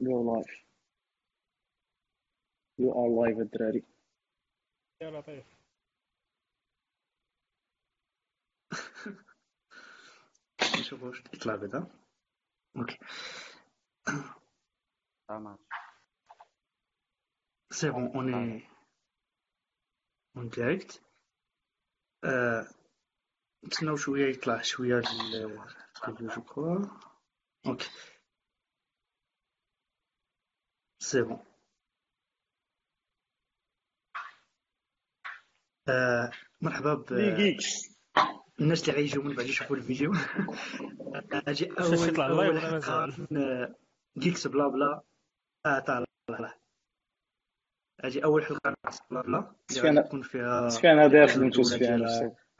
يو لايف يو ار لايف الدراري يا لطيف نشوف واش يطلع بعدا أوكي تمام سي بون اوني اون ديريكت نتسناو شوية يطلع شوية الفيديو جو كوا أوكي سي بون آه، مرحبا ب الناس اللي غيجيو من بعد يشوفوا الفيديو. آجي اول حلقة؟ من جيكس بلا بلا. آه طالع آجي أول حلقة من بلا بلا. اللي غتكون فيها سفيان هذا خدمتو سفيان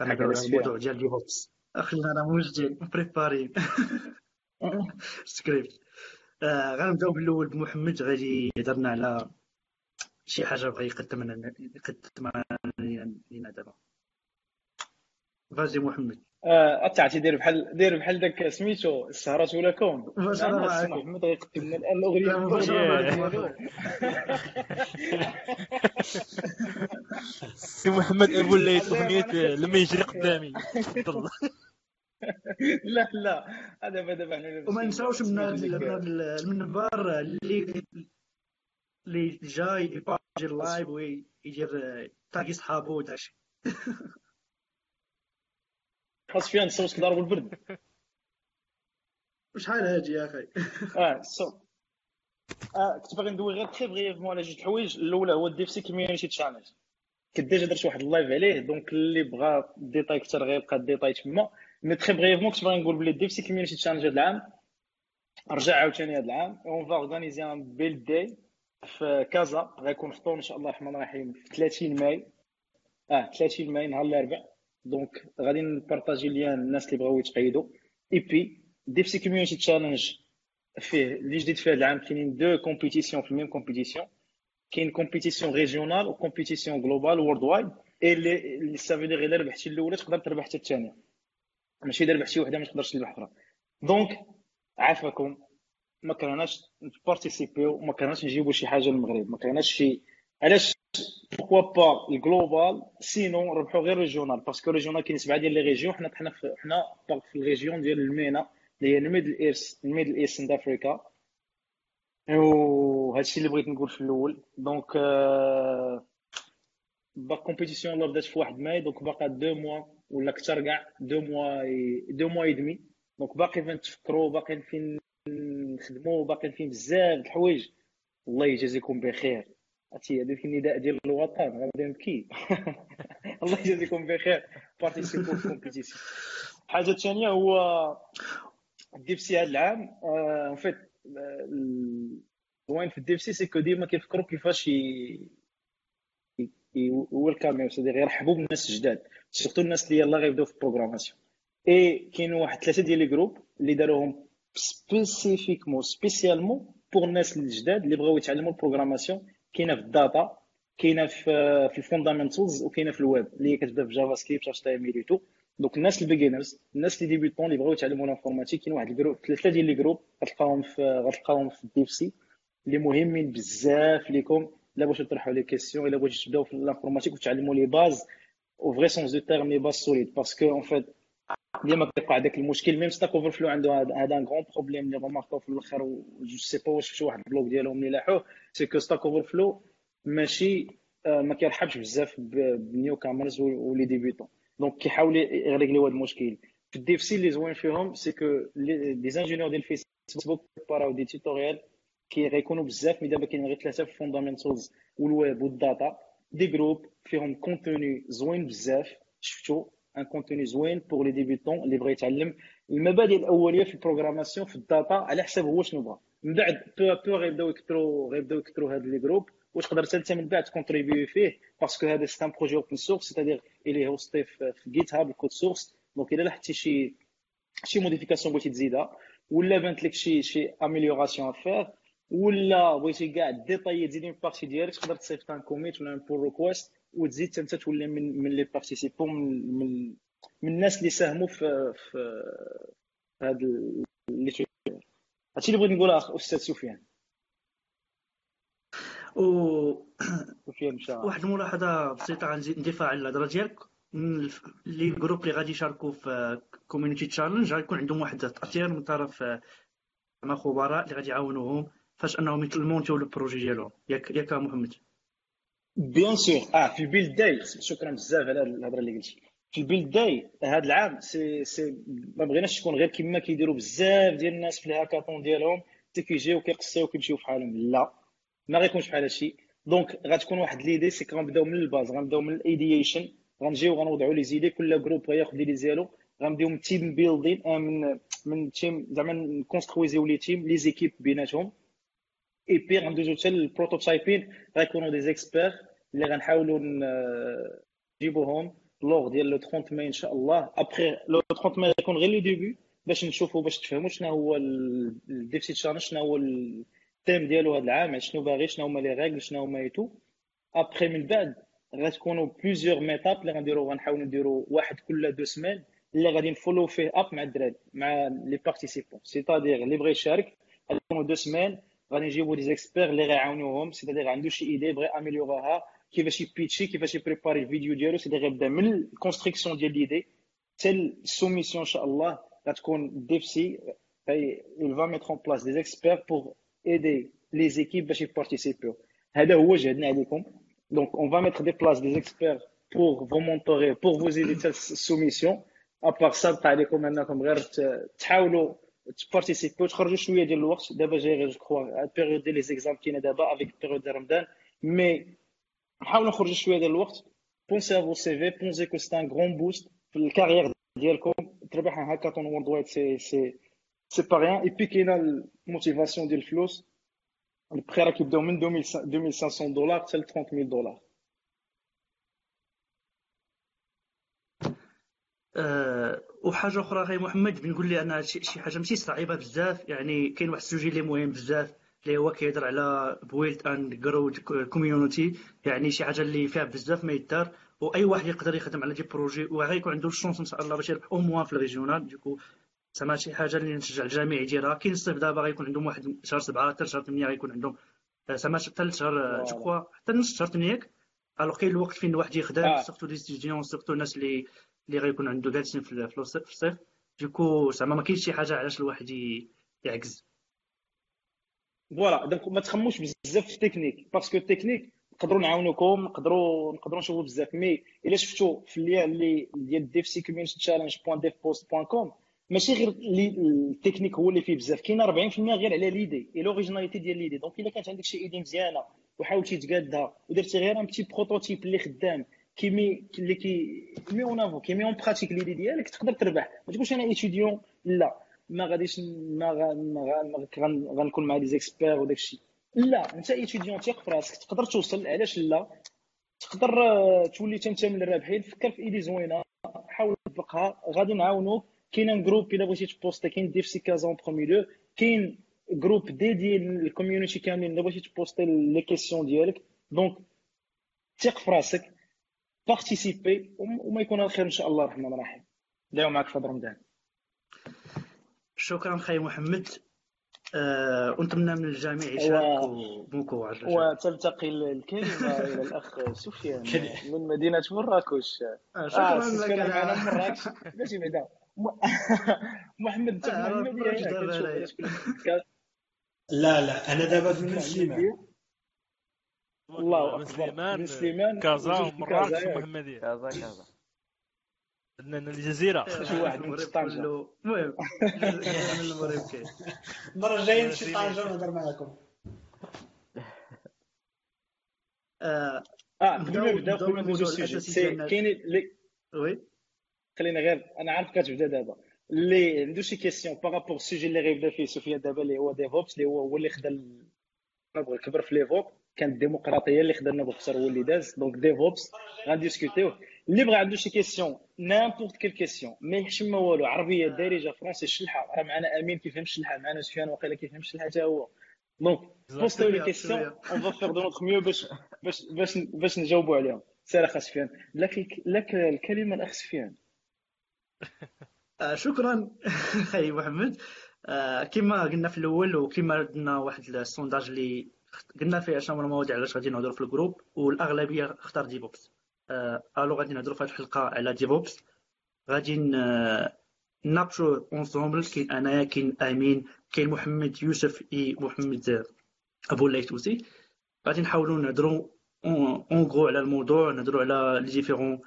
الموضوع ديال دي هوبس أخي أنا موجدين préparé un script آه غنبداو بالأول بمحمد غادي يهضرنا على شي حاجة بغا يقدم لنا يقدم لنا دابا. فازي محمد. آه تعرفتي دير بحال دير بحال داك سميتو السهرات ولا كون؟ معاك. السي محمد غيقدم لنا الآن الأغنية. سي محمد أبو الليث أغنية لما يجري قدامي. تفضل لا لا. هذا دابا وما نساوش من من المنبر اللي اللي جاي يبارجي اللايف ويدير تاقي صحابو وداكشي خاص فيها نصوص كدار بالبرد شحال هادي يا أخي؟ آه سو آه كنت باغي ندوي غير très brièvement على جوج الحوايج. الأولى هو ال DevC Community Challenge. كنت déjà درت واحد ال live عليه donc اللي بغى ديتاي أكثر غيلقى الديتاي تما. mais très brièvement كنت باغي نقول بلي ال DevC Community Challenge هذا العام. رجع عاوتاني هذا العام. on fait un Build Day في كازا. غيكون في طون إن شاء الله الرحمن الرحيم في 30 ماي. آه 30 ماي نهار الاربعاء donc غادي ن partager lien الناس اللي بغاو يتقيدوا et puis DevC Community Challenge فيه اللي جديد في هذا العام كاينين deux compétitions في ال même compétition كاين compétition régionale و compétition global worldwide et اللي سافي دير ربحتي الأولى تقدر تربح حتى الثانية. ماشي الا ربحتي وحدة ما تقدرش تربح أخرى. donc عافاكم. ما كرهناش ن participer يو ما كرهناش نجيبوا شي حاجة للمغرب ما كرهناش شي. علاش؟ pourquoi pas ال global sinon ربحوا غير régional parce que régional كاين سبعه ديال les régions حنا حنا حنا في ال région ديال ال MENA. اللي هي ال Middle East ال Middle East and Africa وهادشي اللي بغيت نقول في الأول. donc باقي compétition اللي بدات في واحد ماي. donc باقا deux mois ولا أكثر كاع deux mois deux mois et demi. donc باقي فين تفكروا باقيين فين نخدموا باقيين فين بزاف د الحوايج. الله يجازيكم بخير. عرفتي هذاك النداء ديال الوطن غادي نبكي. الله يجازيكم بخير. participez في compétition الحاجة الثانية هو ال DevC هذا العام en fait الزوين في ال DevC c'est que ديما كيفكروا كيفاش welcome يو c'est-à-dire يرحبوا بالناس الجداد. surtout الناس اللي يلاه غيبداو في ال programmation et كاينوا واحد ثلاثة ديال les groupes اللي داروهم spécifiquement spécialement pour الناس الجداد اللي بغاو يتعلموا ال programmation كاينة في ال data كاينة في في ال fundamentals وكاينه في الويب اللي هي كتبدا في جافا سكريبت اتش تي ام ال تو دونك الناس ال beginners الناس اللي débutants اللي بغاو يتعلموا ال informatique كاين واحد ال groupe ثلاثة ديال les groupes غتلقاهم في غتلقاهم في ال DevC اللي مهمين بزاف ليكم الا بغيتو تطرحوا les questions الا بغيتو تبداو في ال informatique وتعلموا les bases au vrai sens du terme les bases solides parce que en fait ديما كيوقع داك المشكل même Stack Overflow عنده هذا un grand problème اللي remarquer و في الآخر je sais pas واش شفتوا واحد ال blog ديالهم اللي لاحوه c'est que Stack Overflow ماشي ما كيرحبش بزاف بال newcomers و les débutants donc كيحاول ي régler يو هذا المشكل في ال DevC اللي زوين فيهم c'est que des ingénieurs ديال Facebook préparer و des tutoriels qui غيكونوا بزاف mais دابا كاين غير ثلاثة في ال fundamentals وال web وال data des groupes فيهم contenu زوين بزاف شفتوا un contenu زوين pour les débutants اللي بغى يتعلم المبادئ الاوليه في ال programmation في ال data على حسب هو شنو بغا من بعد peu à peu غيبداو يكثروا غيبداو يكثروا هاد les groupes وتقدر حتى انت من بعد ت contribuer فيه parce que هذا c'est un projet open source c'est-à-dire il est hosté في GitHub ال code source donc الا لاحظتي شي شي modification بغيتي تزيدها ولا بانت لك شي شي amélioration à faire ولا بغيتي كاع détail تزيد من partie ديالك تقدر تصيفط un commit ولا un pull request وتزيد انت تولي من من les participants من من من الناس اللي ساهموا في في هذا اللي هادشي اللي بغيت نقولها اخ أستاذ سفيان و سفيان مشى واحد الملاحظه بسيطه غنزيد نضيفها على الهضره ديالك les groupes اللي غادي يشاركوا في Community Challenge غيكون عندهم واحد التأطير من طرف مع خبراء اللي غادي يعاونوهم فاش انهم ي monter يو ال projet ديالهم ياك ياك محمد. bien sûr. آه في ال Build Day شكرا بزاف على الهضرة اللي قلتي. في ال Build Day هذا العام سي سي ما بغيناش تكون غير كما كيديروا بزاف ديال الناس في الهاكاثون ديالهم. حتى كيجيو كيقصيو كيمشيو في حالهم لا ما غيكونش بحال هادشي. donc غتكون واحد l'idée c'est غنبداو من ال base غنبداو من ال ideation غنجيو غنوضعوا les idées كل groupe غياخذ les ديالو غنبداو من team building من من team زعما ن construire يو les teams les équipes بيناتهم. اي بي غندوزو حتى ال prototyping غيكونوا دي زيكسبير اللي غنحاولوا نجيبوهم lors ديال le 30 ماي ان شاء الله après le 30 ماي غيكون غير le début باش نشوفوا باش تفهموا شنو هو ال DevC Challenge شنو هو ال thème ديالو هذا العام شنو باغي شنو هما les règles شنو هما et tout après من بعد غتكونوا plusieurs meetups اللي غنديروا غنحاولوا نديروا واحد كل deux semaines اللي غادي نفولو فيه اب مع الدراري مع les participants c'est-à-dire اللي بغى يشارك غيكونوا deux semaines غادي نجيبوا دي زيكسبير اللي غيعاونوهم c'est-à-dire عنده شي idée بغى améliorer ها كيفاش ي pitcher كيفاش ي préparer الفيديو ديالو c'est-à-dire غيبدا من ال construction ديال l'idée حتى ال soumission ان شاء الله غتكون DevC il va mettre en place des experts pour aider les équipes باش ي participer و هذا هو جهدنا عليكم. Donc on va mettre des places des experts pour vous mentorer pour vous aider حتى ال soumission à part ça بقى عليكم انكم غير تحاولوا ت participer و تخرجوا شوية ديال الوقت دابا جاي غير je crois ال période ديال les examens كاينة دابا avec ال période ديال رمضان mais نحاولوا نخرجوا شوية ديال الوقت pensez à vos CV pensez que c'est un grand boost في ال carrière ديالكم تربح un hackathon worldwide c'est c'est c'est pas rien et puis كاينة ال motivation ديال الفلوس البخي راه كيبداو من 2500 دولار حتى ل 30000 دولار أه وحاجة أخرى غير محمد بنقول لي أنا شي حاجة ماشي صعيبة بزاف يعني كاين واحد ال sujet اللي مهم بزاف اللي هو كيهضر على build and grow community يعني شي حاجة اللي فيها بزاف ما يدار وأي واحد يقدر يخدم على des projets وغيكون عنده ال chance إن شاء الله باش يربح au moins في ال régional du coup زعما شي حاجة اللي نشجع الجميع يديرها كاين الصيف دابا غيكون عندهم واحد شهر سبعة حتى شهر ثمانية غيكون عندهم آه، زعما حتى شهر je crois حتى نص شهر ثمانية alors كاين الوقت فين الواحد يخدم آه. surtout les étudiants surtout الناس اللي اللي غيكون عنده جالسين في الصيف. du coup زعما ما كاينش شي حاجة علاش الواحد يعكز voilà donc ما تخموش بزاف في ال technique parce que ال technique نقدروا نعاونوكم نقدروا نقدروا نشوفوا بزاف. mais إلا شفتوا في اللي اللي ديال DevC community challenge point Devpost point com ماشي غير التكنيك هو اللي فيه بزاف. كاين 40% غير على l'idée et l'originalité ديال l'idée donc إلا كانت عندك شي idée مزيانة وحاولتي تقادها ودرتي غير un petit prototype اللي خدام كي met اللي كي met en avant كي met en pratique l'idée ديالك تقدر تربح. ما تقولش أنا étudiant لا. ما غاديش ما غنكون مع دي زيكسبير وداك الشيء لا. انت étudiant تيق في راسك. تقدر توصل. علاش لا؟ تقدر آه، تولي انت من الرابحين فكر في idée زوينة. حاول تطبقها. غادي نعاونوك. كاين groupe إلا بغيتي ت poster كاين DevC كازون برومي لو كاين groupe dédié للكوميونيتي كاملين. إلا بغيتي ت poster les questions ديالك. donc ثق في راسك. participer وما يكون الخير إن شاء الله الرحمن الرحيم. داو معك في هذا رمضان. شكرا خي محمد. أه ونتمنى من الجميع يشاركوا beaucoup على وتلتقي الكلمة إلى الأخ سفيان من مدينة مراكش. آه، شكرا سفيان لك. معنا من على- مراكش. ماشي بعدا محمد انت آه، كل- لا لا أنا دابا من سليمان الله من سليمان من سليمان كازا ومراكش. ومحمديه كازا كازا عندنا الجزيرة. شي واحد من. كله. المهم. من المغرب كاين المره الجايه نمشي طنجه ونهضر معاكم. آه، آه نبدأو- قبل ما نبداو نبدأو قبل ما ندوزو. كاين اللي oui؟ خلينا غير أنا عارف كتبدا دابا اللي عنده شي question par rapport ال sujet اللي غيبدا فيه سفيان دابا اللي هو DevOps اللي هو هو اللي خدا كبر في les votes كانت الديمقراطية اللي خدا النبوغ هو اللي داز. donc DevOps غن discuter وه اللي بغى عنده شي question n'importe quelle question ما يحشم ما والو. عربية دارجه français الشلحه راه معنا أمين كيفهم الشلحه معنا سفيان واقيلا كيفهم الشلحه حتى هو. donc poster و les questions. on va faire de notre mieux باش باش باش باش نجاوبوا عليهم. سير أخ سفيان. لك لك الكلمة الأخ سفيان. آه، شكرا خي محمد. آه، كما قلنا في الأول وكما درنا واحد ال sondage اللي قلنا فيه شنو هما المواضيع علاش غادي نهضروا في ال groupe والأغلبية اختار DevOps آه، alors غادي نهضروا في هذه الحلقة على DevOps غادي نناقشوا ensemble كاين أنايا كاين أمين كاين محمد يوسف إي محمد أبو الليثوسي غادي نحاولوا نهضروا en gros على الموضوع نهضروا على les différents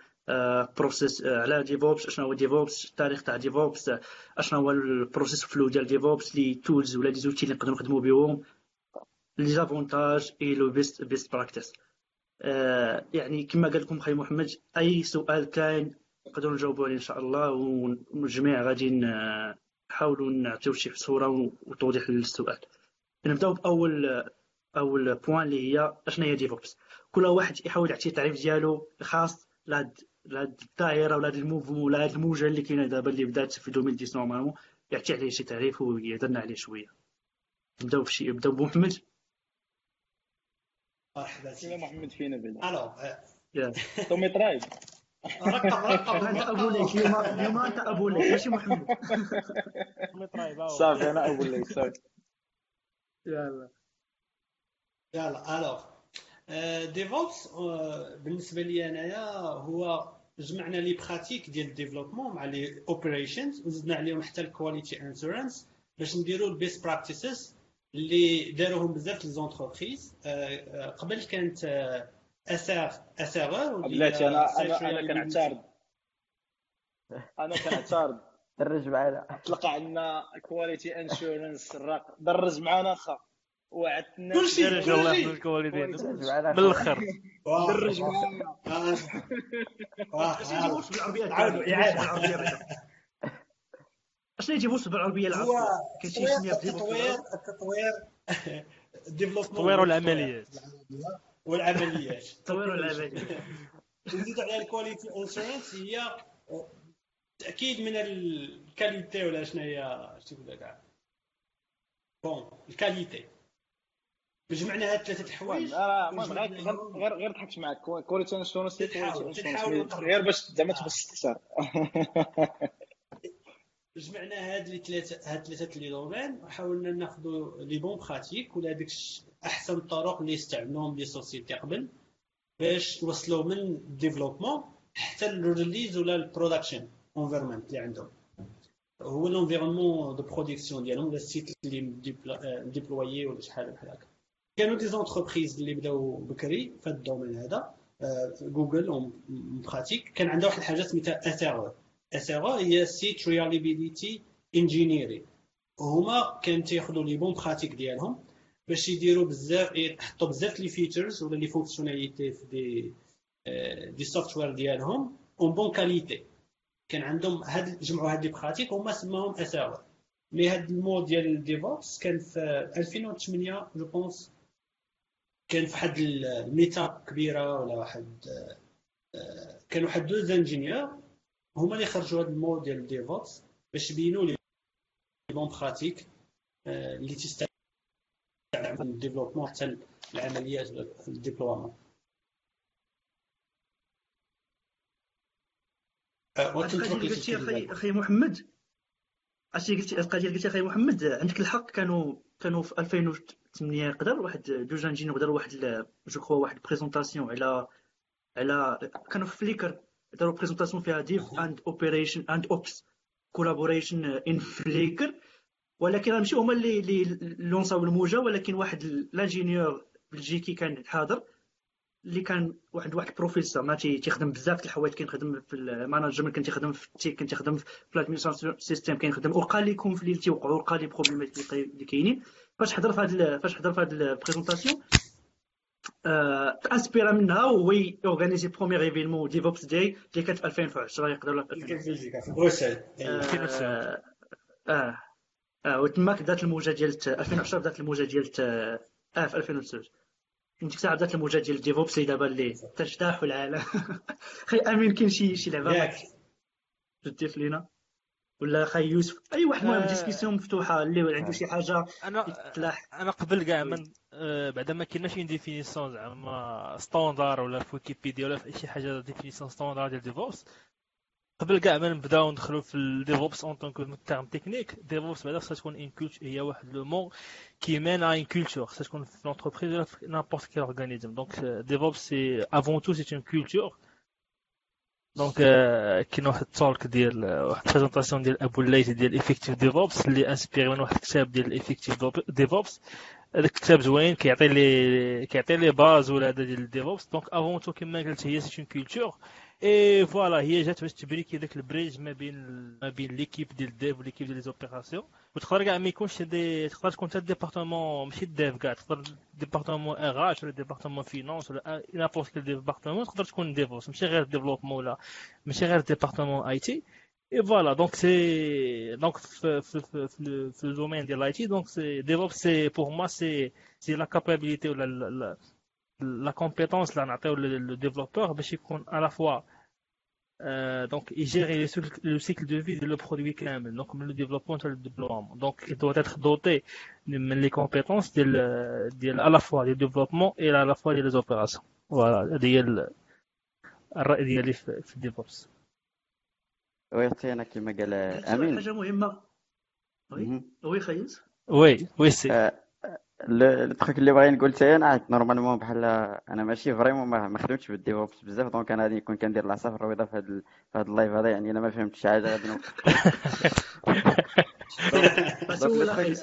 process على DevOps شنو هو DevOps التاريخ تاع DevOps اشنو هو ال process flow ديال DevOps les tools ولا les outils اللي نقدروا نخدموا بهم. les avantages et le best best practice يعني كما قال لكم خي محمد أي سؤال كاين نقدروا نجاوبوا عليه إن شاء الله والجميع غادي نحاولوا نعطيو شي صورة وتوضيح للسؤال. نبداو بأول أول point اللي هي اشنا هي DevOps كل واحد يحاول يعطي التعريف ديالو الخاص لهاد لهاد الدائره ولا هاد ال mouvement ولا هاد الموجة اللي كاينة دابا اللي بدات في 2010 normalement يعطي عليه شي تعريف ويهضرنا عليه شوية. نبداو بشي نبداو بمحمد. مرحبا سيدي محمد فينا بعدا ألو يا تومي ترايب رقم رقم. أنت أبو ليك. اليوم اليوم أنت أبو ليك. ماشي محمد. صافي أنا أبو الليل صافي. يلا. يلا alors DevOps بالنسبة لي أنايا هو جمعنا les pratiques ديال ال développement مع les operations وزدنا عليهم حتى ال quality assurance باش نديروا ال best practices اللي داروهم بزاف les entreprises قبل كانت اس ار اس ار بلاتي أنا أنا أنا كنعترض أنا كنعترض درج معنا طلق عندنا كواليتي انشورنس الرق درج معنا خا وعدتنا كلشي درج الله يحفظ معنا من الآخر درج معنا بالعربيه عاودوا،؟ إعادة. بالعربيه بعدا اش يجيبوش بالعربيه هو العربيه كاين شي سميه التطوير التطوير ديفلوبمون التطوير والعمليات. والعمليات. التطوير والعملية نزيد على ال quality assurance هي تأكيد من ال qualité ولا شنو هي شنو تقول لك bon la qualité. جمعنا هاد ثلاثة الحوايج غير غير غير- ضحكت معك quality assurance. غير باش زعما تبسط أكثر جمعنا هاد لي ثلاثة هاد ثلاثة les domaines وحاولنا ناخذوا les bonnes pratiques ولا الش- أحسن الطرق اللي استعملوهم les sociétés قبل باش يوصلوا من ال développement حتى ال release ولا ال production environment اللي عندهم. هو ال environnement de production ديالهم ولا ال site اللي م déployé ولا شحال بحال هكا. كانوا des entreprises اللي بداو بكري في هذا الدومين هذا آه، Google en pratique. كان عندها واحد الحاجة سميتها SRE site reliability engineering هما كانوا تياخذوا les bonnes pratiques ديالهم باش يديروا بزاف يحطوا بزاف لي فيتشرز ولا لي فونكسيوناليتي في دي آه، دي سوفتوير ديالهم اون بون كاليتي كان عندهم هاد جمعوا هاد لي براتيك هما سماهم ار مي هاد المود ديال الديفوبس كان في 2008 جو بونس كان في واحد الميتا كبيرة ولا واحد آه، كانوا واحد دوز انجينيور. هما اللي خرجوا هذا المود ديال الديفوبس باش يبينوا les bonnes pratiques آه، اللي تستعمل ال développement حتى العمليات ولا ال déploiement آه، قلتي أخي أخي محمد؟ عرفتي قلتي القضية قلتي أخي محمد عندك الحق كانوا كانوا في 2008 يقدر واحد جوج ingénieurs داروا واحد je crois واحد présentation على على كانوا في Flickr داروا présentation فيها Dev and operation and ops collaboration in Flickr ولكن راه ماشي هما اللي اللي lance او الموجه ولكن واحد ال ingénieur بلجيكي كان حاضر اللي كان واحد واحد ال profil زعما تي- تيخدم بزاف د الحوايج كيخدم في ال management كان تيخدم في ال tech كان تيخدم في ال administration système كيخدم وكاع les conflits اللي تيوقعوا وكاع les problème ات اللي اللي كاينين فاش حضر في هذا فاش حضر في هذه ال présentation آه، ت inspira منها وهو organisé premier événement DevOps Day اللي كانت في 2010 يقدر ولا في 2010 كان في بلجيكا في بروسل. آه آه وتماك بدات الموجة ديال 2010 بدات الموجة ديال آه في 2009 من ديك الساعة بدات الموجة ديال DevOps اللي دابا اللي تجتاح العالم خي أمين كاين شي شي لعبة؟ ياك. تضيف لينا. ولا خي يوسف؟ أي واحد المهم آه. discussion مفتوحة اللي عنده شي حاجة أنا يتلاح. أنا قبل كاع من آه، بعدا ما كايناش une définition زعما standard ولا في ويكيبيديا ولا في شي حاجة définition standard ديال DevOps قبل كاع ما نبداو ندخلو في ال DevOps en tant que terme technique DevOps بعدا خصها تكون une culture هي واحد لو مون كي مان une culture خصها تكون في l'entreprise ولا في n'importe quel organisme donc DevOps c'est avant tout c'est une culture donc كاين واحد ال talk ديال واحد ال présentation ديال ابو الليث ديال Effective DevOps اللي inspirée من واحد الكتاب ديال ال Effective DevOps هذاك الكتاب زوين كيعطي les كيعطي les bases ولا هذا ديال ال DevOps donc avant tout كما قلت هي c'est une culture et voilà هي جات باش تبريكي داك ال bridge ما بين ما بين l'équipe ديال ال Dev و l'équipe ديال les opérations وتقدر كاع ما يكونش دي تقدر تكون حتى département ماشي ال Dev كاع تقدر département RH ولا département finance ولا n'importe quel département تقدر تكون DevOps ماشي غير développement ولا ماشي غير département IT et voilà donc c'est donc في في في في ال domaine ديال ال IT donc c'est DevOps c'est pour moi c'est c'est la capabilité ولا la compétence اللي نعطيو le développeur باش يكون à la fois donc ي gérer le cycle de vie ديال le produit كامل donc من le développement حتى le déploiement donc il doit être doté من les compétences ديال ديال à la fois ديال développement et à la fois ديال les opérations voilà هذه هي الراي ديالي في الديفوبس وي أختي أنا كما قال امين حاجة مهمه وي وي خيز وي وي سي التخيك اللي باغي نقول حتى أنا نورمالمون بحال أنا ماشي فريمون ما خدمتش بالديفوبس بزاف دونك أنا غادي نكون كندير البيضاء في هذا في هذا اللايف هذا يعني أنا ما فهمتش حاجة غادي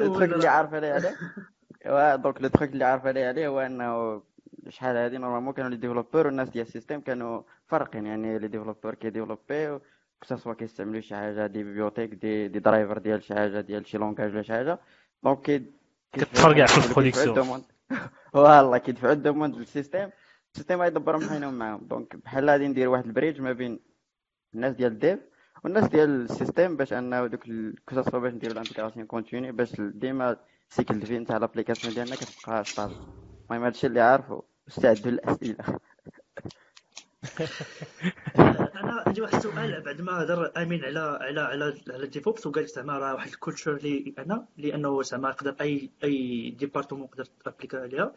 التخيك اللي عارف عليه عليه دونك لو تخيك اللي عارف عليه عليه هو إنه شحال هادي normalement كانوا les développeurs والناس ديال ال système كانوا فارقين يعني les développeurs كي développer كو كيستعملوا شي حاجة des bibliothèques des des drivers ديال شي حاجة ديال شي langage ولا شي حاجة. donc كتفرقع في ال production والله كيدفعوا ال demande لل système ال système غيدبرهم حينهم معاهم. donc بحال غادي ندير واحد ال bridge ما بين الناس ديال ال Dev والناس ديال ال système باش انه دوك كوساسوا باش نديرو ال intégration continue باش ديما ال cycle vie نتاع l'application ديالنا كتبقى stable المهم هادشي اللي عارفو استعدوا للأسئلة. أنا عندي واحد السؤال بعد ما هضر أمين على على على على ال DevOps وقال زعما راه واحد ال culture اللي أنا لأنه زعما يقدر أي أي département يقدر ت appliqua عليها.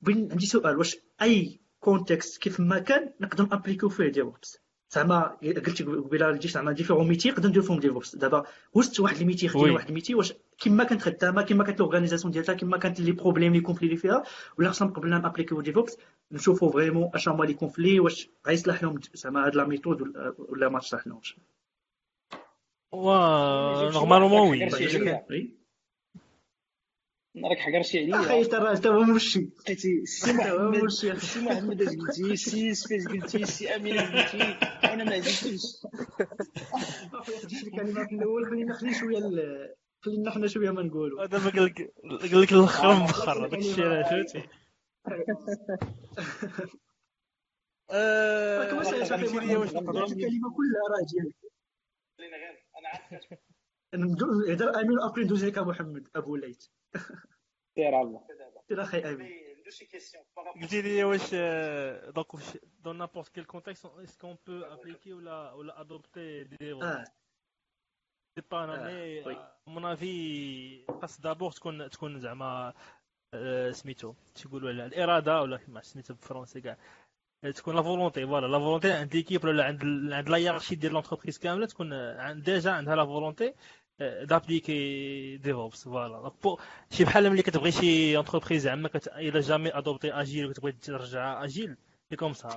بين عندي سؤال واش أي contexte كيف ما كان نقدر applique و فيه DevOps؟ زعما قلتي قبيلة جيت زعما différents métiers نقدر ندير فيهم DevOps. دابا وسط واحد ال métier خدينا واحد ال métier واش كيما كانت خدامه كيما كانت l'organisation ديالها كيما كانت les problèmes les conflits اللي فيها ولا خصنا قبل ن appliqu يو DevOps نشوفوا vraiment اش هما les conflits واش غيصلح لهم زعما هاد la méthode ولا ما تصلح لهمش normalement oui راك حقرتي عليا أخي ترى انت هو مشي لقيتي سي محمد سي محمد اش قلتي سي سفيس قلتي سي امين قلتي أنا ما عجبتنيش اخويا خديت الكلمات الأول خلينا نخلي شوية خلينا حنا شوية ما نقولوا؟ دابا قال لك قال لك الآخر مبخر هذاك الشيء راه فهمتي الكلمة كلها راه ديالك أنا عارف هضر أمين ابري ندوز لك محمد أبو ليت. سير الله. سير أخي أمين. قلتي لي واش donc dans n'importe quel contexte est-ce qu'on peut appliquer ولا ولا adopter je sais pas أنا mais à mon avis خاص d'abord تكون تكون زعما سميتو تيقولوا الاراده ولا كيما سميتو بالفرنسي كاع تكون la volonté voilà la volonté عند l'équipe ولا عند عند la hiérarchie ديال l'entreprise كامله تكون déjà عندها la volonté d'appliquer DevOps voilà شي بحال ملي كتبغي شي entreprise زعما elle a jamais adopté agile وكتبغي ترجع agile c'est comme ça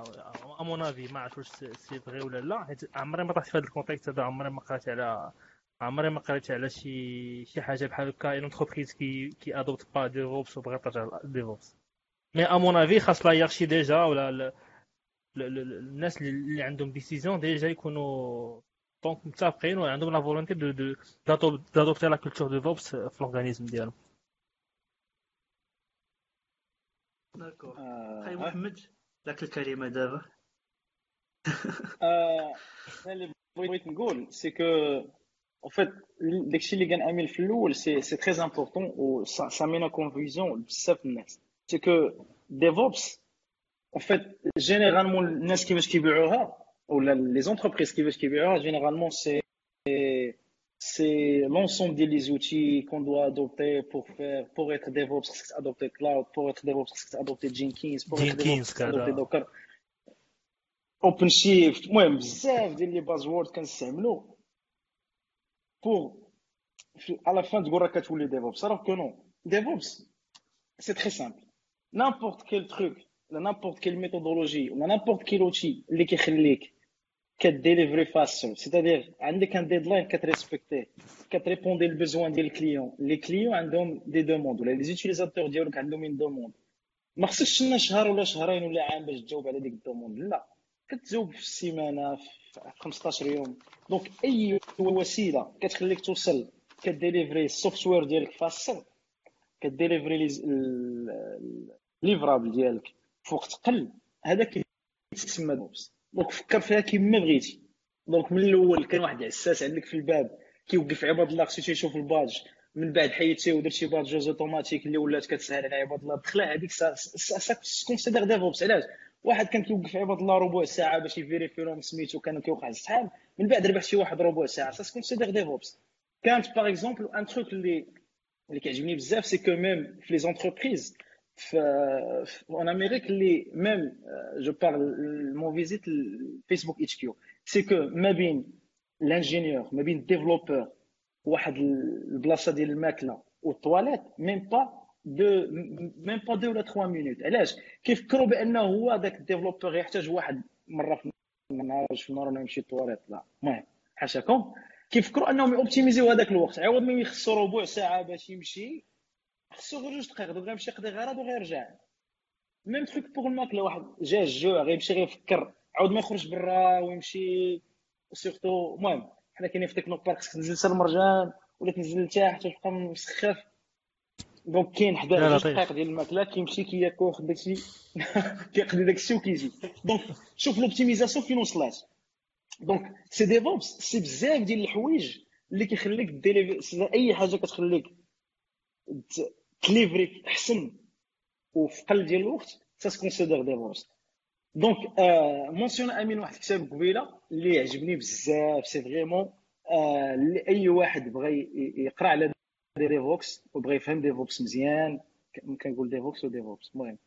à mon avis ما عرفت واش c'est vrai ولا لا حيت عمري ما طحت في هذا ال contexte هذا عمري ما قريت على عمري ما قريت على شي شي حاجة بحال هكا. une entreprise qui qui adopte pas DevOps وبغى ترجع DevOps mais à mon avis خاص la hiérarchie déjà ولا الناس اللي عندهم décision déjà يكونوا donc متفقين وعندهم la volonté de de d'adopter la culture DevOps في l'organisme ديالهم. داكور خاي محمد ذاك الكلمة دابا اللي بغيت نقول سي كو en fait داكشي اللي كان امين في الاول سي سي تري امبورطون و سا مينا كونفيزيون بزاف الناس سي كو ديفوبس en fait généralement الناس كيفاش كيبيعوها ولا les entreprises كيفاش كيبيعوها généralement c'est c'est l'ensemble des outils qu'on doit adopter pour faire pour être DevOps خصك adopter cloud pour être DevOps خصك adopter Jenkins pour être DevOps adopter Docker اوبن شيفت المهم بزاف ديال لي بازورد كنستعملو pour le fun تقول راك كتولي DevOps راه que non DevOps c'est très simple n'importe quel truc ولا n'importe quelle méthodologie ولا n'importe quel outil اللي كيخليك ك délivrer faster c'est-à-dire عندك un deadline كت respect يه كت répondre ال besoin ديال ال client les clients عندهم des demandes ولا les utilisateurs ديالك عندهم une demande ما خصكش تسنى شهر ولا شهرين ولا عام باش تجاوب على ديك ال demande لا كتجاوب في السيمانة في 15 يوم. donc أي وسيلة كتخليك توصل ك délivrer ال software ديالك faster ك délivrer livrable ديالك في وقت قل هذا كيتسمى DevOps donc فكر فيها كيما بغيتي. donc من الأول كان واحد عساس عندك في الباب كيوقف عباد الله خصو تيشوف الباج. من بعد حيدتيه ودرت شي badgeuse automatique اللي ولات كتسهل على عباد الله. دخلها هذيك ça considère DevOps علاش؟ واحد كان كيوقف عباد الله ربع ساعة باش ي vérifier لهم سميتو كان كيوقع السحاب من بعد ربح شي واحد ربع ساعة ça considère DevOps كانت par exemple un truc اللي اللي كيعجبني بزاف c'est que même في les entreprises في en Amérique اللي même je parle mon visite Facebook HQ c'est que ما بين l'ingénieur ما بين ال développeur واحد البلاصة ديال الماكلة والطواليت même pas deux même pas deux ولا 3 minutes علاش كيفكروا بأنه هو ذاك ال développeur يحتاج واحد مرة في النهار في النهار يمشي الطواليت لا. المهم حاشاكم. كيفكروا أنهم ي optimis يو هذاك الوقت؟ عوض ما يخصو ربع ساعة باش يمشي خصو غير جوج دقائق donc غيمشي يقضي غرض وغيرجع même truc pour الماكله واحد جا الجوع غيمشي غيفكر عاود ما يخرج برا ويمشي surtout المهم حنا كاينين في Technopark تنزل المرجان ولا تنزل لتحت وتبقى مسخف donc كاين حدا جوج دقائق ديال الماكلة كيمشي كياكل داكشي. كيقضي داكشي وكيجي. donc شوف l'optimisation فين وصلات donc c'est DevOps c'est بزاف ديال الحوايج اللي كيخليك délivrer أي حاجة كتخليك ت livrer أحسن وفي قل ديال الوقت ça se considère DevOps donc mentionne أمين واحد الكتاب قبيلة اللي عجبني بزاف c'est vraiment اللي اي واحد بغى يقرأ على DevOps وبغى يفهم DevOps مزيان كنقول DevOps و DevOps المهم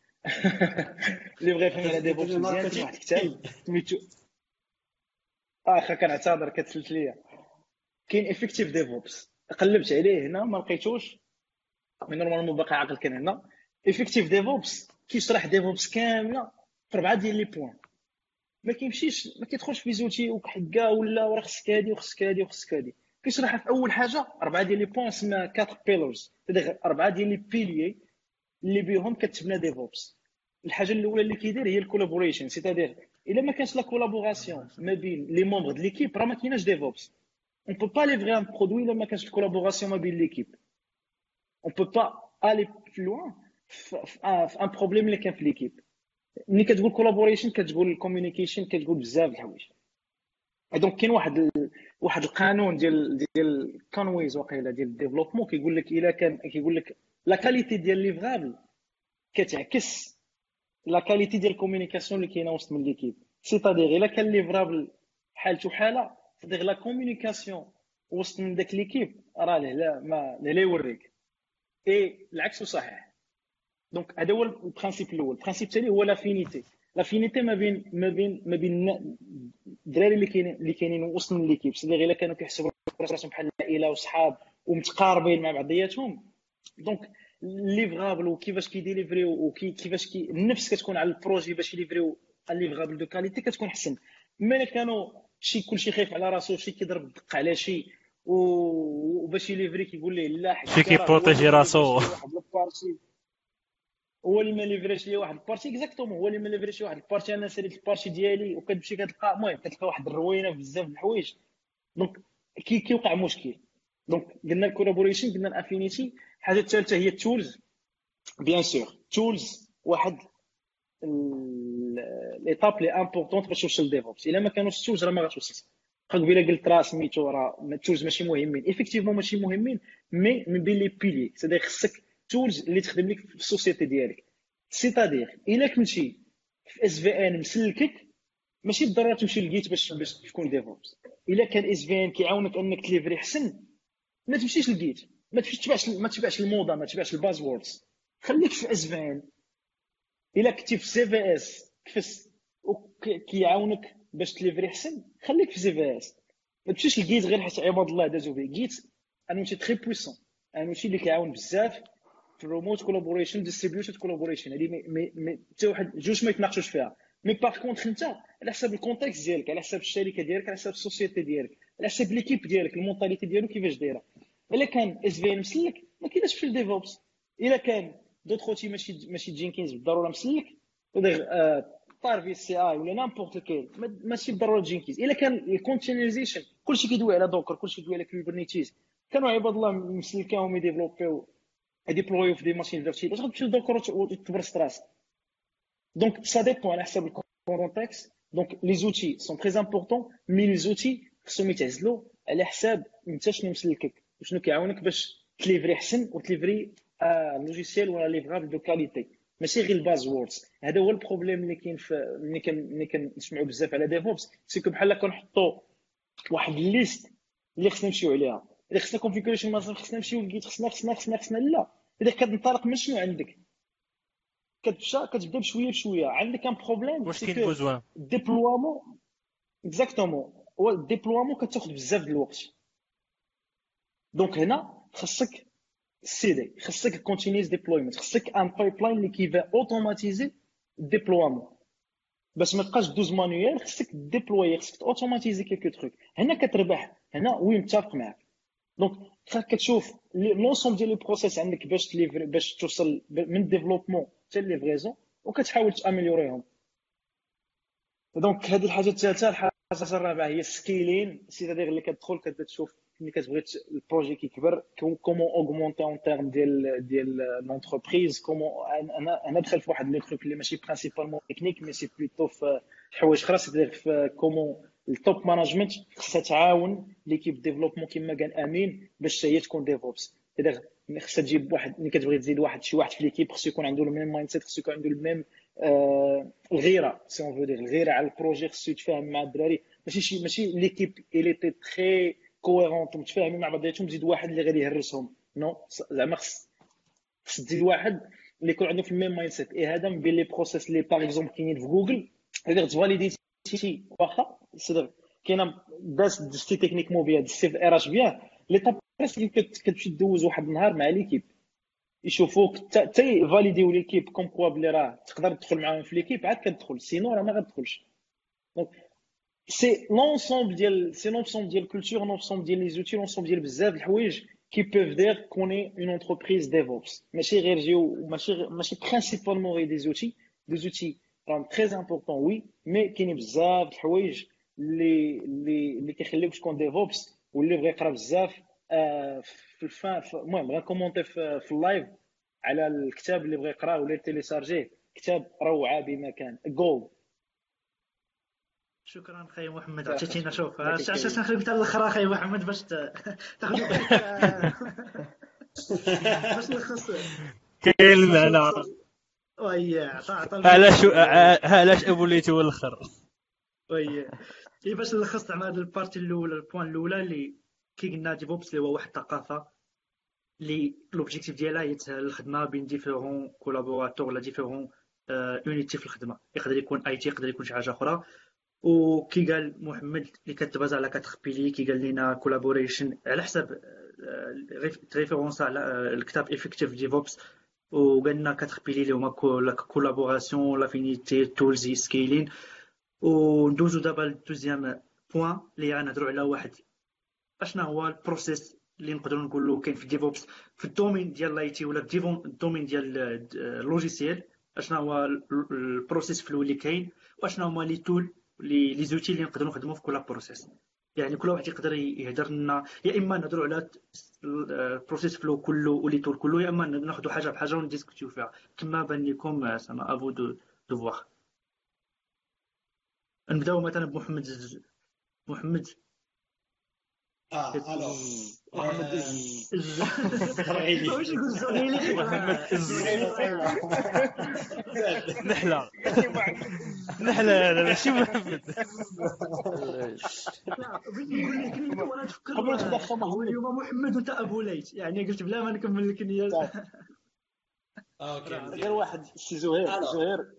اللي بغى يفهم على DevOps مزيان كاين واحد الكتاب سميتو اخا كنعتذر كتسلت ليا. كاين Effective DevOps قلبت عليه هنا ما لقيتوش. من normalement باقي عاقل كان هنا. Effective DevOps كيشرح DevOps كاملة في اربعه ديال les points ما كيمشيش ما كيدخلش في زوتي وكحكا ولا وراه خصك هادي وخصك هادي وخصك هادي. كيشرحها في أول حاجة؟ أربعة ديال les points سما quatre pillars أربعة ديال les piliers اللي بهم كتبنى DevOps الحاجة الأولى اللي كيدير هي ال collaboration c'est-à-dire إلا ما كانش la collaboration ما بين les membres د l'équipe راه ما كايناش DevOps on peut pas livrer un produit إلا ما كانش ال collaboration ما بين l'équipe on peut pas aller plus loin في un problème اللي كان في l'équipe ملي كتقول collaboration كتقول ال communication كتقول بزاف د الحوايج donc كاين واحد. واحد القانون ديال ديال Conway's واقيلا ديال ال développement كيقول لك إلا كان كيقول لك la qualité ديال livrable كتعكس la qualité ديال ال communication اللي كاينة وسط من l'équipe c'est-à-dire إلا كان livrable حالته حالة c'est-à-dire la communication وسط من داك l'équipe راه لا ما لا يوريك. اي العكس صحيح. donc هذا هو ال principe الأول. ال principe الثاني هو l'affinité l'affinité ما بين ما بين ما بين الدراري اللي كاينين اللي كاينين وسط l'équipe c'est-à-dire الا كانوا كيحسبوا راسهم بحال العائلة وصحاب ومتقاربين مع بعضياتهم. donc livrable وكيفاش كيديليفريو وكيفاش كي النفس كتكون على ال projet باش يليفريو livrable de qualité كتكون أحسن. ملي كانوا شي كلشي خايف على راسو شي كيضرب الدق على شي وباش يليفري كيقول ليه لا شي كيبروتيجي راسو. هو اللي ما ليفريش لي واحد ال partie exactement هو اللي ما ليفريش واحد ال partie. أنا ساليت ال partie ديالي وكتمشي كتلقى المهم كتلقى واحد الروينة بزاف الحوايج. donc كي كيوقع مشكل. donc قلنا ال collaboration قلنا ال affinity الحاجة الثالثة هي ال tools. bien sûr tools واحد l'étape لي importante باش توصل لل DevOps إلا ما كانوش ال tools راه ما غاتوصلش قبيله قلت راه سميتو راه ال tools ماشي مهمين. effectivement ماشي مهمين mais من بين les piliers c'est-à-dire خصك tools اللي تخدم لك في ال société ديالك. c'est-à-dire إلا كنتي في SVN مسلكك ماشي بالضرورة تمشي لل Git باش باش تكون DevOps إلا كان SVN كيعاونك أنك تليفري حسن ما تمشيش لل Git. ما تبعش ما تبعش الموضة ما تبعش ال buzzwords. خليك في SVN إلا كنتي في CVS CVS وكيعاونك باش تليفري احسن خليك في CVS ما تمشيش ل Git غير حيت عباد الله دازو فيه Git un outil très puissant un outil اللي كيعاون بزاف. في ال remote collaboration distributed collaboration هذه حتى واحد جوج ما يتناقشوش فيها mais par contre انت على حساب ال contexte ديالك على حساب الشركة ديالك على حساب ال société ديالك على حساب l'équipe ديالك ال mentalité ديالو كيفاش دايره الا كان SVN مسلك ما كاينش في ال DevOps الا كان دوطخ اوتي ماشي ماشي Jenkins بالضروره مسلك طار CI ولا n'importe lequel ماشي بالضروره Jenkins الا كان ال containerization كلشي كيدوي على Docker كلشي كيدوي على Kubernetes كانوا عباد الله مسلكاهم يديفلوبيو يديبلويو في des machines virtuelles اش غتمشي ل Docker وتبرس راسك donc ça dépend على حساب ال contexte donc les outils sont très importants mais les outils خصهم يتعزلوا على حساب انت شنو مسلكك وشنو كيعاونك باش تليفري احسن وتليفري logiciel ولا livrable de qualité ماشي غير ال buzzwords هذا هو ال problème اللي كاين في ملي ملي كنسمعوا بزاف على DevOps c'est que بحال كنحطوا واحد ال liste اللي خصنا نمشيو عليها إذا خصنا configuration مثلا خصنا نمشيو ل Git خصنا خصنا خصنا خصنا لا. إذا كتنطلق من شنو عندك؟ كتمشى كتبدا بشويه بشويه. عندك un problème واش كاين besoin ال déploiement exactement هو ال déploiement كتاخذ بزاف د الوقت. donc هنا خصك c'est-à-dire خصك continuous deployment خصك un pipeline اللي qui va automatiser ال déploiement باش ما تبقاش دوز manuel خصك déployer خصك automatiser quelques trucs هنا كتربح هنا oui متفق معاك. donc كتشوف l'ensemble ديال les process عندك باش تليفري باش توصل من ال développement حتى livraison وكتحاول تاميليوريهم donc هذه الحاجة الثالثة الحاجة الرابعة هي scaling c'est اللي كتدخل كتشوف ملي كتبغي ال projet كيكبر comment augmenter en termes ديال ديال l'entreprise comment أنا أنا دخلت في واحد le truc اللي ماشي principalement technique mais c'est plutôt في حوايج أخرى c'est-à-dire في comment ال top management خصها تعاون l'équipe développement كيما قال أمين باش هي تكون DevOps c'est-à-dire خصها تجيب واحد ملي كتبغي تزيد واحد شي واحد في l'équipe خصو يكون عنده ال même mindset خصو يكون عنده ال même الغيره si on veut dire الغيره على ال projet خصو يتفاهم مع الدراري. ماشي شي ماشي l'équipe elle était très cohérente متفاهمين مع بعضياتهم تزيد واحد اللي غادي يهرسهم. non زعما خص خص تزيد واحد اللي يكون عنده في ال même mindset اي هذا من بين les process اللي par exemple كاينين في جوجل غادي تفاليدي شي واخا صدر كاينة داس دستي تكنيك مو بيان دستي في اراش بيان لي طاب اللي كتمشي دوز واحد النهار مع ليكيب يشوفوك حتى فاليديو ليكيب كوم كوا بلي راه تقدر تدخل معاهم في ليكيب عاد كتدخل سينو راه ما غتدخلش سي لونسومبل ديال سي لونسومبل ديال الكولتور لونسومبل ديال لي زوتي لونسومبل ديال بزاف الحوايج كي بوف دير كوني اون انتربريز ديفوبس ماشي غير جيو ماشي ماشي برينسيبالمون غير دي زوتي دي زوتي راهم تري امبورطون وي مي كاينين بزاف الحوايج اللي اللي اللي كيخليوك تكون ديفوبس واللي بغى يقرا بزاف في الفان المهم بغا كومونتي في, اللايف على الكتاب اللي بغى يقراه ولا تيليشارجيه كتاب روعة بما كان. جولد شكرا خي محمد. عطيتينا شوف. علاش نخليك حتى الآخر أخي محمد باش تاخذ باش نلخص كاين المعنى oui علاش علاش أبو ليتي هو الآخر وي اي باش نلخص زعما هذا ال partie الاولى ال point الأولى اللي كي قلنا DevOps اللي هو واحد الثقافة اللي l'objectif ديالها هي تسهل الخدمة بين différents collaborateurs ولا différentes unités في الخدمة. يقدر يكون IT يقدر يكون شي حاجة أخرى. وكي قال محمد اللي كتبازا على quatre piliers كي قال لنا collaboration على حسب référence على الكتاب Effective DevOps وقال لنا quatre piliers اللي هما collaboration l'affinité tools scaling وندوزو دابا لل deuxième point اللي غنهضروا على واحد. أشنا هو ال process اللي نقدروا نقولوا كاين في DevOps في ال domaine ديال l'IT ولا ال domaine ديال ال logiciel أشنا هو ال process flow اللي كاين. وأشنا هما les tools les les outils اللي نقدروا نخدموا في كل process يعني كل واحد يقدر يهضر لنا. يا إما نهضروا على ال process flow كله و les tools كله يا اما ناخذوا حاجة بحاجه ونديسكوتيو فيها كما بان لكم سما افو دو دو فواغ نبداو مثلا بمحمد محمد آه ألو. محمد واش يقول زغيلي محمد نحلة. نحلة هذا ماشي محمد؟ بغيت نقول لك وأنا نفكر هو اليوم محمد وانت أبو ليت يعني قلت بلا ما نكمل لك النية OK. غير واحد. سي زهير. زهير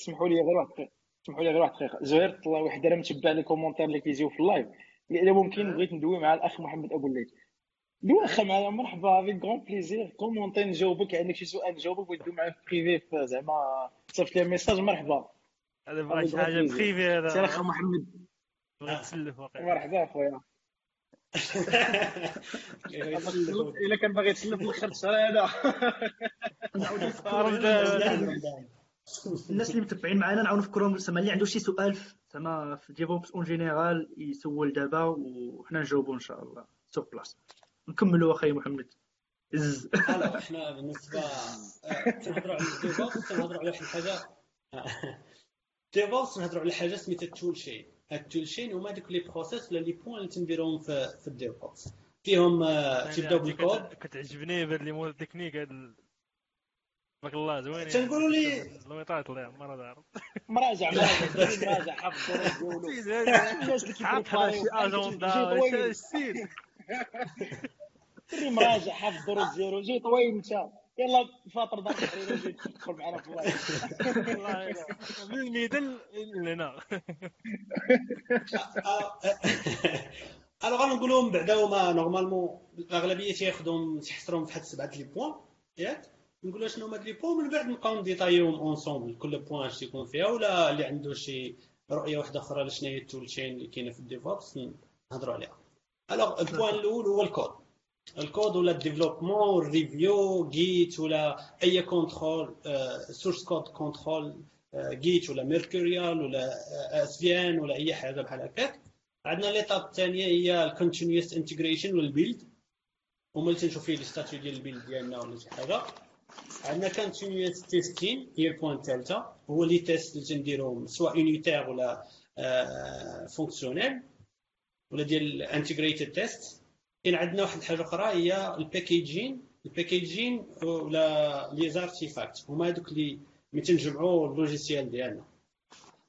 اسمحوا لي غير واحد. سمحوا لي غير واحد الدقيقه زهير طلع واحد راه متبع les commentaires اللي كيجيو في ال live. الا ممكن بغيت ندوي مع الأخ محمد أبو الليل دو واخا معايا مرحبا avec grand plaisir كومونتي نجاوبك عندك شي سؤال نجاوبك بغيت ندوي معاك privé زعما صيفط لي message مرحبا هذا بغا شي حاجة privé هذا. سير اخ محمد بغا تسلف واقيلا. مرحبا اخويا إلا كان باغي تسلف الآخر الشهر هذا. الناس اللي متبعين معنا نعاونوا نفكرهم زعما اللي عنده شي سؤال زعما في ديفوبس اون جينيرال يسول دابا وحنا نجاوبوا إن شاء الله. sur place نكملوا أخي محمد. زز إحنا بالنسبة تنهضروا على ال DevOps تنهضروا على واحد الحاجة. DevOps نهضروا على حاجة سميتها toolchain هاد ال toolchain هما دوك les process ولا les points اللي تنديروهم في, في ال DevOps فيهم تبدأو بالكود كتعجبني بهاد les mots techniques هاد تبارك الله زوينين تنقولوا لي لويطات الله. ما دار مراجع مراجع عطنا شي اجوندا السيد مراجع حفظ دروس زيرو جي طويل انت يلا فاطر جي تدخل معنا في ال live. من ال middle لهنا Alors غنقولهم بعدا هما normalement الاغلبيه تياخذهم تيحصرهم في واحد سبعة les points. ياك؟ نقولوا شنو هما les points من بعد نبقاو نديطايوهم ensemble كل point اش يكون فيها ولا اللي عنده شي رؤية واحدة أخرى لشنو هي ال toolchain اللي كاينة في ال DevOps نهضروا عليها. Alors ال point الأول هو الكود. الكود ولا الديفلوبمون الريفيو جيت ولا أي control source code control Git ولا Mercurial ولا SVN ولا أي حاجة بحال هكاك. عندنا l'étape الثانية هي ال continuous integration وال build اللي تنشوف فيه ال statut ديال ال build ديالنا ولا شي حاجة. عندنا continuous testing هي ال point الثالثه هو les tests اللي تنديروهم سواء unitaires ولا fonctionnels ولا ديال integrated test كاين عندنا واحد الحاجة أخرى هي ال packaging ال packaging ولا les artefacts هما هذوك اللي ملي تنجمعوا ال logiciel ديالنا.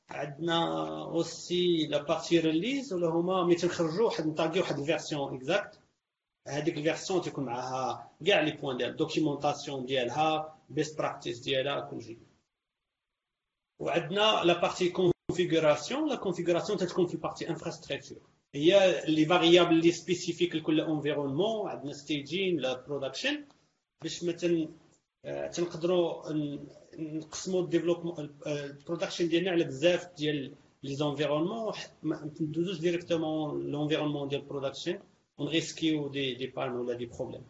عندنا aussi la partie release ولا هما ملي تنخرجوا واحد نطاقيو واحد ال version exacte هذيك ال version تيكون معاها كاع les points ديال ال documentation ديالها best practices ديالها كلشي وعندنا la partie configuration la configuration تتكون في ال partie infrastructure هي les variables les spécifiques لكل environnement عندنا staging ولا production باش مثلا تنقدروا نقسموا ال développement ال production ديالنا على بزاف ديال les environnements ما ندوزوش directement l'environnement ديال ال production ونغيسكيو des des pannes ولا des problèmes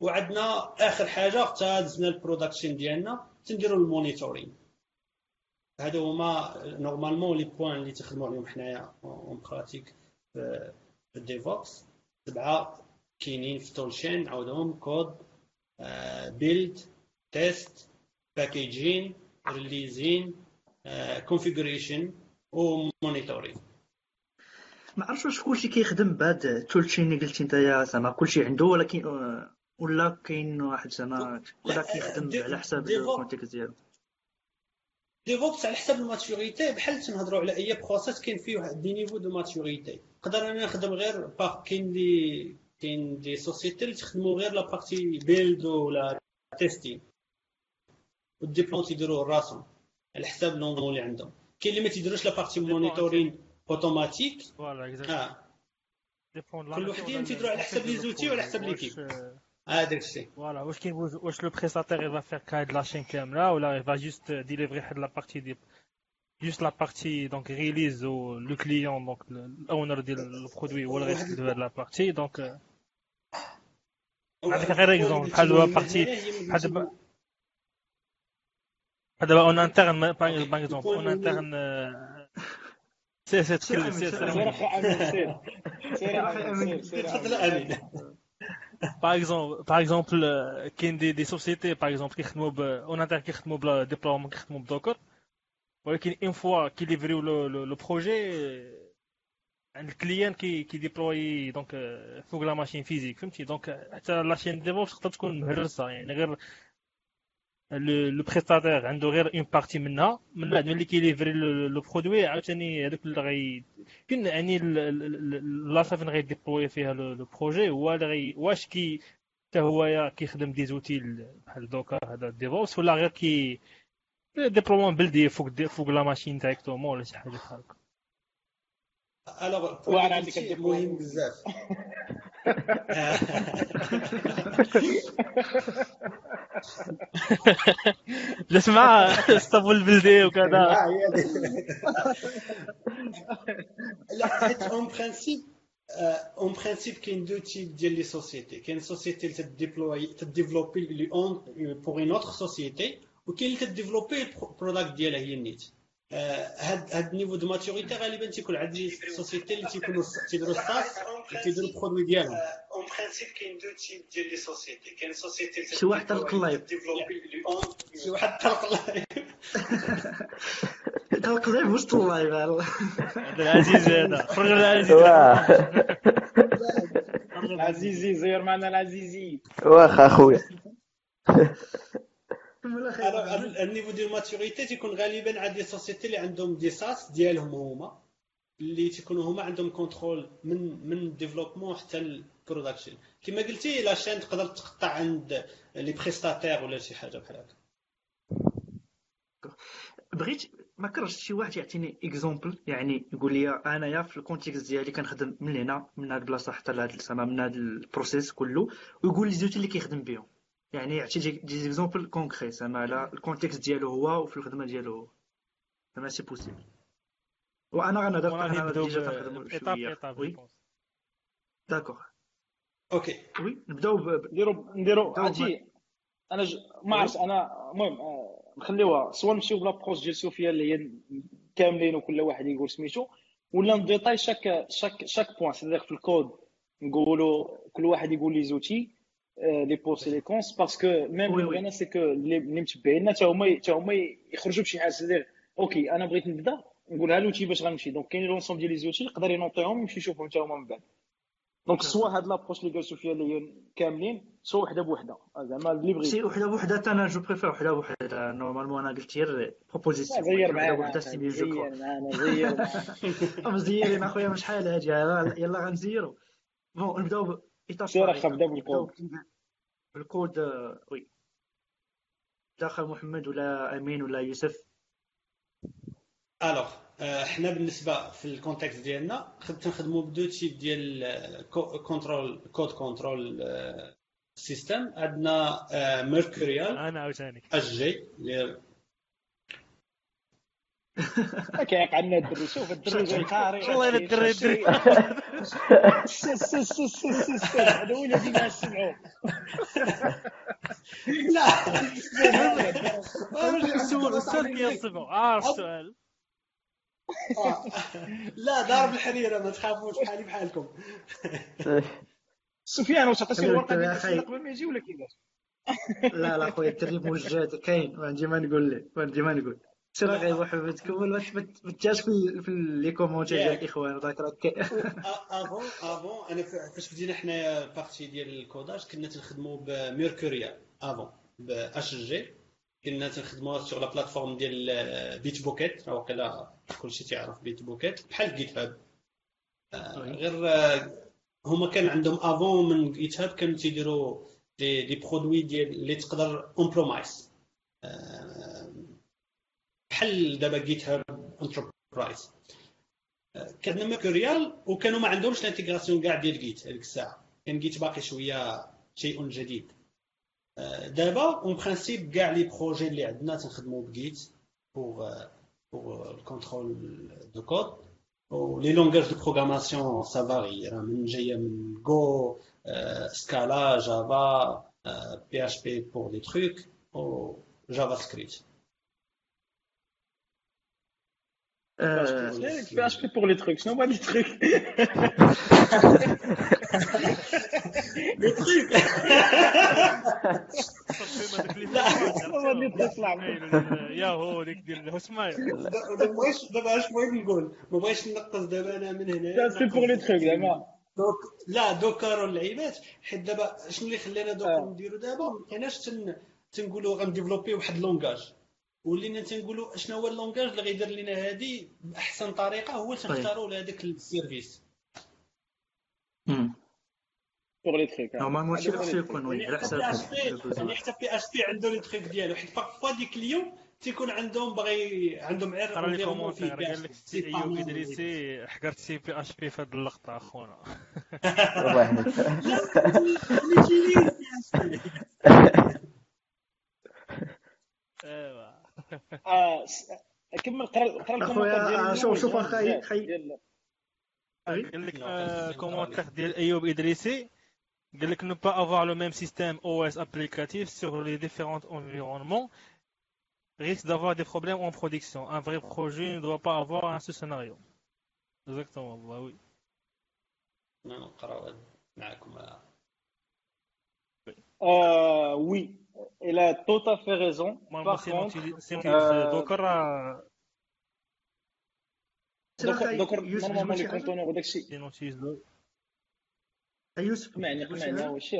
وعندنا آخر حاجة حتى دزنا ال production ديالنا تنديروا ال monitoring هادو هما normalement les points اللي تخدموا عليهم حنايا en pratique في ال DevOps سبعة كاينين في toolchain نعاودهم code build test packaging releasing configuration و monitoring ما عرفتش واش كلشي كيخدم بهاد ال toolchain اللي قلتي نتايا زعما كلشي عنده ولكن ولا كاين واحد زعما كل كيخدم على حساب ال contexte ديالو. DevOps على حسب ال maturité بحال تنهضروا على أي process كاين فيه واحد des niveaux de maturité نقدر أنا نخدم غير par كاين des كاين des sociétés اللي تخدموا غير la partie build ولا testing وال deploy تيديروه راسهم على حساب لونغون اللي عندهم. كاين اللي ما تيديروش la partie monitoring automatique آه كل وحدين تيديروا على حساب les outils وعلى حساب l'équipe هذاك الشيء voilà واش كاين واش le prestataire il va faire كاد la chaîne كامله ولا il va juste délivrer واحد la partie de juste la partie donc release و le client donc ال owner ديال ال produit هو اللي غيتخدم هاد la partie donc عندك غير exemple بحال دابا partie بحال دابا بحال دابا en interne par exemple en interne سير سير تكلم سير سير سير أخي امين سير سير امين سير تفضل امين par exemple par exemple كاين des des sociétés par exemple كيخدموا ب en interne كيخدموا بلا déploiement كيخدموا ب Docker ولكن une fois كيليفريو le projet عند ال client كي كيديبلوي donc فوق la machine physique فهمتي donc حتى la chaîne DevOps تقدر تكون مهرسه يعني غير le prestataire عنده غير une partie منها من بعد ملي كيليفري le produit عاوتاني هذوك اللي غي كاين يعني لاصا فين غيديبلوي فيها le projet هو اللي غي واش كي حتى هو كيخدم des outils بحال دوكا هذا DevOps ولا غير كي déploiement بلدي فوق دي فوق la machine directement ولا شي حاجة بحال هكا alors واعر عندك الدبلوم. مهم بزاف جات مع اسطنبول البلدي وكذا لا هي هذه. لا حيت en principe en principe كاين deux types ديال les sociétés كاين société اللي تديبلوي تديفلوبي لي اون pour une autre société وكاين اللي تديفلوبي ال product ديالها هي النيت آه، هاد هاد ال niveau de maturité غالبا تيكون عند les sociétés اللي تيكونوا تيديروا ستاس تيديروا ال produit ديالهم en principe كاين deux types ديال les sociétés كاين société شي واحد طلق ال live شي واحد طلق ال live طلق ال live وسط ال live هذا العزيز هذا خرج العزيز العزيزي زير معنا العزيزي واخا اخويا ال niveau ديال ال maturité تيكون غالبا عند les sociétés اللي عندهم des SaaS ديالهم هما اللي تيكونوا هما عندهم contrôle من من ال développement حتى ال production كما قلتي la chaîne تقدر تقطع عند les prestataires ولا شي حاجة بحال هكا. بغيت ما كرهتش شي واحد يعطيني exemple يعني يقول لي أنايا في ال contexte ديالي كنخدم من هنا من هاد البلاصة حتى لهاد السما من هاد ال process كله ويقول les outils اللي كيخدم بهم. يعني يعطي des exemples concrets زعما على ال contexte ديالو هو وفي الخدمة ديالو هو. زعما si possible وأنا غنهضر أنا نبداو déjà كنخدم شوية oui d'accord ok oui نبداو نديرو نديرو عرفتي؟ أنا ج... ما عرفتش أنا المهم آه، نخليوها. soit نمشيو ب l'approche ديال سوفيا اللي هي كاملين وكل واحد يقول سميتو ولا نديتاي chaque chaque chaque point c'est-à-dire في الكود نقولوا كل واحد يقول les outils. les pros les cons parce que même. بغينا ceux اللي متبعينا حتى هما حتى هما يخرجوا بشي حاجة c'est-à-dire ok أنا بغيت نبدا نقولها l'outil باش غنمشي donc كاين l'ensemble ديال les outils يقدر ينوطيهم يمشي يشوفهم حتى هما من بعد donc soit هاد l'approche اللي قال سفيان اللي هي كاملين soit وحده بوحده زعما اللي بغيت c'est وحده بوحده أنا je préfère وحده بوحده normalement أنا قلت غير proposition زير وحده معانا بوحده c'est mieux je معانا. مزيرين اخويا مش حال هادي يلا غنزيرو bon نبداو بال code بال code آه، oui. داخل محمد ولا أمين ولا يوسف. alors حنا بالنسبة في ال contexte ديالنا خد- تنخدموا ب deux types ديال control code control system عندنا Mercurial أنا عاوتاني. اش جي اللي كيعيق عنا الدري. شوف الدري جاي قاري والله الا الدري؟ الدري. سس سس سس سس هذا هو اللي ديما نسمعوه لا السؤال السؤال كيصفو عارف السؤال. لا ضارب الحريره ما تخافوش بحالي بحالكم. سفيان واش عطيتي الورقه ديال. قبل ما يجي ولا كيفاش لا لا خويا الدري موجد كاين. ما عندي ما نقول لك. ما عندي ما نقول. سير غير محمد تكمل ما تجاش في في les commentaires ديال الاخوان ذاك راه كاين avant avant أنا فاش بدينا حنايا ال partie ديال ال codage كنا تنخدموا ب Mercurial avant ب Hg كنا تنخدموا sur la plateforme ديال Bitbucket راه واقيلا كلشي تيعرف Bitbucket بحال GitHub oui. غير آه، هما كان عندهم avant من GitHub كانوا تيديروا des des produits ديال اللي تقدر on-premise بحال دابا GitHub Enterprise كان Mercurial وكانوا ما عندهمش ال intégration كاع ديال Git هذيك الساعة. كان Git باقي شوية شيء جديد. آه، دابا en principe كاع les projets اللي عندنا تنخدموا ب Git pour pour ال contrôle de code و les langages de programmation ça varie راه من جاية من Go Scala Java PHP pour des trucs و JavaScript PHP pour les trucs شنو هما les trucs les trucs هما les trucs صعب يا هو ديك ديال ما بغيتش دابا اش بغيت نقول ما بغيتش نقص دابا أنا من هنا بي pour les trucs زعما دوك لا Docker واللعيبات حيت دابا شنو اللي خلانا Docker آه. نديرو دابا؟ ما بقيناش تن تنقولوا غنديفلوبي واحد ال langage ولينا تنقولوا شنو هو ال langage اللي غيدير لنا هذه بأحسن طريقة هو تنختاروا لهذاك ال service. pour les trucs normalement هادشي اللي خصو يكون oui على يعني حساب حتى PHP يعني حتى PHP عنده les trucs ديالو. حيت parfois des clients تيكون عندهم باغي عندهم غير قرا les environnement commentaire فيه قال لك سي أيوب إدريسي حقرت سي PHP في هاد اللقطة أخونا. واحد ايوا آه س- كمل قرا قرا أخويا، الكومنتير ديال آه، شوف- شوف الأول، أخي- بزاف خي- ديال- قال لك آه، كومونتير ديال ايوب ادريسي قال لك ne pas avoir le même système OS applicatif sur les différents environnements risque d'avoir des problèmes en production. Un vrai projet ne doit pas avoir un seul scénario. Exactement, bah oui. نقراو معكم Euh, oui, il a tout à fait raison. Moi, Par contre, Docker. دوكر دوكر يوسف نورمالمون لي؟ كونتونور يوسف قمعني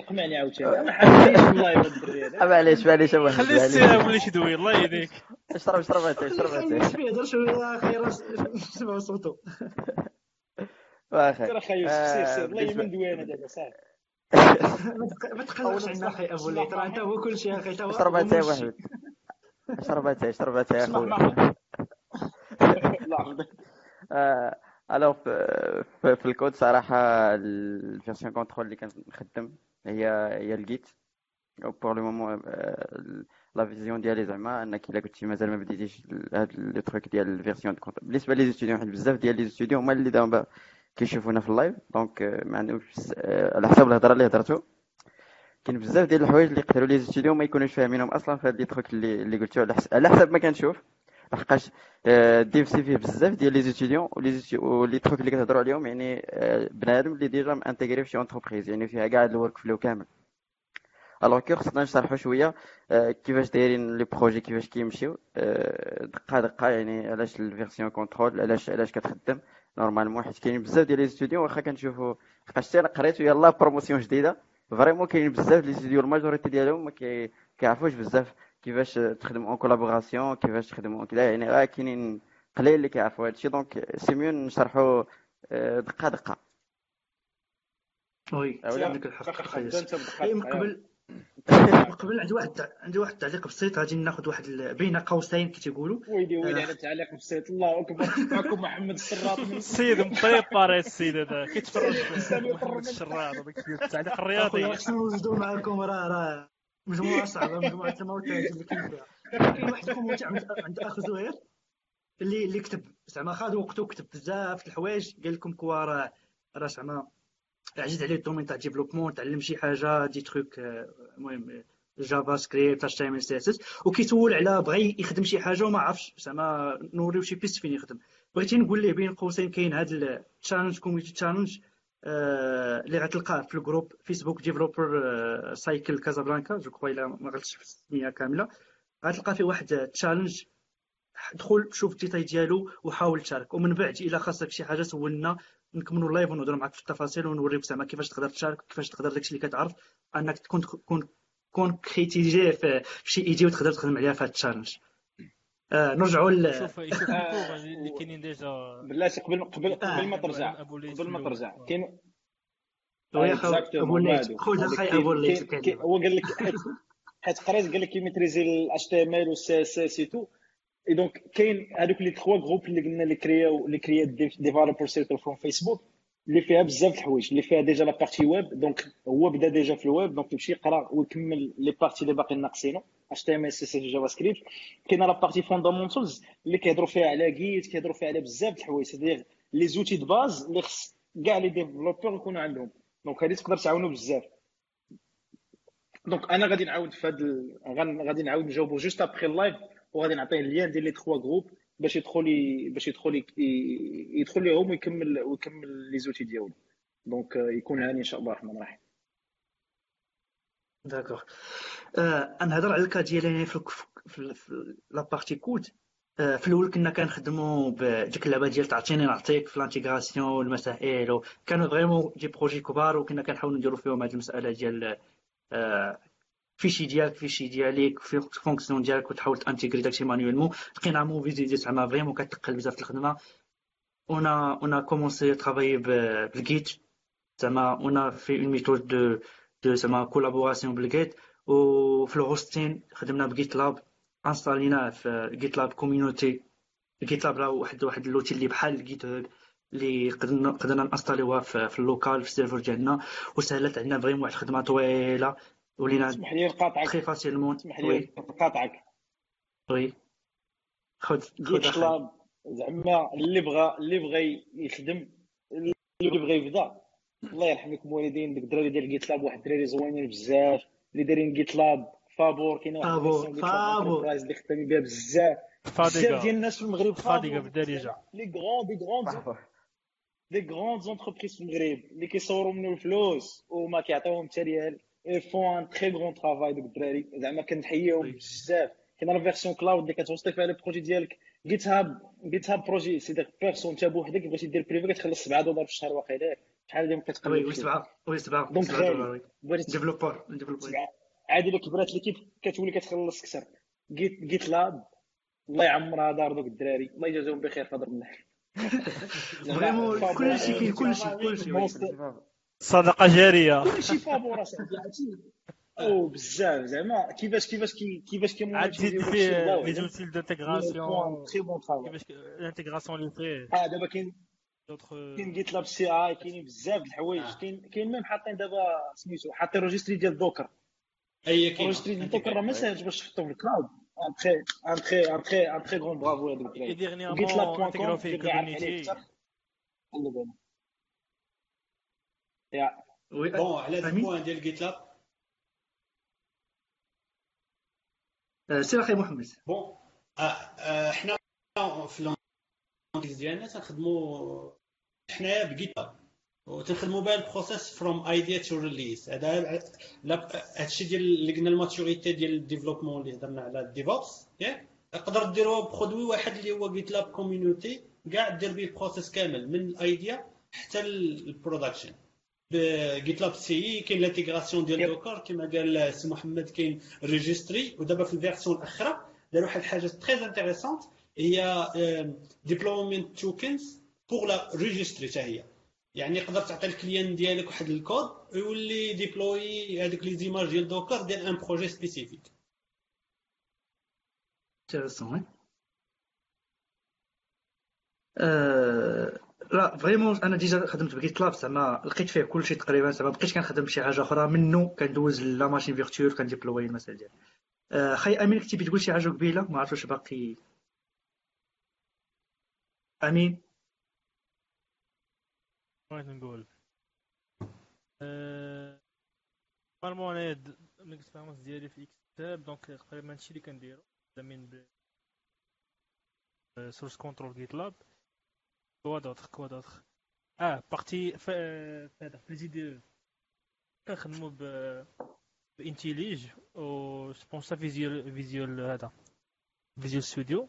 قمعني عاوتاني ما والله هذا الدري هذا معليش معليش واحد خلي معليش. السيرة ولا شي دوي الله يهديك اشرب اشرب اتاي اشرب يوسف يهضر شوية خير نسمعوا صوته. واخا. سير يوسف سير آه، سير والله بالنسبة- من دوينة دابا صافي ما تق- ما تقلقش عنا أخي أبو الليل راه انت هو كل شيء أخي هو اتاي ماشي. واحد. اشرب اتاي اشرب اتاي يا اسمع خويا معك لا عرضك. آه، الوغ في, الكود صراحة ال version control اللي كنخدم هي هي ال git. pour le moment la vision ديالي زعما انك الا كنتي مازال ما بديتيش هاد les trucs ديال ال version بالنسبة les étudiants حيت بزاف ديال les étudiants هما اللي دابا كيشوفونا في ال live. donc آه، ما آه، على حساب الهضرة اللي هضرتو. كاين بزاف ديال الحوايج اللي يقدروا les étudiants ما يكونوش فاهمينهم أصلا في هاد les trucs اللي اللي قلتو. على حس- على حسب ما كنشوف لحقاش ديف سي فيه بزاف ديال les étudiants و les trucs اللي كتهضروا عليهم يعني آه، بنادم اللي déjà م intégré في شي entreprise يعني فيها كاع ال workflow كامل. alors que خصنا نشرحوا شوية آه، كيفاش دايرين les projets كيفاش كيمشيو. آه، دقة دقة يعني علاش ال version control علاش علاش كتخدم. normalement حيت كاينين بزاف ديال les étudiants واخا كنشوفوا لحقاش أنا قريت يلاه promotion جديدة. vraiment كاين بزاف les étudiants ال majorité ديالهم ما كي- كيعرفوش بزاف كيفاش تخدم اون كولابوراسيون كيفاش تخدموا كذا يعني راه كاينين قليل اللي كيعرفوا هادشي. دونك سي ميو نشرحوا دقة دقة. وي. عندك الحق دقة، قبل قبل عندي واحد عندي واحد التعليق بسيط غادي ناخذ واحد بين قوسين كي تيقولوا. ويلي ويلي آه. على التعليق بسيط. الله أكبر. معكم محمد السراط من السيد مبريباري السيد هذا. كيتفرج في محمد الشراط التعليق الرياضي خصنا نوجدوا معكم؟ راه راه مجموعة صعبة مجموعة الموتات اللي كاين فيها. كاين واحد ال commentaire عند عند أخ زهير اللي اللي كتب زعما خاد وقته كتب بزاف د الحوايج قال لكم quoi راه راه زعما عزيز عليه ال domaine تاع développement تعلم شي حاجة des trucs آه، المهم جافا سكريبت اش تي ام ال سي اس اس وكيسول على بغى يخدم شي حاجة وما عرفش زعما نوريو شي piste فين يخدم. بغيتي نقول ليه بين قوسين كاين هذا ال challenge community challenge اللي غتلقاه في ال groupe Facebook Developer Circle Casablanca je crois إلا ما غلطتش في السمية كاملة. غتلقى فيه واحد challenge دخل شوف الديتاي ديالو وحاول تشارك. ومن بعد إلا خاصك شي حاجة سولنا نكملوا ال live ونهضروا معك في التفاصيل ونوريك زعما كيفاش تقدر تشارك كيفاش تقدر داكشي اللي كتعرف انك تكون تكون concrétiser في شي idée وتقدر تخدم عليها في هذا ال challenge آه نرجعوا ل آه، الكور اللي كاينين ديجا بلاتي قبل قبل آه. قبل ما ترجع قبل ما ترجع. كاين أبو هادو. خذ أخي أبو الكلمة هو قال لك حيت قريت قال لك كيميتريزي ال HTML و CSS et tout اي دونك كاين هذوك لي تخوا جروب اللي قلنا اللي كرياو اللي كريا ديفلوبر سيركل فروم فيسبوك اللي فيها بزاف الحوايج اللي فيها ديجا لا بارتي ويب دونك هو بدا ديجا في الويب دونك يمشي يقرا ويكمل لي بارتي اللي باقي ناقصينو HTML CSS JavaScript كاينة la partie fundamentals اللي كيهضروا فيها على git كيهضروا فيها على بزاف الحوايج c'est-à-dire les outils de base اللي خص كاع les développeurs يكونوا عندهم donc هذه تقدر تعاونوا بزاف donc أنا غادي نعاود في هذا غادي نعاود نجاوبو juste après ال live وغادي نعطيه ال lien ديال les trois groupes باش يدخل. باش يدخل. يدخل ليهم ويكمل ويكمل les outils ديالو donc يكون هاني ان شاء الله الرحمن الرحيم d'accord آه نهضر على ال cas ديالي في في في la partie code آه في الأول كنا كنخدموا بديك اللعبة ديال تعطيني نعطيك في ال intégration والمسائل وكانوا vraiment des projets كبار وكنا كنحاولوا نديروا فيهم هذه المسألة ديال آه fichier ديالك fichier ديالك في fonction ديالك وتحاول ت intégrer داكشي manuellement لقينا mauvaise idée زعما vraiment كتقل بزاف الخدمة. أنا أنا commencer travailler بال git زعما أنا في une méthode de de زعما collaboration بال git وفي ال hosting خدمنا ب GitLab installيناه في GitLab Community GitLab راه واحد واحد l'outil اللي بحال GitHub اللي قدرنا قدرنا ن installيوها في ال local في ال serveur ديالنا. وسهلت علينا vraiment واحد الخدمة طويلة. ولينا اسمح لي نقاطعك très facilement اسمح لي نقاطعك oui خذ خذ كلاب زعما اللي بغى اللي بغى يخدم اللي بغى يبدا الله يرحم لكم والدين ديك الدراري ديال جيت لاب واحد الدراري زوينين بزاف اللي دايرين جيت لاب فابور كاينة واحد فابور، فابور. اللي خدامين بها بزاف بزاف ديال الناس في المغرب فاديكا فابور بالدارجه لي غران دي غران دي غروند زونتربريز في المغرب اللي كيصوروا منهم الفلوس وما كيعطيوهم حتى ريال اي فون ان تري غرون ترافاي دوك الدراري زعما كنحييهم. بزاف كاين لا فيرسيون كلاود اللي كتوصلي فيها لي بروجي ديالك جيت هاب جيت هاب بروجي سي ديك بيرسون انت بوحدك بغيتي دير بريفي كتخلص 7 دولار في الشهر واقيلا شحال وي كتقلب وي فيه سبعه وي سبعه دونك ديفلوبر ديفلوبر. عادي الا كبرات ليكيب كتولي كتخلص كثر جيت جيت لاب الله يعمرها دار دوك الدراري الله يجازيهم بخير في هضر الله فريمون كلشي فيه كلشي كلشي. صدقة جارية. كلشي فابور اصاحبي عرفتي أو بزاف زعما. كيفاش كيفاش كي كيفاش كي عاد فيه les outils d'intégration très bon travail كيفاش ال intégration اللي فيه آه دابا كاين كاين GitLab CI كاينين بزاف د الحوايج. كاين كاين même حاطين دابا سميتو حاطين registry ديال Docker et كاين registry ديال Docker راه ما ساهلش باش تحطو في ال cloud un très un très un très un très grand bravo هذوك الدراري GitLab point com عارف عليه أكثر خلي بالك يا oui bon على؟ ال point ديال GitLab سير أخي محمد. bon آه، آه، حنا في l'anglais ديالنا تنخدموا حنايا ب GitLab وتنخدموا بها ال process from idea to release هذا هادشي ديال اللي قلنا ال maturité ديال ال développement اللي هضرنا على ال DevOps ياك تقدر ديروها produit واحد اللي هو GitLab Community كاع دير به ال process كامل من ال idea حتى ال production ب GitLab CI كاين ال intégration ديال. Docker كما قال سي محمد كاين registry ودابا في ال version الاخرى داروا واحد الحاجة très intéressante هي deployment tokens pour la registry حتى هي. يعني يقدر تعطي ال client ديالك واحد الكود ويولي déployer هذوك les images ديال Docker ديال un projet spécifique intéressant لا vraiment أنا déjà خدمت ب GitLab زعما لقيت فيه كلشي تقريبا زعما بقيت كنخدم بشي حاجة أخرى منه كندوز la machine virtuelle كن déployer المسائل ديالي. آه، خي أمين كنتي بتقول شي حاجة قبيلة ما عرفتش باقي. أمين؟ بغيت نقول. نورمالمون أنا د- من الاكسبيريونس ديالي في اكتاب دونك تقريبا هادشي اللي كنديرو ب سورس كونترول جيت لاب كوا دوطخ كوا دوطخ آه بارتي ف في هذا في الجي كنخدمو ب بانتيليج و سبونسا فيزيول فيزيول هذا فيزيول ستوديو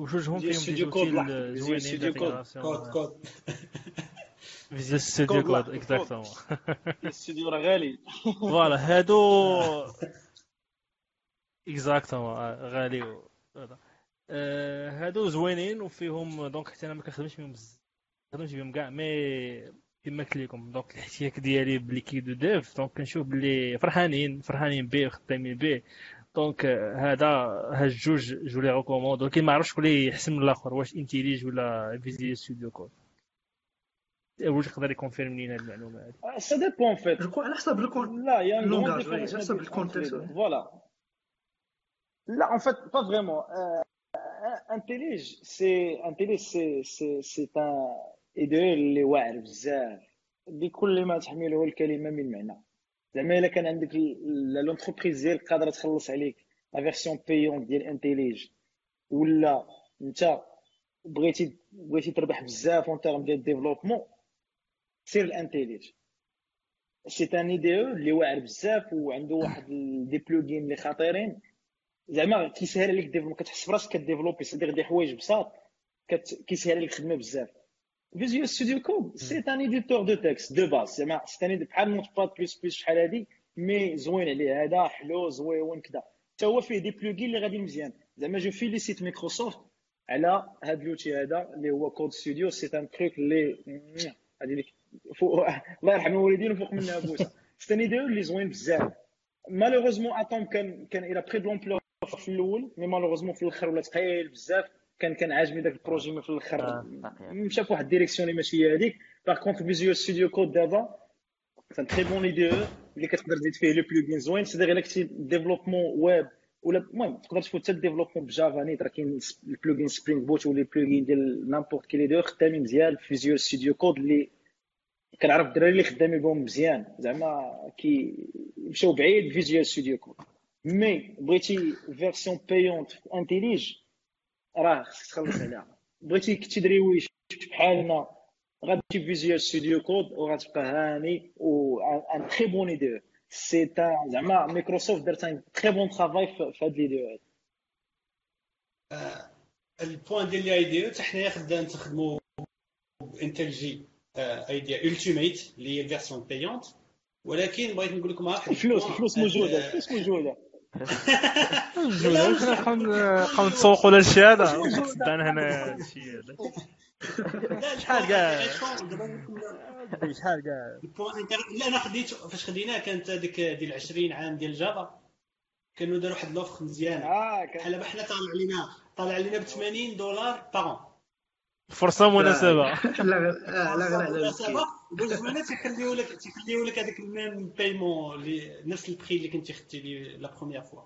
وجوجهم فيهم دي زوتيل. زوينين كود. كود فيزيول ستوديو كود. اكزاكتومون الاستوديو راه غالي فوالا هادو اكزاكتومون غالي و- هذا آه، هادو زوينين وفيهم دونك حتى أنا ما كنخدمش بهم بزاف ما كنخدمش بهم كاع مي كما قلت لكم دونك الاحتياج ديالي بليكيد دو ديف دونك كنشوف بلي فرحانين فرحانين به وخدامين به دونك هذا هاد الجوج جو لي ريكوموند. ولكن ما عرفتش شكون اللي يحسن من الآخر واش إنتيليج ولا فيزيو ستوديو كود واش يقدر يكونفيرم لينا هاد المعلومة هادي؟ سا ديبون فيت على حسب الكون لا يا Langage, oui, ça, c'est le contexte, ouais. Voilà. Là, en Intellige, c'est Intellige, c'est c'est c'est un IDE اللي واعر بزاف. بكل ما تحمله الكلمة من معنى. زعما إلا كان عندك لونتربريز ديالك قادرة تخلص عليك لا فيرسيون بايون ديال انتيليج ولا أنت بغيتي بغيتي تربح بزاف en termes ديال développement سير ال IntelliJ c'est un IDE اللي واعر بزاف وعنده واحد des plugins اللي خطيرين. زعما كيسهل عليك développe كتحس براسك ك développer صديق des حوايج بساط كت... كيسهل عليك الخدمة بزاف. Visual Studio Code c'est un éditeur de texte de base زعما c'est بحال Notepad++ شحال هادي mais زوين عليه. هذا حلو زويون كذا حتى هو فيه دي بلوجين اللي غادي مزيان. زعما جو فيليسيت مايكروسوفت على هاد لوتي هذا اللي هو كود ستوديو سي ان تروك اللي غادي لك فوق الله يرحم الوالدين وفوق منها بوسة. سي ان اللي زوين بزاف. مالوغوزمون اتوم كان كان إلى بري دو لومبلور في الأول مي مالوغوزمون في الأخر ولا ثقيل بزاف. كان كان عاجبني ذاك البروجي مي في الأخر. آه. مشى في واحد الديريكسيون اللي ماشي هي هذيك باغ كونتر فيزيوال ستوديو كود دابا c'est un très bon IDE اللي كتقدر تزيد فيه le plugin زوين c'est إلا كنتي développement web ولا المهم تقدر تفوت حتى ال développement ب Java نيت راه كاين ال plugin Spring Boot ولا ال plugin ديال n'importe quoi les deux خدامين مزيان في Visual Studio Code اللي كنعرف الدراري اللي خدامين بهم مزيان. زعما كي مشاو بعيد Visual Studio Code mais بغيتي version payante IntelliJ راه خصك تخلص عليها بغيتي كنتي دريويش بحالنا غادي فيزيوال ستوديو كود وغتبقى هاني و ان تري بون ايدي سي تا زعما مايكروسوفت دارت ان تري بون ترافاي في هاد ليديو هادي البوان ديال الاي دي حتى حنايا خدام تخدموا انتل جي اي دي التيميت اللي هي الفيرسيون بايونت ولكن بغيت نقول لكم واحد الفلوس الفلوس موجوده الفلوس موجوده موجودة واش نبقاو نتسوقوا لهادشي هذا صدقنا هنا هذا شحال كاع شحال كاع لا أنا خديت فاش خديناه كانت هذيك ديال 20 عام ديال Java كانوا داروا واحد l'offre مزيانه آه بحال حنا طالع علينا طالع علينا ب 80 دولار par an فرصه مناسبه لا لا لا على مناسبه وبالزمانه تيخليو لك تيخليو لك هذاك ال même paiement اللي نفس البخي اللي كنتي خدتي لي la première fois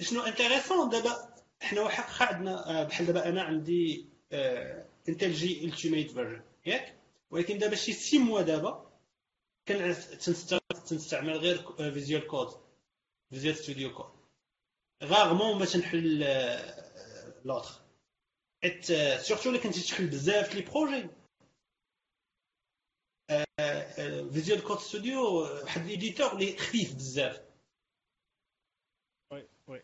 شنو intéressant دابا حنا واحد عندنا بحال دابا أنا عندي IntelliJ Ultimate version ياك؟ ولكن دابا chez moi دابا تنستعمل غير Visual Code Visual Studio Code rarement ما تنحل l'autre حيت surtout إلا كنتي تحل بزاف les projets Visual Code Studio واحد l'éditeur اللي خفيف بزاف. Oui oui.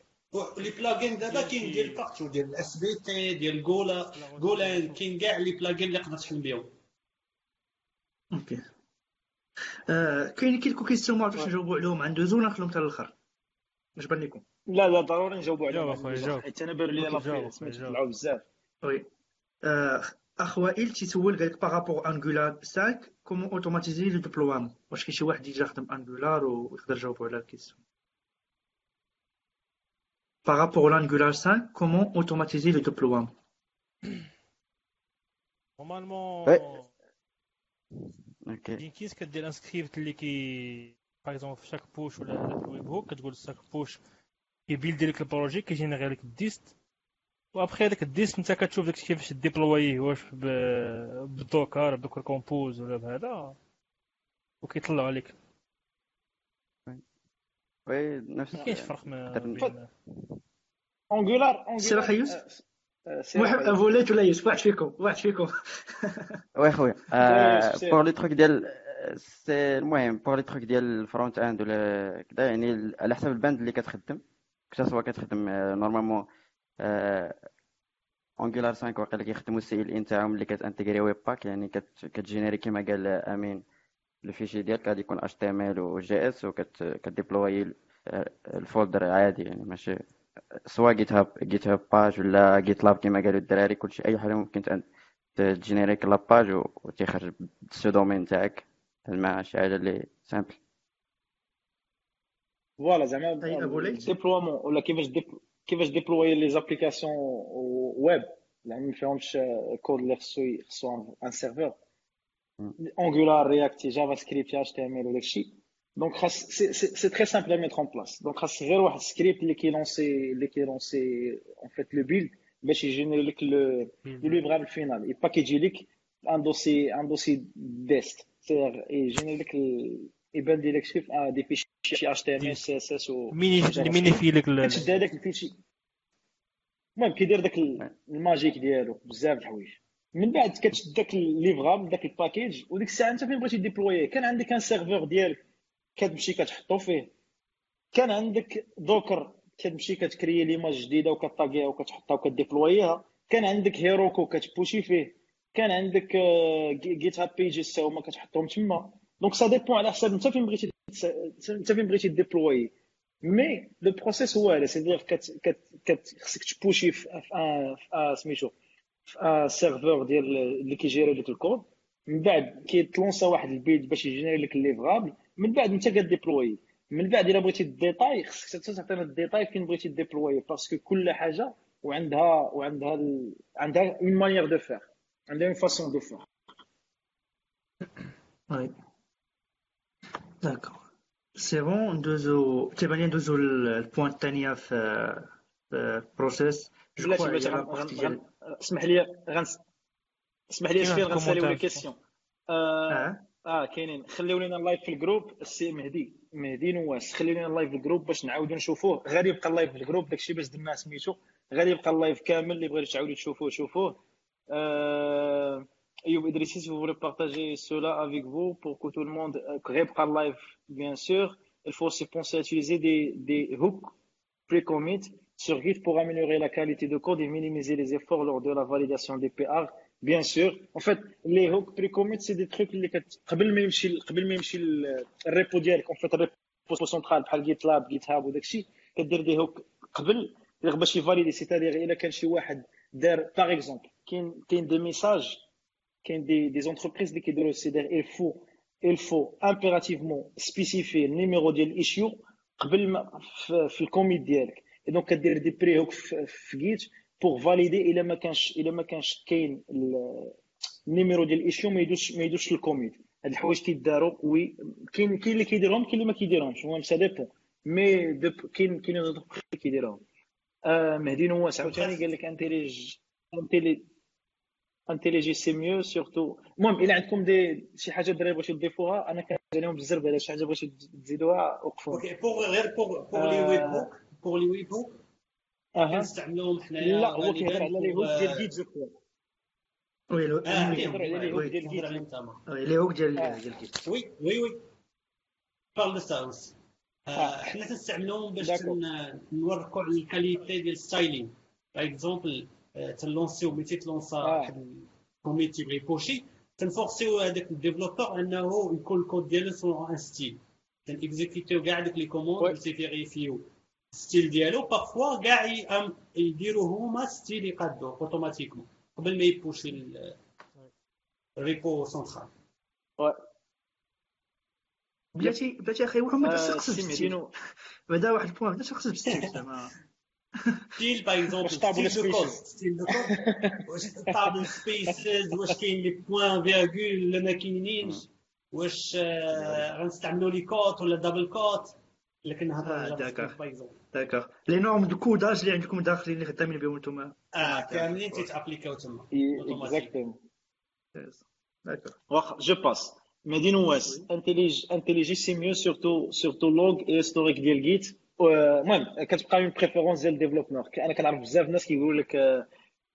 les plugins دابا كاين ديال partout ديال ال SBT ديال Java Java كاين كاع les plugins اللي تقدر تحل بهم OK. آه، كاين quelques questions ما عرفتش نجاوبوا عليهم ندوزو ولا نخليهم حتى للاخر اش بان لكم لا لا ضروري نجاوبوا عليهم. حيت أنا بان لي لا. طلعوا بزاف. Oui. آه، اخ وائل تيسول قال لك par rapport Angular 5 comment automatiser le déploiement واش كاين شي واحد déjà خدم Angular ويقدر يجاوبوا على ال question. par rapport ل Angular 5 comment automatiser le déploiement normalement Ouais. OK Jenkins كدير un script اللي qui par exemple في chaque push ولا هذاك ال webhook كتقول chaque push كي builder لك ال projet كي générer لك ال dist و après هذاك ال dist انت كتشوف داك كيفاش déployer ه واش بال Docker ب Docker Compose ولا بهذا وكيطلعوا عليك. وي نفس ما كاينش فرق ما بين اونجولار سير حيوس؟ اونجولار محب فوليت ولا يوسف؟ واحد فيكم واحد فيكم. وي خويا. بور لي تروك ديال سي المهم بور لي تروك ديال الفرونت اند ولا كذا يعني على حسب الباند اللي كتخدم كتا سوا كتخدم نورمالمون انجولار 5 واقيلا كيخدموا السي ال إن تاعهم اللي كتانتيغري ويب باك يعني كت كتجينيري كما قال أمين ال fichier ديالك غادي يكون HTML و JS وكت déployer ال folder عادي يعني ماشي سواء GitHub GitHub Pages ولا GitLab كما قالوا الدراري كلشي أي حاجة ممكن ت générer ليك لاباج و- وتيخرج ال sous-domaine تاعك مع شي حاجة اللي simple Voilà زعما؟ déploiement ولا كيفاش كيفاش déployer les applications web زعما ما فيهمش كود اللي خصو خصو ان سيرفور انجولار رياكت جافا سكريبت اتش تي ام ال وداكشي دونك خاص سي سي تري سامبل ا ميتر اون بلاس دونك خاص غير واحد السكريبت اللي كيلونسي اللي كيلونسي اون فيت لو بيلد باش يجينيري لك لو لو ليفرابل فينال يبقى كيجي لك ان دوسي ان دوسي ديست سير يجيني لك ال- يبان لي لك كيف دي فيشي اتش تي ام ال سي اس اس و ميني الميني في لك كتشد هذاك الفيشي المهم كيدير داك ال- ال magic ديالو بزاف د الحوايج من بعد كتشد داك ال livrable داك ال package وديك الساعة انت فين بغيتي déployer ه كان عندك un serveur ديالك كتمشي كتحطو فيه كان عندك Docker كتمشي كت créer l'image جديده وكطاغيها وكتحطها وك déployer ها كان عندك Heroku كت pusher فيه كان عندك GitHub Pages تا هما كتحطهم تما donc ça dépend على حسب انت فين بغيتي انت فين بغيتي déployer mais le process هو هذا سيدير خصك ت pusher في un سميتو في un serveur ديال اللي كي gérer لك الكود من بعد كيت lancer واحد ال build باش ي générer لك ال livrable من بعد انت ك déployer من بعد الا بغيتي les détails خصك حتى تعطينا les détails فين بغيتي déployer parce que كل حاجة وعندها وعندها ال... عندها une manière de faire عندها une façon de faire D'accord c'est bon ندوزو تيبان لي ندوزو ال point الثانية في ال process اسمح لي غنس اسمح لي سفير غنساليو les questions آه آه كاينين خليو لينا ال live في ال groupe السي مهدي. مهدي نواس. خليو لينا ال live في ال groupe باش نعاودو نشوفوه. غادي يبقى ال live في ال groupe داكشي باش درنا سميتو. غادي يبقى ال live كامل اللي بغيتو تعاودو تشوفوه شوفوه. آه Ayoub Idrissi, si vous voulez partager cela avec vous pour que tout le monde غيبقى اللايف bien sûr il faut aussi penser à utiliser des, des hooks pre-commit sur Git pour améliorer la qualité de code et minimiser les efforts lors de la validation des PR bien sûr en fait les hooks pre-commit c'est des trucs اللي كت... قبل ما يمشي قبل ما يمشي الريبو ديالك en fait الريبو سنترال بحال جيت لاب جيت هاب وداك الشيء كدير دي هوك قبل باش يفاليدي سيتادير الا كان شي واحد دار باغ اكزومبل كاين كاين دي ميساج كاين des des entreprises اللي كيديروا c'est-à-dire il faut il faut impérativement spécifier le numéro ديال ال issue قبل ما في ال commit ديالك donc كدير des pre-hooks في Git pour valider الا ما كانش الا ما كانش كاين ال numéro ديال ال issue ما يدوش ما يدوش لل commit هاد الحوايج كيداروا oui كاين كاين اللي كيديرهم كاين اللي ما كيديرهمش المهم ça dépend mais كاين كاين اللي كيديرهم آه مهدي نواس عاوتاني قال لك انتيليج انتيلي انتيليجي سي ميو سورتو. المهم إلا عندكم دي شي حاجة دراري بغيتو تضيفوها أنا كنعجبني بزاف على شي حاجة بغيتو تزيدوها وقفوا أوكي بوغ غير بوغ بوغ لي ويب بوك بوغ لي ويب بوك كنستعملوهم حنايا لا هو كيهضر على لي هوك ديال جيت جو كوا وي لو كيهضر على لي هوك ديال جيت لي هوك ديال ديال جيت وي وي وي. بارل ساوس حنا تنستعملوهم باش نورقوا على الكاليتي ديال ستايلين باغ اكزومبل تنلونسيو ملي تلونسا آه. واحد الكوميت تيبغي يبوشي تنفورسيو هذاك الديفلوبور انه يكون الكود ديالو سون ان ستيل تنكزيكيتيو كاع دوك لي. كوموند تيفيريفيو ستيل ديالو. بارفوا كاع ي- أم- يديروا هما ستيل يقادو اوتوماتيكمون قبل ما يبوشي ال- ال repo central بلاتي بلاتي أخي واحد ما آه، تسقسش سي مهدي بال style non- بعدا واحد ال point بدا تسقسش بال style زعما style par exemple واش tab ou style deux ال spaces؟ style de code واش tab les spaces واش كاين les points-virgules ولا ما كاينينش واش آه، غنستعملوا les quotes ولا double quotes كنهضر آه، على d'accord. d'accord les normes de codage اللي عندكم داخلين اللي خدامين بهم نتوما آه كاملين تيت appliquaو تما exactement d'accord واخا je pense نواس IntelliJ IntelliJ c'est mieux surtout surtout l'historique ديال Git المهم كتبقى une préférence ديال ال développeur أنا كنعرف بزاف الناس كيقولوا لك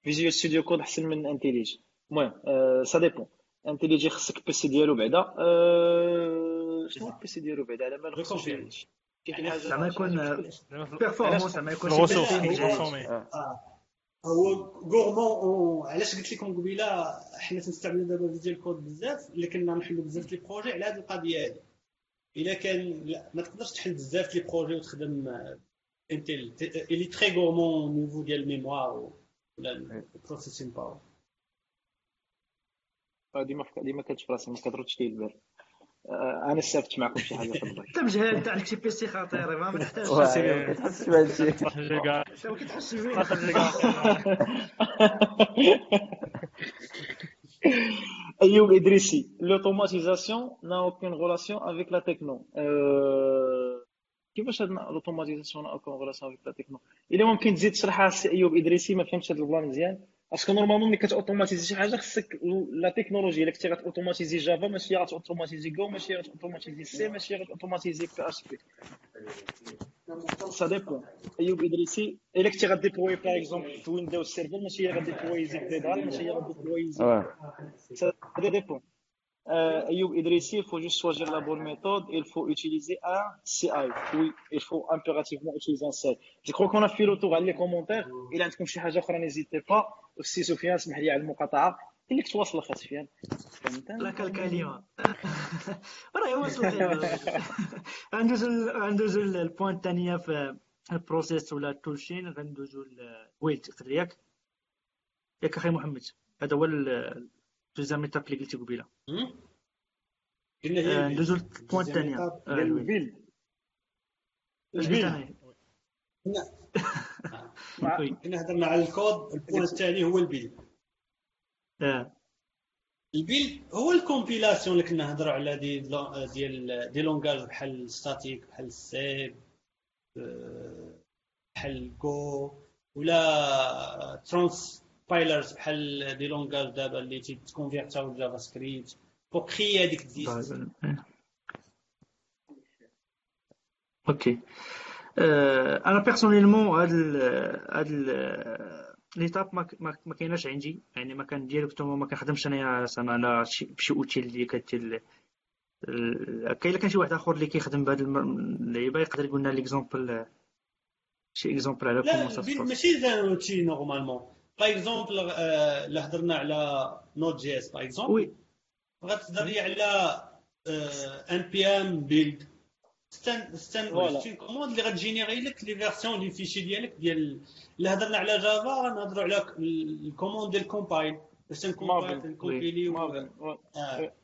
Visual Studio Code أحسن من IntelliJ المهم ça dépend IntelliJ خصك ال PC ديالو بعدا. آه، شنو ال PC ديالو بعدا؟ على ما خصوش ريكونفيرم. شي حاجة. زعما يكون performance زعما يكون هو gourmand علاش قلت لكم قبيلة؟ حنا تنستعملوا دابا Visual Code بزاف اللي كنا نحلوا بزاف les projets على هذه القضية هذه إلا كان ما تقدرش تحل بزاف les projets وتخدم IntelliJ est très gourmand niveau ديال ال mémoire ولا ال processing power ديما ديما كتش في راسي ما كتردش لي البال آه، أنا استفدت معكم شي حاجة في الضيف انت مجهل انت عندك شي PC خطير ما ما تحتاجش ما كتحسش بهادشي صح جيجا شنو كتحس بيه Ayoub Idrissi, l'automatisation n'a aucune relation avec la techno. Euh... كيفاش هاد n'a aucune relation avec la techno الا ممكن تزيد تشرحها سي ايوب ادريسي ما فهمتش هاد ال plan مزيان parce que normalement ملي كت automatiser شي حاجة خصك la technologie الا كنتي غات automatiser Java ماشي غات automatiser Go ماشي غات automatiser C ماشي غات automatiser PHP ça dépend ايوب ادريسي الا كنتي غا déployer par exemple في Windows Server ماشي هي غا déployer زيك ديدار ماشي هي غا déployer زيك واه Ça dépend. Euh, Ayoub Idrissi, il faut juste choisir la bonne méthode. Il faut utiliser un CI. Oui, il faut impérativement utiliser un CI. Je crois qu'on a fait le tour على les commentaires. إلا عندكم شي حاجة أخرى n'hésitez pas. السي سفيان اسمح لي على المقاطعة. اللي تواصل أخا سفيان. لك الكلمة. راه وصل غندوزو غندوزو ال point الثانية في ال process ولا ال toolchain غندوزو لي ياك. ياك أخي محمد. هذا هو ال deuxième étape اللي قلتي قبيلة. آه، ندوزو ال point الثانية ال build. ال build كنا هضرنا على ال code ال point الثاني هو ال build. آه. ال build هو ال compilation اللي كنا نهضروا على des ديال des langages بحال statiques بحال C بحال Go ولا transpilers بحال des langages دابا اللي تيت convertaو JavaScript pour créer هذيك ال dist OK آه، أنا personnellement هاد هاد l'étape ما ما كايناش عندي يعني ما كان directement ما كنخدمش انايا زعما على شي outil اللي كدير كاين كان شي واحد اخر اللي كيخدم بهاد اللعيبه يقدر يقول لنا l'exemple شي exemple على comment ça ماشي زي outil normalement par exemple الا هضرنا على Node.js par exemple بغات تهضري على npm build c'est un c'est un شي commande اللي غت générer لك les versions des fichiers ديالك ديال الا هضرنا على Java غنهضروا على ال commande ديال compile. باش تن compile تن compiler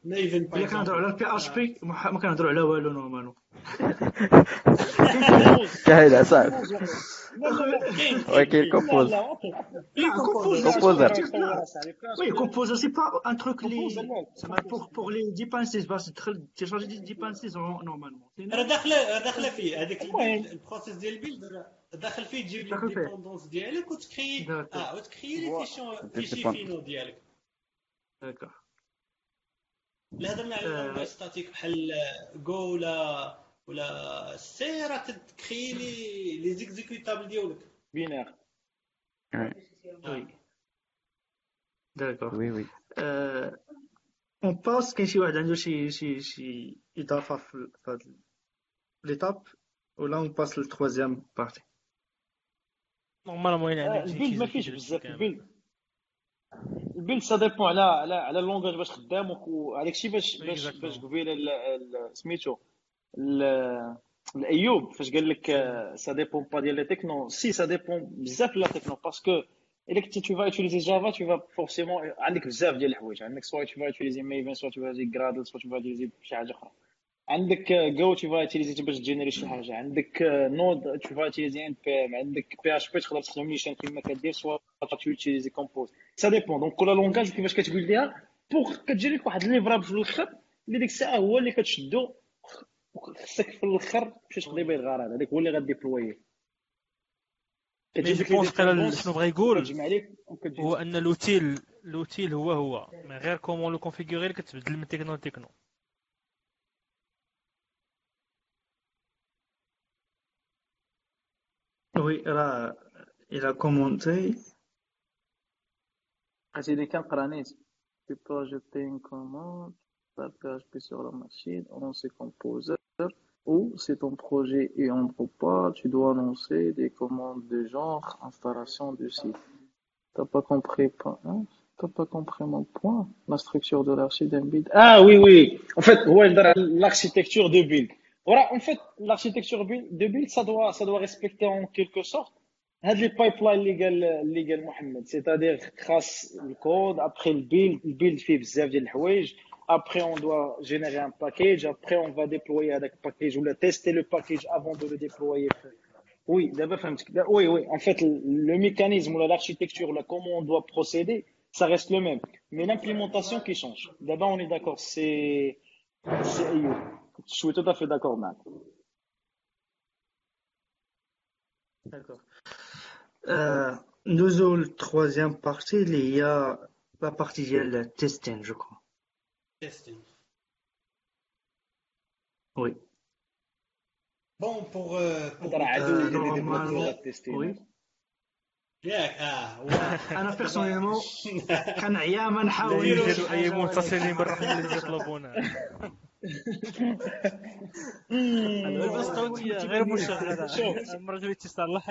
Maven الا كنهضروا على ال PHP ما كنهضروا على والو normalement كاين صعب ولكن compos Composer oui Composer c'est pas un truc اللي زعما pour pour les dépendances باش تدخل تي charger des dépendances normalement راه داخله داخله فيه هذاك ال process ديال ال build داخل فيه تجيب لي ال dépendances ديالك وت créer آه وت créer les fichiers finaux ديالك d'accord لا هضرنا على statique بحال Go ولا ولا C راه ت créer les les exécutables ديالك؟ binaires. oui d'accord. oui oui. on passe كاين شي واحد عنده شي شي شي إضافة في هاد l'étape ولا on passe لل troisième partie normalement يعني ال build ما فيش بزاف ال build ال build ça dépend على على على ال langage باش خدام وهذاك الشيء باش باش باش قبيلة سميتو. الايوب فاش قال لك ça dépend pas ديال les technos si ça dépend بزاف la techno parce que الا كنتي tu vas utiliser Java tu vas forcément عندك بزاف ديال الحوايج عندك soit tu vas utiliser Maven soit tu vas utiliser Gradle soit tu vas utiliser شي حاجة أخرى عندك Go tu vas utiliser باش ت générer شي حاجة عندك Node tu vas utiliser npm عندك PHP تقدر تستخدم نيشان كيما كدير soit tu utilises Composer ça dépend donc كل langage كيفاش كتقول ليها pour كتجي لك واحد livrable في الآخر اللي ديك الساعة هو اللي كتشدو خصك في الآخر باش تقضي به الغرض. هذاك هو اللي غا déployer يه mais je pense قال شنو بغا يقول هو أن l'outil l'outil هو هو. من غير comment le configurer كتبدل من techno ل techno oui راه إلى commenter عرفتي كان قرانيت tu peux ajouter une commande par PHP sur la machine on sait composer ou si ton projet est en Drupal, tu dois annoncer des commandes de genre installation du site. T'as pas compris, hein? T'as pas compris mon point? La structure de l'archi d'un build. Ah oui, oui. En fait, ouais, l'architecture de build. Voilà, en fait, l'architecture de build, ça doit, ça doit respecter en quelque sorte هاد لي بايب اللي قال اللي قال محمد سيتادير خاص الكود ابخي البيلد البيلد فيه بزاف ديال الحوايج après, on doit générer un package. Après, on va déployer avec le package ou le tester le package avant de le déployer. Oui, oui, oui. En fait, le mécanisme ou l'architecture, comment on doit procéder, ça reste le même. Mais l'implémentation qui change. D'abord, on est d'accord. C'est, je suis tout à fait d'accord, man. D'accord. Euh, nous avons la troisième partie, il y a la partie de testing, je crois. Testing. Oui. Bon, pour. Euh, pour euh, normalement, oui. ياك آه أنا بيرسونيلمون كنعيا ما نحاول نديروا اي متصلين من الرحم اللي غير مشغله المره الجايه تصلح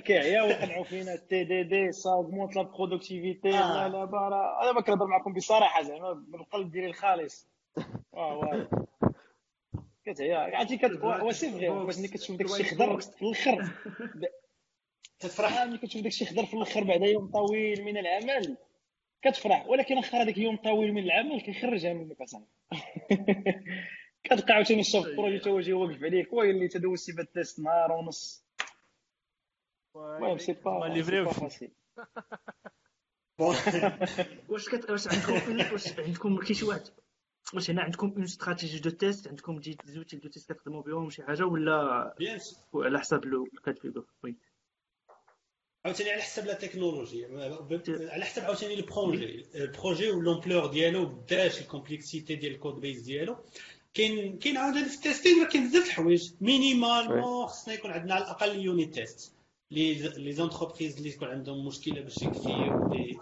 كيعيا ويقنعوا فينا التي دي دي سا اوغمونت لا برودكتيفيتي لا لا برا. أنا ما كنهضر معكم بصراحة زعما بالقلب ديالي الخالص. واه واه كتعيا عرفتي كت وا سي فغي باش ملي كتشوف داكشي خضر في الآخر تفرح ملي كتشوف داكشي خضر في الآخر بعد يوم طويل من العمل. كتفرح ولكن اخر هذاك يوم طويل من العمل كيخرجها منك اصاحبي كتلقى عاوتاني ال chef projet تا هو جاي واقف عليك ويلي تدوزتي في ال test نهار ونص. المهم c'est pas facile واش كت... واش عندكم واش عندكم كاين شي واحد واش هنا عندكم une stratégie de test عندكم des outils de test كتخدموا بهم شي حاجة ولا على حسب le cas de figure oui عاوتاني على حسب la technologie على حسب عاوتاني ال projet ال projet وال ampleur ديالو قداش ال complexité ديال ال code base ديالو كاين كاين عاوتاني في ال testing كاين بزاف د الحوايج minimalement خصنا يكون عندنا على الاقل unit test les les entreprises اللي يكون عندهم مشكله باش يكفيو des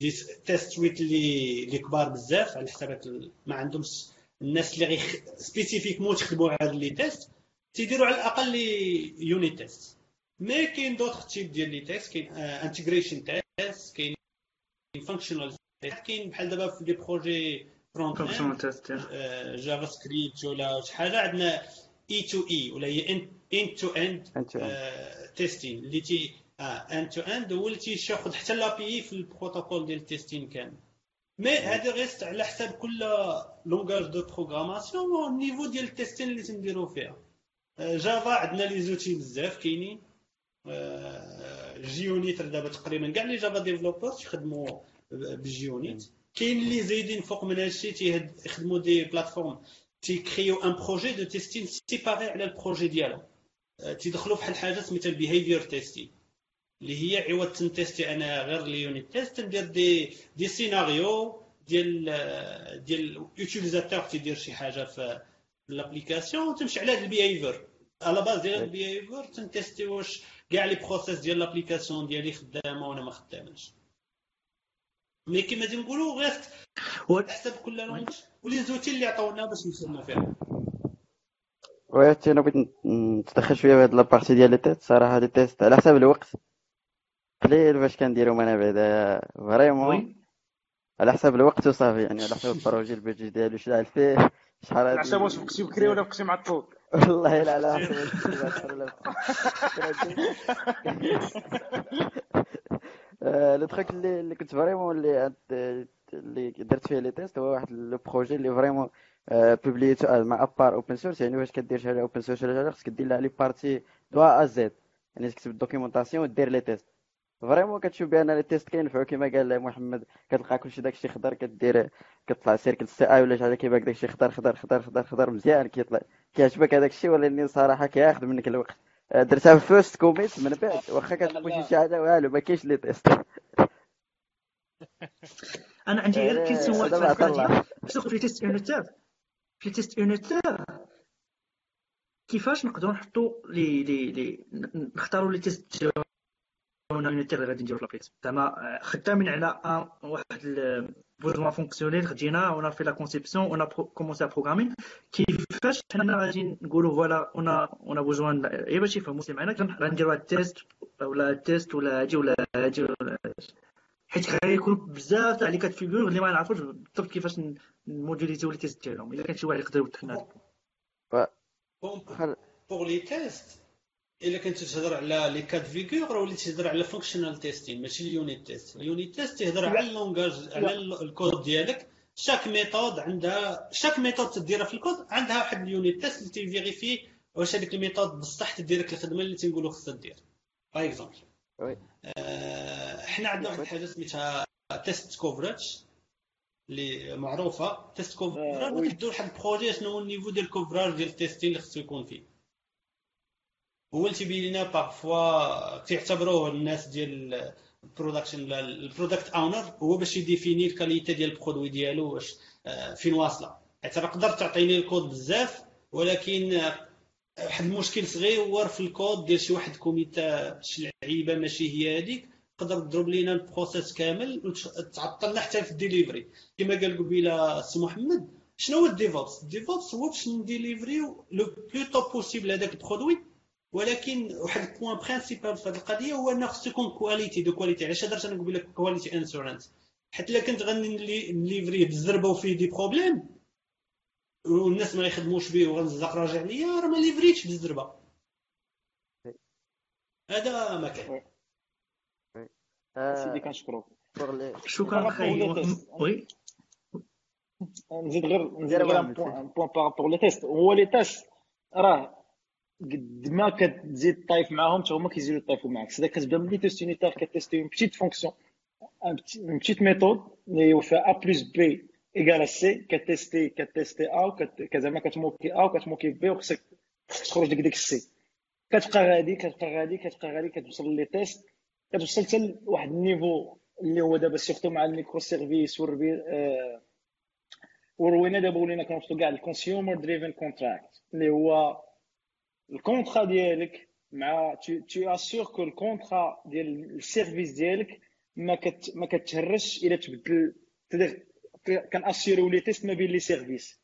des test suites اللي اللي كبار بزاف على حساب ما عندهمش الناس اللي غير spécifiquement تخدموا على هاد les tests تيديروا على الاقل unit test mais كاين d'autres types ديال les tests كاين integration test كاين functional test كاين بحال دابا في des projets front JavaScript ولا شي حاجة عندنا E2E ولا هي end to end testing اللي تي end to end هو اللي تياخذ حتى l'API في البروتوكول ديال ال testing كامل. mais هذا reste على حساب كل langage de programmation وال niveau ديال ال testing اللي تنديرو فيها. Java عندنا les outils بزاف كاينين. JUnit دابا تقريبا كاع les Java developers يخدموا بال JUnit كاين اللي زايدين فوق من هادشي تيخدموا des plateformes تي créer و un projet de testing séparé على ال projet ديالهم تيدخلوا فحال حاجة سميتها ال behavior testing اللي هي عوض تن tester أنا غير ال unit test ندير des des scénarios ديال ديال utilisateur تيدير شي حاجة في l'application تمشي على هاد ال behavior على base ديال ال behavior تن tester واش كاع les process ديال l'application ديالي خدامة ولا ما خداماش. mais كيما تنقولوا غير على حسب كل langage و les outils اللي عطاونا باش نخدموا فيها. ويات أنا بغيت نتدخل شوية في هاد la partie ديال les tests صراحة les tests على حسب الوقت. قليل باش كنديرهم أنا بعدا. vraiment على حسب الوقت وصافي يعني على حسب ال projet ال budget ديالو شحال فيه شحال على حسب واش بقيتي بكري ولا بقيتي معطل والله لا على آه، le truc اللي كنت vraiment اللي اللي درت فيه les tests هو واحد le projet اللي vraiment publi يتو مع à part open source يعني واش كدير شي open source ولا حاجة خصك دير لها les parties de A à Z يعني تكتب ال documentation ودير les tests vraiment كتشوف بأن les tests كينفعو كما قال محمد كتلقى كلشي داكشي خضر كدير كتطلع CircleCI ولا شي حاجة كيبان داكشي خضر خضر خضر خضر خضر مزيان كيطلع كيعجبك هذاك الشيء ولكن صراحة كياخذ منك الوقت. آه، درتها في first commit من بعد واخا كت push ي شي حاجة والو ما كاينش les tests أنا عندي غير question هذا واحدة ما في test unitaire في test unitaire كيفاش نقدروا نحطوا لي لي لي نختاروا les tests ديالنا اللي غادي نديرو في l'application زعما خدامين على ان- واحد بوزوان فونكسيونيل خدينا اون في لا كونسيبسيون اون كومونسي ا بروغرامين كيفاش حنا غادي نقولوا فوالا اون اون بوزوان غير باش يفهموا سي معنا غنديروا هاد التيست ولا التيست ولا هادي ولا هادي ولا هادي. حيت غيكون بزاف تاع لي كات فيغور اللي ما نعرفوش بالضبط كيفاش نموديليزيو لي تيست ديالهم. إلا كان شي واحد يقدر يوضح لنا. بوغ لي تيست إلا كنت تهضر على لي كاد فيغور ولا تهضر على فانكشنال تيستين ماشي اليونيت تيست اليونيت تيست تهضر على اللونغاج على ال- الكود ديالك. chaque méthode عندها chaque méthode تديرها في الكود عندها واحد ال unit test اللي تي vérifier واش هذيك ال méthode بصح تدير لك الخدمة اللي تنقولوا خصها دير. par exemple. حنا عندنا واحد الحاجة سميتها test coverage اللي معروفة. test coverage آه،. كدير واحد ال projet شنو هو ال niveau ديال ال coverage ديال ال testing اللي خصو يكون فيه. هو اللي تيبين لنا parfois تيعتبروه الناس ديال ال production ال product owner هو باش ي définir ال qualité ديال ال produit ديالو واش آه، فين واصلة. حيت تقدر تعطيني الكود بزاف ولكن آه، واحد المشكل صغير في الكود ديال شي واحد commit ا شي لعيبة ماشي هي هذيك تقدر تضرب لينا ال process كامل وتعطلنا حتى في الديليفري. كما قال قبيلة سي محمد شنو هو ال DevOps ال DevOps هو باش ن deliver يو le plus tôt possible هذاك ال produit ولكن واحد ال point principal في هذه القضية هو أنه خصو يكون qualité de qualité علاش هضرت أنا قبيلة quality assurance حيت إلا كنت غنليفريه بالزربة وفيه des problèmes والناس ما يخدموش به وغنزق راجع ليا راه ما ليفريتش بالزربه هذا ما كان سيدي كنشكروك شكرا tests. oui. نزيد غير نزيد غير point par rapport les tests. هو les tests راه قد ما كتزيد طايف معاهم حتى هما كيزيدوا يطيفوا معاك. سيدا كتبدا من les tests unitaires كتيستي une petite fonction une petite méthode اللي فيها a plus b égale c كتيستي كتيستي a زعما كتموكي a وكتموكي b وخصك تخرج لك ديك السي كتبقى غادي كتبقى غادي كتبقى غادي كتوصل les tests كتوصل حتى لواحد ال niveau اللي هو دابا surtout مع ال micro-services والربي آه وروينا دابا ولينا كنوصلو كاع ال consumer driven contract اللي هو ال contrat ديالك مع t'assures que ال contrat ديال ال service ديالك ما كت ما كتهرش إلا تبدل اسيريو les tests ما بين les services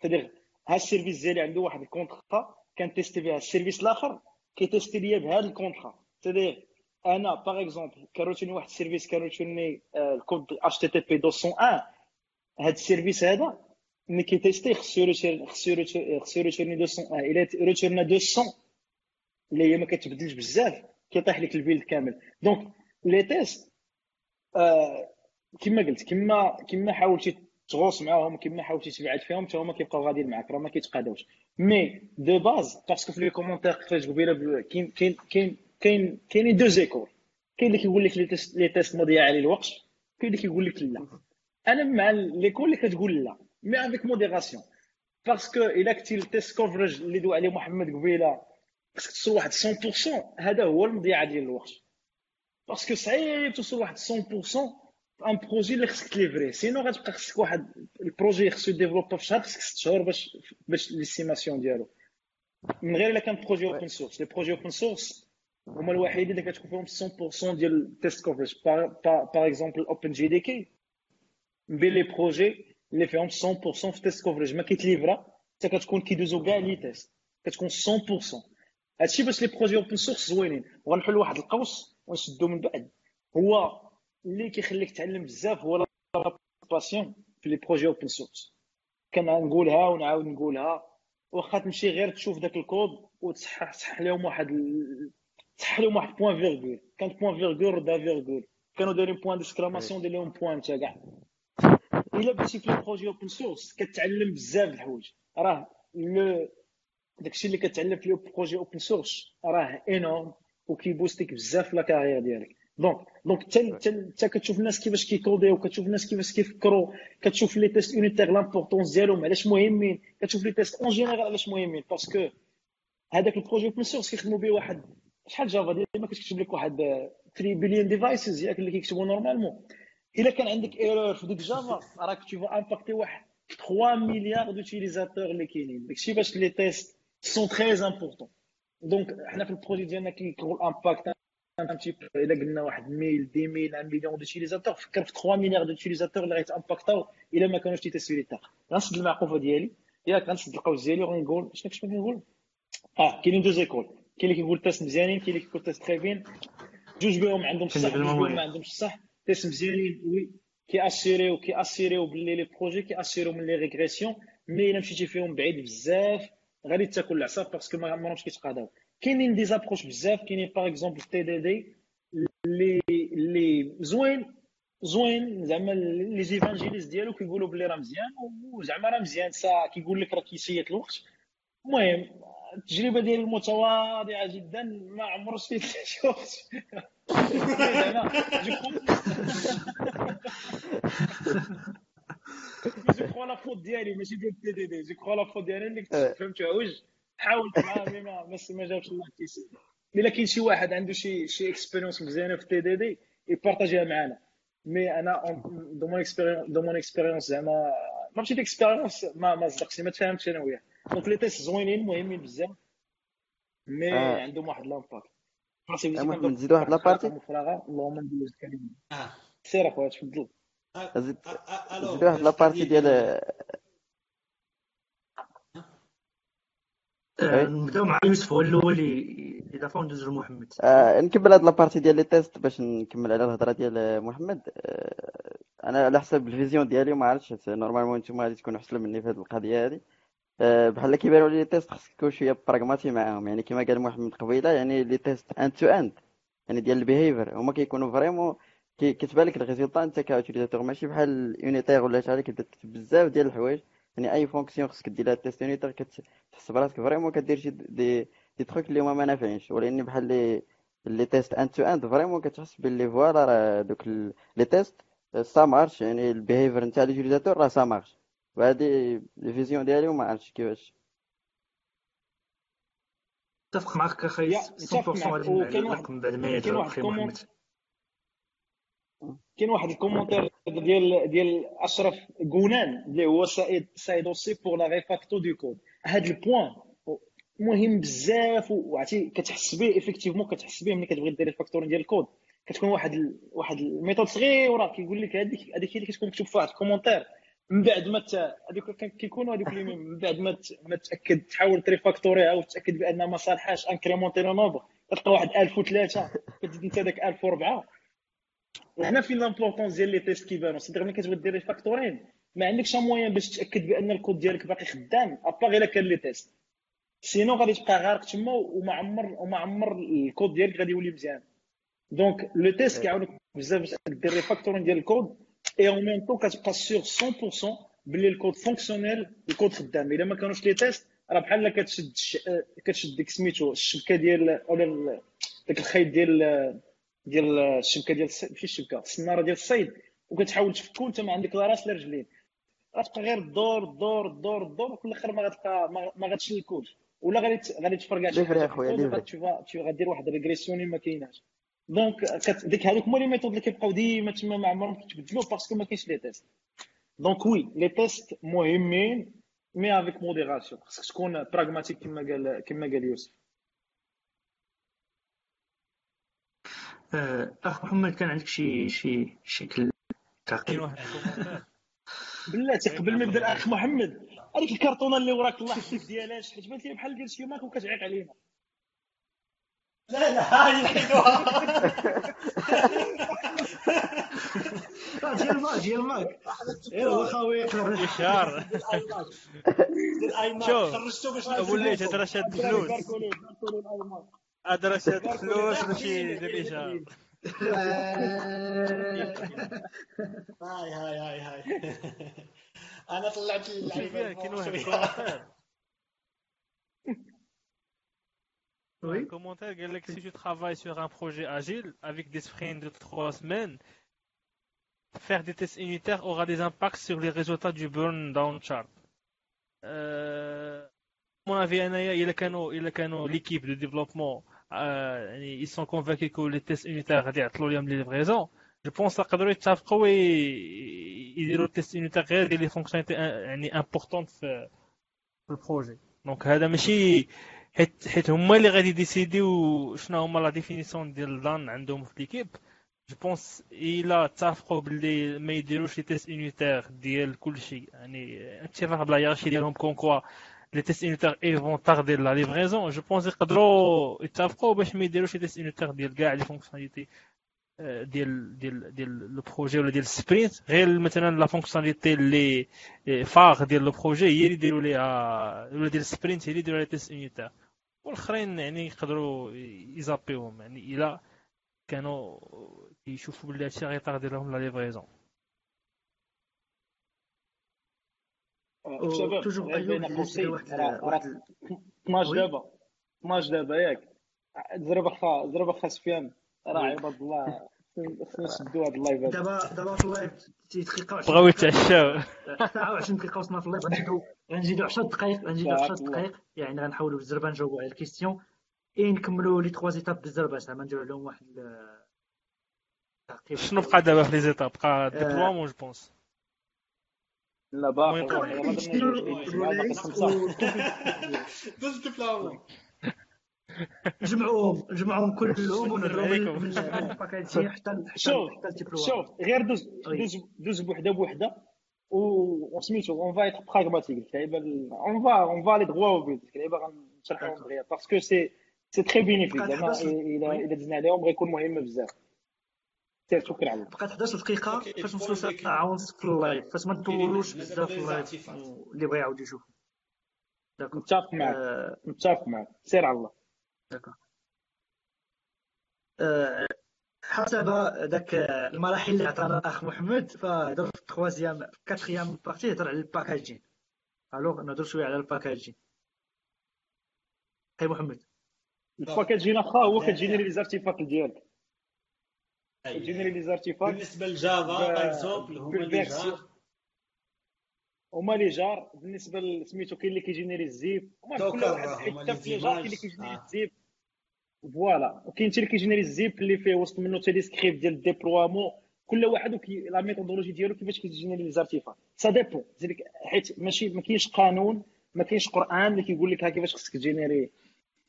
تدير ها ال service ديالي عنده واحد ال contrat كنتيستي بها ال service الآخر كيتيستي ليا بهذا ال contrat. تدير أنا par exemple كروتوني واحد ال service كروتوني ال code HTTP 201 هاد ال service هذا ملي كيتيستي خصو خصو خصو يروتيرني 201 إلا روتيرنا 200 اللي هي ما كتبدلش بزاف كيطيح لك ال build كامل. donc les tests آه كما قلت كما كما حاولتي تغوص معاهم كما حاولتي تبعد فيهم حتى هما كيبقاو غاديين معاك راه ما كيتقادوش. mais de base parce que في les commentaires كيفاش قبيله كاين كاين كاين كاين كاينين deux écoles كاين اللي كيقول لك les tests مضيع عليه الوقت كاين اللي كيقول لك لا أنا مع l'école اللي كتقول لا mais avec modération parce que الا كنتي ال test coverage اللي دو عليه محمد قبيله خصك توصل واحد 100% هذا هو المضيعه ديال الوقت parce que صعيب توصل واحد 100% un projet اللي خصك تليفري سينو غتبقى خصك واحد ال projet خصو يديفلوبا في شهر خصك ست شهور باش باش l'estimation ديالو من غير الا كان projet open source les projets open source هما الوحيدين اللي كتكون فيهم 100% ديال ال test coverage par exemple OpenJDK بين les projets اللي فيهم 100% في test coverage ما كيتليفرا حتى كتكون كيدوزو كاع les tests كتكون 100% هادشي باش les projets open source زوينين وغنحل واحد القوس ونشدو من بعد هو اللي كيخليك تعلم بزاف هو passion في les projets open source كنقولها ونعاود نقولها. واخا تمشي غير تشوف داك الكود وتصحح تصحح لهم واحد تصحح لهم واحد point-virgule كانت point-virgule دا virgule كانوا دايرين point d'exclamation دير لهم point تا كاع. إلا بديتي في les projets open source كتعلم بزاف الحوايج. راه لو داكشي اللي كتعلم في les projets open source راه énorme وكيبوستيك بزاف la carrière ديالك. donc donc حتى كتشوف الناس كيفاش كيكوديو كتشوف الناس كيفاش كيفكروا كتشوف les tests unitaires l'importance ديالهم علاش مهمين كتشوف les tests en général علاش مهمين parce que هذاك ال projet open source كيخدموا به واحد. شحال جافا ديما كتكتب لك واحد 3 billion devices ياك اللي كيكتبوا normalement إلا كان عندك error في ديك جافا راك tu vas impacter واحد 3 milliards d'utilisateurs اللي كاينين. داكشي باش les tests sont très importants donc حنا في ال projet ديالنا كيكرو ال impact ان تي الا قلنا واحد 1000 10000 1 million d'utilisateurs فكر في 3 milliards d'utilisateurs اللي غيتامباكتاو الا ما كانوش تيتيستيو لي تاع غنسد المعقوفه ديالي ياك غنسد القوس ديالي وغنقول شنو كنت كنقول آه كاينين deux écoles كاين اللي كيقول tests مزيانين كاين اللي كيقول tests très bien جوج بهم عندهم الصح جوج ما عندهمش الصح tests مزيانين oui كي اسيريو كي اسيريو باللي les projets كي اسيريو من les régressions mais الا مشيتي فيهم بعيد بزاف غادي تاكل العصا parce que ما عمرهمش كيتقاداو كاينين des approches بزاف كاينين par exemple TDD اللي اللي زوين زوين زعما les évangélistes ديالو كيقولوا بلي راه مزيان وزعما راه مزيان سا كيقول لك راه كيسيط الوقت المهم التجربه ديالي المتواضعه جدا ما عمر شفت شي وقت زعما je crois la faute ديالي ماشي ديال TDD je crois la faute ديالي اللي كنت فهمت عوج حاولت معاه mais ما ما جابش الله كيسير إلا كاين شي واحد عنده شي شي expérience مزيانه في TDD يبارطاجيها معنا mais أنا de mon expérience de mon expérience زعما ما ماشي expérience ما ما صدقتش ما تفاهمتش أنا وياه. donc les tests زوينين مهمين بزاف. mais آه. عندهم واحد l'impact نزيد واحد la partie اللهم ندوز الكلمة. آه. سير أخويا تفضل. زيد زيد واحد la partie ديال نبداو مع يوسف هو الأول إضافة وندوزو لمحمد آه نكمل هاد la partie ديال les tests باش نكمل على الهضرة ديال محمد. آه أنا على حسب ال vision ديالي ما عرفتش normalement نتوما غادي تكونوا احسن مني في هذه القضية هذه آه بحال اللي كيبانوا les tests خصك تكون شوية pragmatique معاهم. يعني كما قال محمد قبيلة يعني les tests end to end يعني ديال ال behavior هما كيكونوا vraiment كتبان لك ال résultat أنت ك utilisateur. ماشي بحال unitaire ولا شي حاجة كتبدا تكتب بزاف ديال الحوايج. يعني أي fonction خصك دير لها test unitaire كتحس براسك vraiment كدير شي des des trucs اللي هما ما نافعينش. ولكن بحال les les tests end-to-end vraiment كتحس باللي voilà راه دوك les tests ça marche يعني ال behavior نتاع l'utilisateur راه ça marche وهادي ال vision ديالي وما عرفتش كيفاش. اتفق معك أخي 100% غادي نعلق من بعد ما أخي محمد. كاين واحد ال commentaire ديال ديال أشرف غونان اللي هو ça aide ça aide aussi pour la refacto de code هاد ال point مهم بزاف وعرفتي كتحس به effectivement كتحس به ملي كتبغي دير refactoring ديال الكود. كتكون واحد ال... واحد ال méthode صغيرة كيقول لك هذيك هذيك اللي كتكون مكتوب في واحد ال commentaire. من بعد ما هذوك كيكونوا هذوك اللي من بعد ما ما تأكد تحاول ت refactor يها أو تأكد بان ما صالحاش incrémentez le nombre كتلقى واحد 1003 كتزيد انت داك 1004 وهنا فين l'importance ديال les tests كيبانو؟ صدق ملي كتبغي دير refactoring ما عندكش moyen باش تأكد بأن الكود ديالك باقي خدام à part إلا كان les tests. sinon غادي تبقى غارق تما وما عمر وما عمر الكود ديالك غادي يولي مزيان. donc le test كيعاونك بزاف باش دير refactoring ديال ال code et en même temps كتبقى sûr 100% باللي ال code fonctionnel ال code خدام. إلا ما كانوش les tests راه بحال كتشد كتشد ديك سميتو الشبكة ديال ولا داك الخيط ديال ديال الشبكة ديال ماشي الشبكة السناره ديال الصيد. وكتحاول تفكو انت ما عندك لا راس لا رجلين غتبقى غير الدور الدور الدور الدور وفي الآخر ما غتبقى ما غتشلكوش ولا غادي غادي تفرقع شي حاجة أخويا غادير واحد régression ما كايناش. donc ديك هذوك هما les méthodes اللي كيبقاو ديما تما ما عمرهم كيتبدلوا parce que ما كاينش les tests. donc oui les tests مهمين mais avec modération خصك تكون pragmatique كما قال كما قال يوسف. أخ محمد كان عندك شي شي شكل تعقيب بلاتي قبل ما يبدأ الاخ محمد هذيك الكرتونة اللي وراك الله يحفظك ديالها حيت بانت لي بحال ديال شي Mac وكتعيق علينا لا لا هاي نحيدوها ديال ماك ديال ماك. ايوا خويا. اشهار شوف وليت هذا راه شاد الفلوس هذا راه شاد الفلوس ماشي ديال الاشهار هاي هاي هاي هاي انا طلعت اللعيبه كاين واحد الكومنتير Oui. Un commentaire قال لك si tu travailles sur un projet agile avec des sprints de 3 semaines faire des tests unitaires aura des impacts sur les résultats du burn down chart. Euh, mon avis انايا الا كانوا الا كانوا l'équipe de développement euh, يعني ils sont convaincus que les tests unitaires غادي يعطلوا لهم لي livraisons je pense يقدروا يتفقوا يديروا tests unitaires غير ديال les fonctionnalités يعني importantes في ال projet donc هذا ماشي حيت حيت هما اللي غادي décider و شنو هما la définition ديال done عندهم في l'équipe je pense الا اتفقوا باللي ما يديروش les tests unitaires ديال كلشي يعني اتفاق بلا يارشي ديالهم comme quoi les tests unitaires ils font tarder la livraison je pense يقدروا يتفقوا باش ما يديروش les tests unitaires ديال كاع les fonctionnalités ديال ديال ديال le projet ولا ديال ال sprint غير مثلا la fonctionnalité اللي phare ديال le projet هي اللي يديروا ليها ولا ديال السبرينت هي اللي يديروا لها tests unitaires والاخرين يعني يقدروا ي zapper وهم يعني الا كانوا يشوفوا بلي هادشي غي tarder لهم la livraison toujours ايوب واحد راه واحد 12 oui. دابا 12 دابا ياك. زرب أخا زرب أخا سفيان. راه عباد الله. خصنا نسدوا هذا ال live دابا دابا في ال live دقيقه بغاو يتعشاو. ساعه و20 دقيقة وصلنا في ال live. غنزيدو غنزيدو 10 دقائق غنزيدو 10 دقائق يعني غنحاولوا بالزربة نجاوبوا على ال questions. اي نكملوا les trois étapes بالزربة. زعما نديروا لهم واحد شنو بقى دابا في les étapes بقى déploiement je pense؟ لا باقي déploiement نجمعوهم نجمعوهم كلهم من ال packaging حتى شوف شوف غير دوز oui. دوز دوز بوحدة بوحدة. وسميتو on va être pragmatique اللعيبه on va on va aller droit au but. اللعيبه غنشرحوهم دغيا parce que c'est c'est très bénéfique زعما 11 الا oui. الا دزنا عليهم غيكون مهم بزاف. سير شكرا عليك بقات 11 دقيقه فاش نوصلوا ونص في ال live. فاش ما نطولوش بزاف في ال live. واللي بغى يعاود يشوف. d'accord متفق معك آه، متفق معك سير على الله. d'accord آه، حسب ذاك المراحل اللي عطانا الأخ محمد فهضر في ال troisième quatrième partie هضر على ال packaging. alors نهضر شوية على ال packaging. هاي محمد. ال packaging أخا هو كت générer les artefacts ديالك. أيوة. كت générer les artefacts بالنسبة ل Java exemple هما لي بال version. jar هما les jar بالنسبة سميتو كاين اللي كي générer ال zip المهم كل واحد هما حتى لي في les jar كاين اللي. كي générer آه. ال zip voilà وكاين حتى اللي كي générer ال zip اللي فيه وسط منه des scripts ديال ال déploiement كل واحد وكي la méthodologie ديالو كيفاش كي générer les artefacts ça dépend حيت ماشي ما كاينش قانون ما كاينش قرآن اللي كيقول لك ها كيفاش خصك ت générer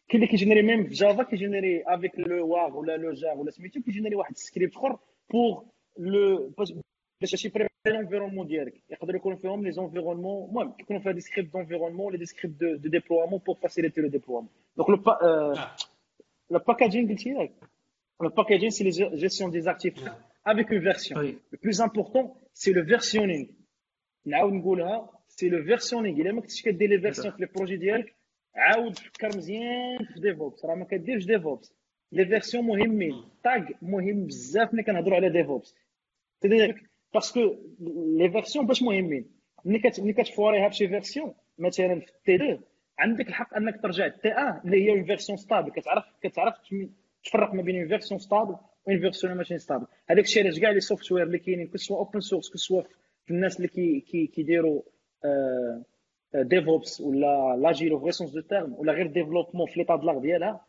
كاين اللي كي générer même في Java كي générer avec le war ولا le jar ولا سميتو كي générer واحد السكريبت اخر pour le باش باش ي préparer l'environnement ديالك. يقدر يكون فيهم les environnements المهم كيكونوا فيها des scripts d'environnement ولا des scripts de de déploiement pour faciliter le déploiement donc le آه. le packaging قلتي ياك le packaging c'est la gestion des artefacts avec une version. oui le plus important c'est le versionning. نعاود نقولها c'est le versionning. الا ما كنتش كدير les versions في les projets ديالك عاود فكر مزيان في DevOps راه ما كديرش DevOps les versions مهمين tag مهم بزاف ملي كنهضروا على DevOps c'est-à-dire parce que les versions باش مهمين ملي كت ملي كتفوريها بشي version مثلا في T 2 عندك الحق انك ترجع T 1 اللي هي une version stable كتعرف كتعرف تفرق ما بين une version stable و une version ماشي stable هذاك الشيء علاش كاع les software اللي كاينين que ce soit open source que ce soit في الناس اللي كي كي كيديروا DevOps ولا l'agile في sens du terme ولا غير développement في l'état de l'art ديالها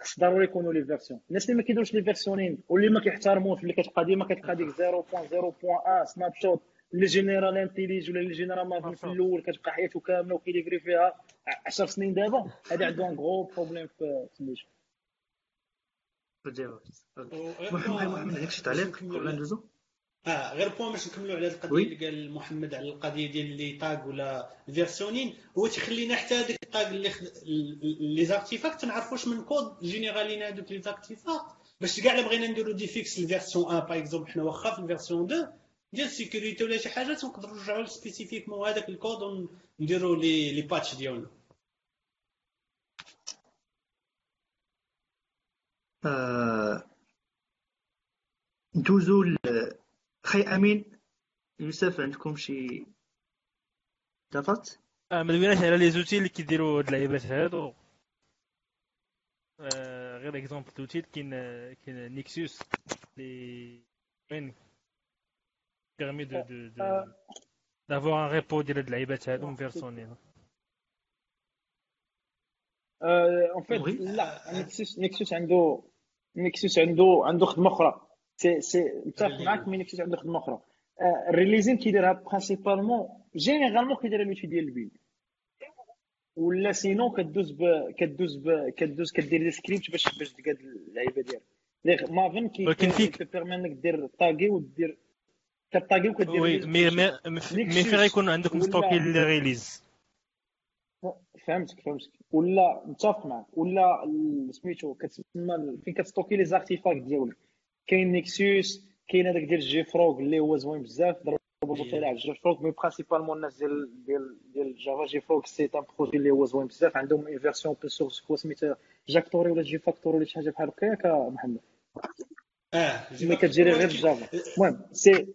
خص ضروري يكونوا les versions الناس اللي ما كيديروش le versioning واللي ما كيحترموش اللي كتبقى ديما كتلقى ديك 0.0.1 snapshot اللي génère IntelliJ ولا اللي génère Maven في الأول كتبقى حياته كامله وكي livrer فيها 10 سنين دابا هذا عنده un gros problème في سميتو محمد محمد هيك شي تعليق قبل ندوزو آه غير point باش نكملوا على القضية. اللي قال محمد على القضية ديال les tags ولا ال versioning هو تيخلينا حتى هذيك ال tag اللي خد... les artefacts نعرفوش من code généré ين هذوك les artefacts باش كاع الا بغينا نديرو des fixes ال version 1 par exemple حنا واخا في ال version 2 ديال ال sécurité ولا شي حاجة تنقدروا نرجعوا spécifiquement هذاك الكود ونديروا les les patchs ديالنا آه، ندوزو ل- خي أمين يوسف عندكم شي اضافات آه، ما دويناش على les outils اللي كيديروا هاد اللعيبات هادو آه، غير exemple d'outil كاين كاين Nexus اللي وين permet de de de. d'avoir un repo ديال هاد اللعيبات هادو م versionné ين en fait. لا Nexus Nexus عنده Nexus عنده عنده خدمة أخرى si si متفق معاك mais Nexus عنده خدمه أخرى ال releasing كيديرها principalement généralement كيديرها l'outil ديال ال build ولا sinon كدوز ب كدوز ب كدوز كدير des scripts باش باش تقاد اللعيبه ديالك ليغ Maven كي ولكن فيك- انك دير tagger ودير ك tagger وكدير وي مي. مي فين غيكون عندك م stocké les releases فهمتك فهمتك ولا متفق معك ولا سميتو كتسمى فين كت stocker les artefacts ديالك كاين Nexus كاين هذاك ديال JFrog اللي هو زوين بزاف ضربوا طلع على JFrog mais principalement الناس ديال ديال ديال Java JFrog c'est un projet اللي هو زوين بزاف. عندهم une version open source quoi سميتها جاكتوري ولا JFactory ولا شي حاجة بحال هكا ياك محمد. آه اللي كتجري غير Java المهم c'est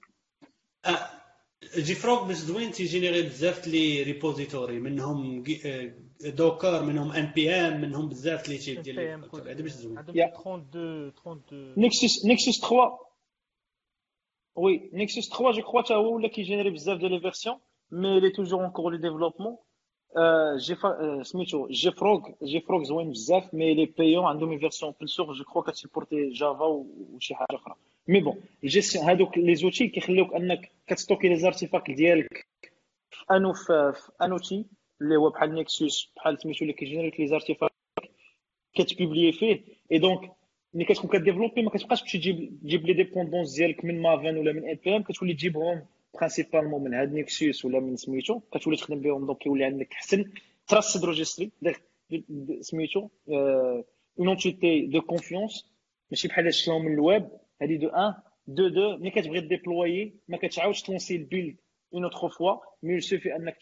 آه، JFrog باش زوين تي générer بزاف les repositories منهم جي- آه، Docker منهم npm منهم بزاف les types ديال les factory. هذا باش زوين عندهم يا. 32 32 Nexus Nexus 3 oui Nexus 3 je crois حتى هو ولا كي générer بزاف ديال les versions mais il est toujours en cours de développement جي فا سميتو JFrog JFrog زوين بزاف mais il est payant عندهم une version open source je crois كت supporter Java وشي حاجة أخرى مي بون الجيستيون هادوك les outils كيخليوك أنك كت stocker les artefacts ديالك في un في un outil اللي هو بحال Nexus بحال سميتو اللي كي générer les artefacts كت publier فيه et donc ملي كتكون ك développer ما كتبقاش تمشي تجيب تجيب les dépendances ديالك من Maven ولا من اي ام كتولي تجيبهم principalement من هاد Nexus ولا من سميتو كتولي تخدم بهم donc كيولي عندك حسن trust registry سميتو une entité de confiance ماشي بحال شلون من الويب هادي de 1 de 2 ملي كتبغي déployer ما كتعاودش ت lancer ال build une autre fois mais suffit انك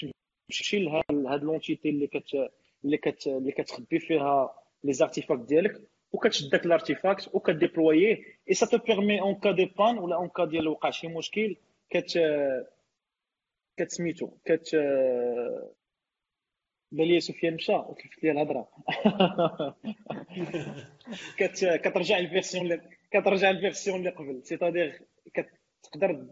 تمشي لهاد هاد l'entité اللي كت اللي كت اللي كتخبي فيها les artefacts ديالك وكتشد داك ال artefact وك déployer ه et ça te permet en cas de panne ولا en cas ديال وقع شي مشكل كت كتسميتو كت بالي سفيان مشى وكلفت لي الهضرة. كت... كترجع ال version كترجع ال version اللي قبل. c'est-à-dire كتقدر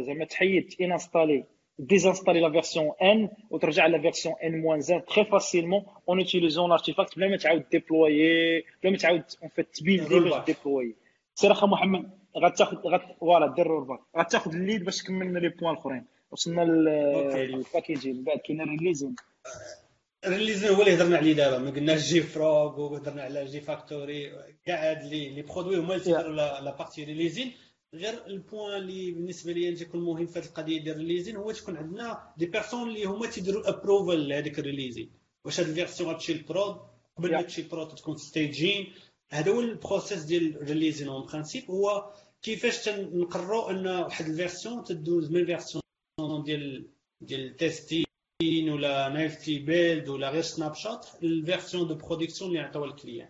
زعما تحيد installer désinstaller la version n وترجع la version n moins un très facilement en utilisant l'artefact بلا ما تعاود déployer بلا ما تعاود en fait ت builder باش déployer سير اخا محمد غتاخذ غت voilà دير rollback غتاخذ ال lead باش تكمل les points الأخرين. وصلنا لل packaging من بعد كاين ال releasing ال releasing هو اللي هضرنا عليه دابا ما قلناش JFrog وهضرنا على JFactory كاع هاد les produits هما اللي تيديروا la partie releasing غير ال point اللي بالنسبة لي تيكون مهم في هذه القضية ديال ال releasing هو تكون عندنا des personnes اللي هما تيديروا approval لهذيك ال releasing واش هاد ال version غتمشي لل prod قبل ما تمشي لل prod تكون staging هذا هو ال process ديال ال releasing en principe هو كيفاش تنقرروا أن واحد ال version تدوز من فيرسيون ديال ديال تيستين ولا نايفتي بيلد ولا غير سناب شوت الفيرسيون دو برودكسيون اللي عطاوها الكليان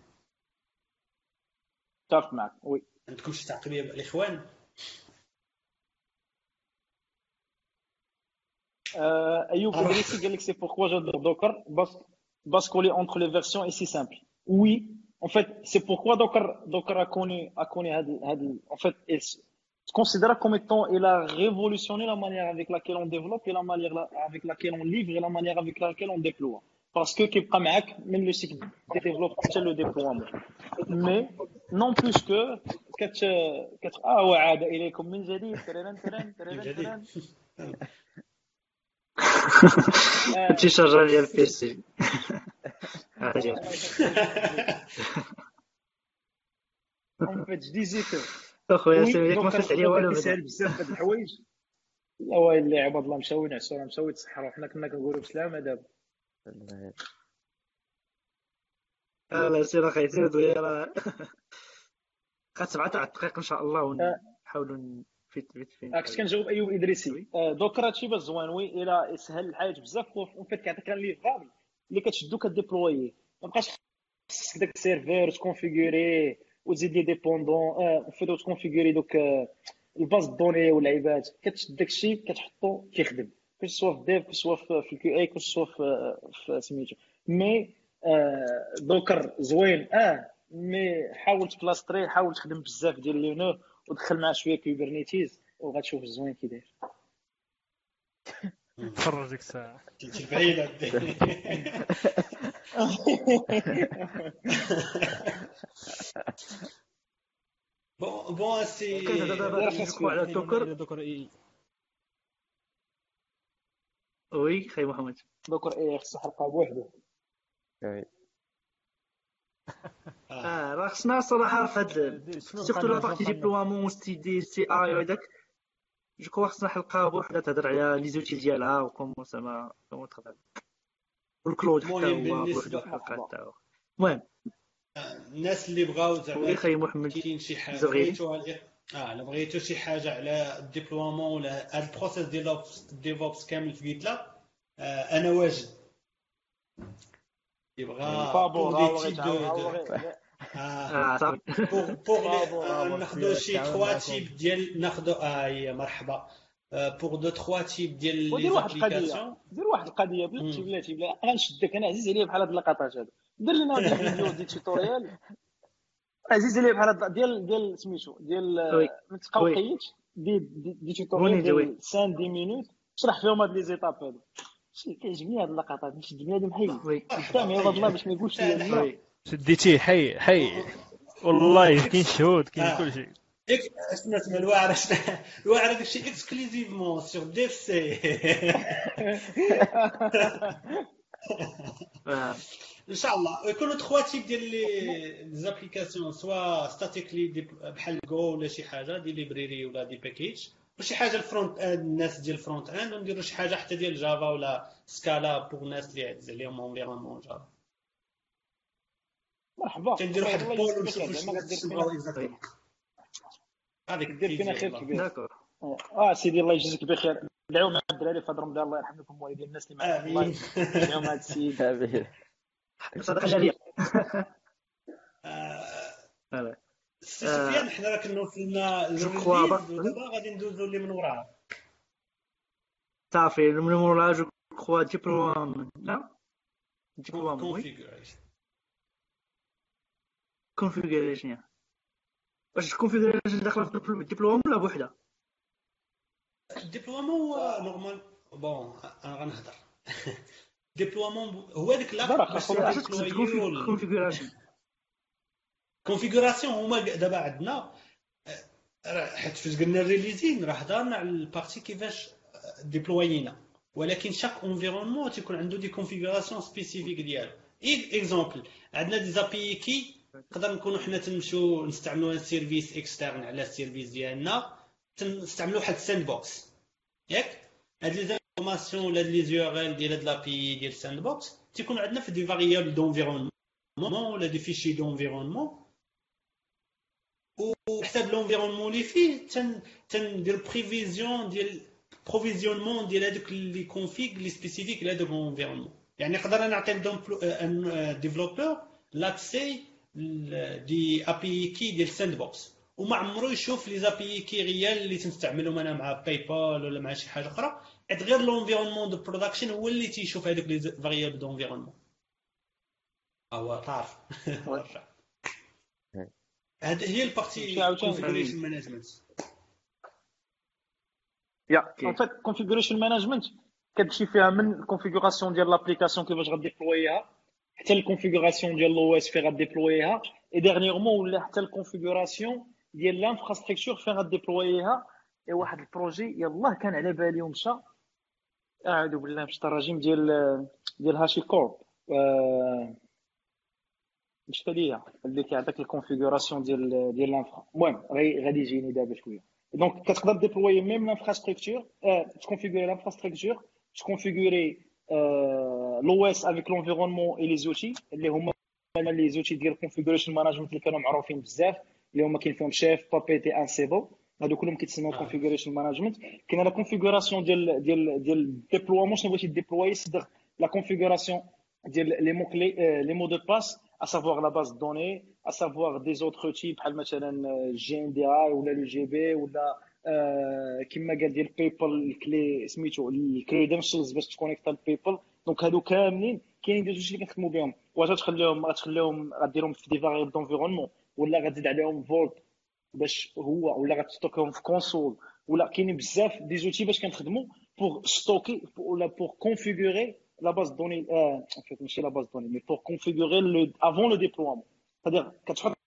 اتفق معك وي عندكم شي تعقيبيه الاخوان Ayoub Idrissi قال لك c'est pourquoi j'adore Docker parce basculer entre les versions est si simple. Oui, en fait, c'est pourquoi Docker Docker a connu a connu en fait il se considère comme étant il a révolutionné la manière avec laquelle on développe et la manière avec laquelle on livre et la manière avec laquelle on déploie. Parce que كيبقى معاك من لو سيكل دي ديفلوب حتى لو ديبلوامون مي نون بلوس كو كت كت آه وعاد اليكم من جديد ترن ترن ترن ترن تمشي chargeur ديال ال PC أخويا سيدي ما فات عليا والو بزاف هاد الحوايج لا ويلي عباد الله مشاو نعسوا مشاو يتسحروا حنا كنا كنقولوا بسلامه دابا لا سير أخي سير دويا راه. غتبعث على الدقيق إن شاء الله ونحاولوا fait fait fait كنت كنجاوب أيوب إدريسي. Docker هادشي باش زوين oui الا يسهل الحياة بزاف en fait كيعطيك les فابل اللي كتشدو ك déployer ما بقاش خصك داك ال serveur ت configurer. وتزيد les dépendances fait ت configurer دوك ال bases de données واللعيبات كتشد داكشي كتحطو كيخدم que ce soit في dev que ce soit في ال QA que ce soit في سميتو mais Docker زوين آه mais حاول تبلاستري حاول تخدم بزاف ديال Linux ودخل معاه شوية Kubernetes وغتشوف الزوين كي داير. تفرج ديك الساعة بعيد bon bon c'est Docker oui خي محمد Docker إيه خصو حلقه بوحدو آه راه خصنا صراحة في هاد surtout la partie déploiement CD CI وهداك je crois خصنا حلقه بوحدها تهضر على les outils ديالها و comment زعما comment تخدم وال cloud حتى هو هو. المهم. الناس اللي بغاو زعما خي محمد كاين شي حاجة زغيري. بغيتو آه الا بغيتو شي حاجة على ال déploiement ولا هاد ال process ديال DevOps كامل في GitLab آه أنا واجد. يبغى آه، bravo. ناخذوا شي تعاون 3 معكم. تيب ديال ناخذوا آه هي مرحبا. بور دو 3 تيب ديال ودير لي واحد زابليكاسيون القضية دير واحد القضية بلاتي. بلاتي بلا غنشدك أنا عزيز عليا بحال هاد اللقطات هادو. دير لنا واحد الفيديو ديال توتوريال عزيز عليا بحال هاد ديال ديال سميتو ديال وي. ما تقوقيتش. دي دي, دي توتوريال بوني ديال وي. 5 10 مينوت شرح فيهم هاد لي زيتاب هادو. شي كيعجبني هاد اللقطات باش بنادم حي. وي. قدام يا والله باش ما يقولش لي شديتيه حي حي. والله كاين شهود كاين آه. اسمع اسمع الواعر الواعر داكشي exclusivement sur DevC آه. ان شاء الله يكونوا 3 types ديال les applications soit statically بحال جو ولا شي حاجة des librairies ولا des packages وشي حاجة ال front-end الناس ديال ال front-end ونديروا شي حاجة حتى ديال Java ولا Scala pour الناس اللي عز عليهم environnement Java مرحبا تندير واحد ال poll ونشوفوا شنو زعما غدير تبغاو فينا exactement هذيك دير فينا خير. كبير. d'accord آه سيدي الله يجزيك بخير. دعوا مع الدراري في رمضان الله يرحم لكم والدين الناس اللي معاهم الله امين يدعوا مع السيد صدقة جاريه آه سي سفيان حنا راه كنوصلنا دابا غادي ندوزو اللي من وراها. صافي من وراها je crois déploiement لا؟ déploiement configuration واش ال configuration داخله في ال déploiement ولا بوحدها؟ ال déploiement هو normal bon أنا غنهضر. déploiement هو ديك la configuration configuration هما دابا عندنا حيت فاش قلنا releasing راه هضرنا على ال partie كيفاش ديبلوينا ولكن chaque environnement تيكون عنده des configurations spécifiques ديالو. exemple عندنا des API keys نقدر نكونوا حنا تنمشوا نستعملوا service externe على ال service ديالنا تنستعملوا واحد ال sandbox ياك؟ هاد les informations ولا les URL ديال هاد l'API ديال ال sandbox تيكون عندنا في des variables d'environnement ولا des fichiers d'environnement وحساب l'environnement اللي فيه تن تندير provision ديال provisionnement ديال هذوك les configs les spécifiques لهذوك l'environnement يعني نقدر نعطي développeur l'accès des API keys ديال ال sandbox وما عمرو يشوف les API keys réels اللي تنستعملهم أنا مع PayPal ولا مع شي حاجة أخرى. حيت غير l'environnement de production هو اللي تيشوف هذوك les variables d'environnement هو تعرف هذه هي ال partie configuration management يا en fait configuration management كتمشي فيها من configuration ديال l'application كيفاش غاديبلويها حتى ال configuration ديال l'OS فين غاديبلويها et dernièrement ولا حتى ال configuration ديال l'infrastructure فين غاديبلويها et واحد ال projet يلاه كان على بالي ومشى اعوذ بالله من الشيطان الرجيم ديال ديال هاشي كورب مشى ليا اللي كيعطيك ال configuration ديال ديال l'infra المهم غادي يجيني دابا شوية donc كتقدر déployer même l'infrastructure ت configurer l'infrastructure ت configurer l'OS avec l'environnement et les outils اللي هما les outils ديال ال configuration management اللي كانوا معروفين بزاف اللي هما كاين فيهم Chef Puppet Ansible هادو كلهم كيتسموا configuration management كاين la configuration ديال ديال ديال ال déploiement شنو بغيتي déployer صدق la configuration ديال les mots clés les mots de passe à savoir la base de données, à savoir des autres types بحال مثلا JNDI ولا le GB ولا كما قال ديال PayPal ال clé سميتو ال credentials باش تكونيكتا ال PayPal donc هادو كاملين كاينين des outils اللي كنخدموا بهم واش غتخليهم غتخليهم غديرهم في des variables d'environnement ولا غتزيد عليهم Vault باش هو ولا غتستوكيهم في Consul ولا كاينين بزاف des outils باش كنخدموا pour stocker ولا pour configurer la base de données fait ماشي la base de données mais pour configurer avant le déploiement c'est-à-dire كتحط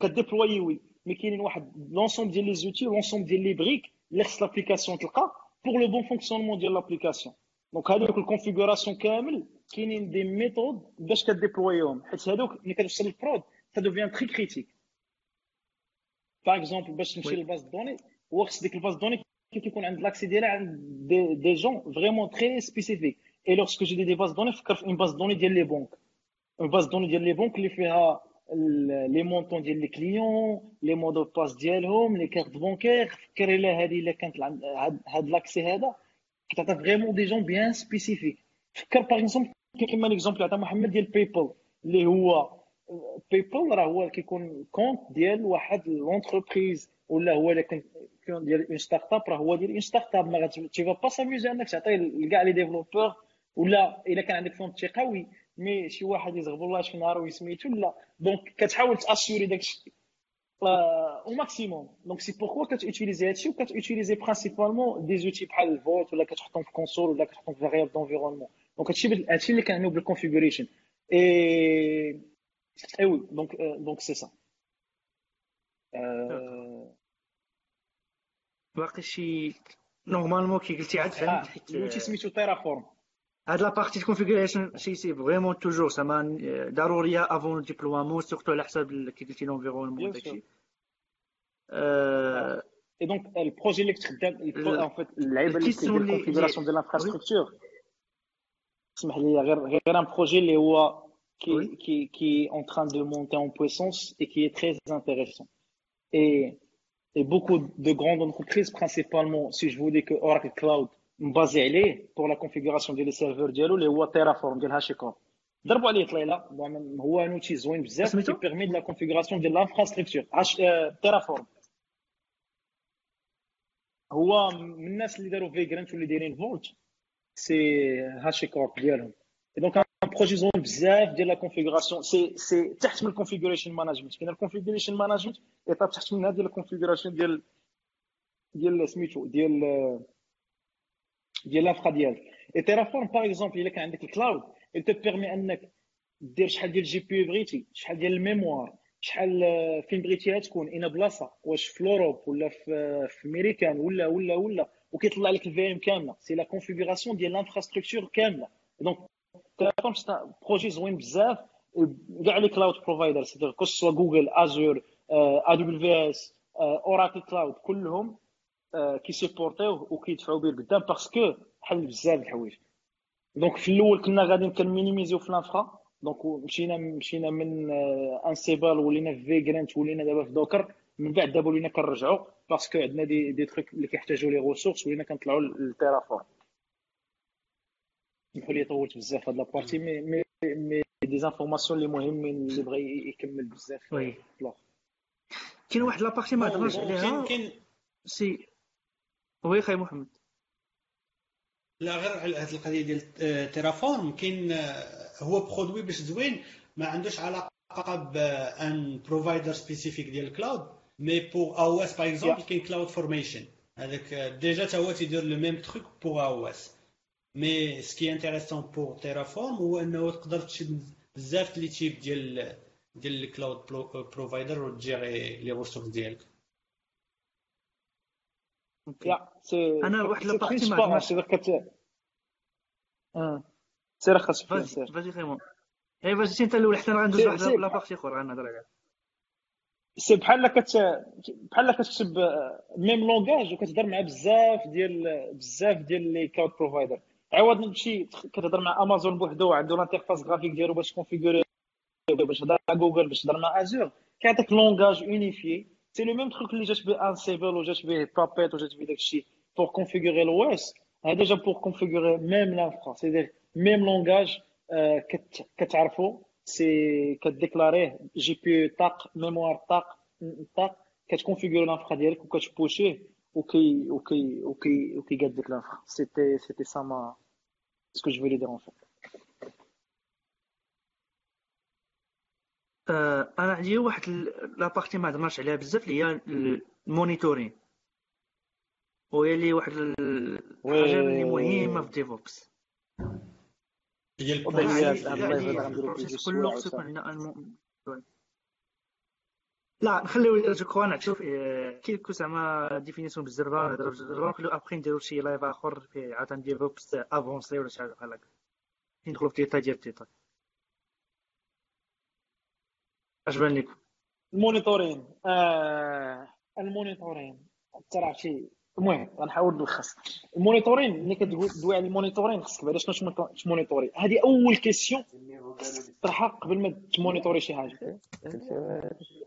ك déployer oui mais كاينين واحد l'ensemble ديال les outils لونسومبل ديال les briques اللي خص l'application تلقى pour le bon fonctionnement ديال l'application donc هذوك ال configuration كامل كاينين des méthodes باش كديبلويهم حيت هذوك ملي كتوصل لل prod ça devient très critique par exemple باش تمشي لل base de données هو خص ديك ال base de données كيكون عند l'accès ديالها عند des, des gens vraiment très spécifiques et lorsque j'ai des des bases de données فكر في une base de données ديال les banques une base de données ديال les banques اللي فيها les montants ديال les clients les mots de passe ديالهم les cartes bancaires فكر إلا هذه إلا كانت هاد لاكسي هذا. كتعطي فريمون دي جون بيان سبيسيفيك فكر باغ اكزومبل كيما ليكزومبل عطا محمد ديال بايبل اللي هو بايبل راه هو كيكون كونت ديال واحد لونتربريز ولا هو اللي كيكون ديال اون ستارت اب راه هو ديال اون ستارت اب ما تي با ساميوزي انك تعطي لكاع لي ديفلوبور ولا إلا كان عندك فونت قوي مي شي واحد يزغب الله شي نهار ويسميتو لا. دونك كتحاول تاسيوري داك الشيء au maximum donc c'est pourquoi كت utiliser هادشي وكت utiliser principalement des outils بحال ال Vault ولا كتحطهم في Consul ولا كتحطهم في variables d'environnement donc هادشي هادشي اللي كنعنيو بال configuration et et oui donc donc c'est ça باقي شي normalement كي قلتي عاد فهمت حيت ال outil سميتو Terraform هاد la partie configuration c'est c'est vraiment toujours زعما ضروريه avant ال déploiement surtout على حساب كي قلتي l'environnement داكشي et donc ال projet اللي كتخدم en fait اللعيبه اللي كيدير ال configuration ديال ال infrastructure اسمح لي غير غير un projet اللي هو qui, qui, qui est en train de monter en puissance et qui est très intéressant. Et, et beaucoup de grandes entreprises, principalement, si je vous dis que Oracle Cloud, basé عليه pour la configuration des serveurs ديالو اللي هو Terraform ديال HashiCorp ضربوا عليه طليلة. هو un outil زوين بزاف سميتو؟ qui permet de la configuration ديال l'infrastructure Terraform هو من الناس اللي داروا Vagrant واللي دايرين Vault c'est HashiCorp ديالهم donc un projet زوين بزاف ديال la configuration c'est c'est تحت من ال configuration management كاين ال configuration management étape تحت منها ديال ال configuration ديال ديال سميتو ديال ديال l'infra ديالك. et Terraform par exemple إلا كان عندك ال cloud te permet أنك دير شحال ديال GB بغيتي شحال ديال ال mémoire شحال فين بغيتيها تكون اين بلاصة واش في l'Europe ولا في في امريكان ولا ولا ولا وكيطلع لك ال VM كاملة. c'est la configuration ديال l'infrastructure كاملة. donc Terraform projet زوين بزاف كاع les cloud provider c'est-à-dire que ce soit Google Azure AWS Oracle Cloud كلهم كيسيبورتيو وكيدفعوا به لقدام parce que حل بزاف الحوايج donc في الأول كنا غادي كنمينيميزيو في ال infra donc مشينا مشينا من Ansible ولينا في Vagrant ولينا دابا في Docker من بعد دابا ولينا كنرجعوا parce que عندنا des des trucs اللي كيحتاجوا les ressources ولينا كنطلعوا لل Terraform سمحوا لي طولت بزاف هاد la partie mais mais mais des informations اللي مهمين اللي بغى يكمل بزاف. oui. كاين واحد la partie ما هضرناش عليها. كاين si oui خاي محمد. لا غير على هذه القضية ديال Terraform كاين هو produit باش زوين ما عندوش علاقة ب un provider spécifique ديال ال cloud mais pour AWS par exemple كاين CloudFormation هذاك déjà تا هو تيدير le même truc pour AWS mais ce qui est intéressant pour Terraform هو إنه تقدر تشد بزاف لي تيب ديال ديال الكلاود بروفايدر وتجيري لي ريسورس ديالك. أنا واحد سي لابارتي ما ترونسبارون عرفناش سي داك كت. سير خاص سير خاي محمد اي فازي أنت الأول حتى أنا غندوز واحد سي لابارتي أخرى غنهضر عليها سي بحال كت بحال كتكتب ميم لونغاج وكتهضر مع بزاف ديال بزاف ديال لي كلاود بروفايدر عوض تمشي كتهضر مع امازون بوحدو عنده l'interface graphique ديالو باش configurer باش تهضر مع جوجل باش تهضر مع Azure كيعطيك langage unifié c'est le même truc اللي جات به Ansible وجات به Puppet وجات به داكشي pour configurer l'OS هذا جا pour configurer même l'infra c'est-à-dire même langage كتعرفو c'est كديكلاريه GB طاق mémoire طاق طاق كت configurer l'infra ديالك وكتبوشيه وكي وكي وكي وكيقاد ديك l'infra c'était c'était ça mais ce que je voulais dire en fait آه، أنا عندي واحد la partie ما هضرناش عليها بزاف اللي هي ال monitoring وهي اللي واحد الحاجة اللي مهمة في DevOps. هي ال process كله خصو يكون. عندنا لا نخليو je crois نشوف آه، كي يكون زعما définition بالزربة نهضروا بالزربة نخليو ابخي نديرو شي live آخر في عاوتاني DevOps avancé ولا شي حاجة بحال هكا. ندخلو في ديتاي ديال الديتاي. اش بان لكم ال monitoring. آه ال monitoring. ترى عرفتي المهم غنحاول نلخص المونيتورين ملي كدوي على ال monitoring خصك بعدا شنو تمونيتوري هذه أول question تطرحها قبل ما تمونيتوري شي حاجة.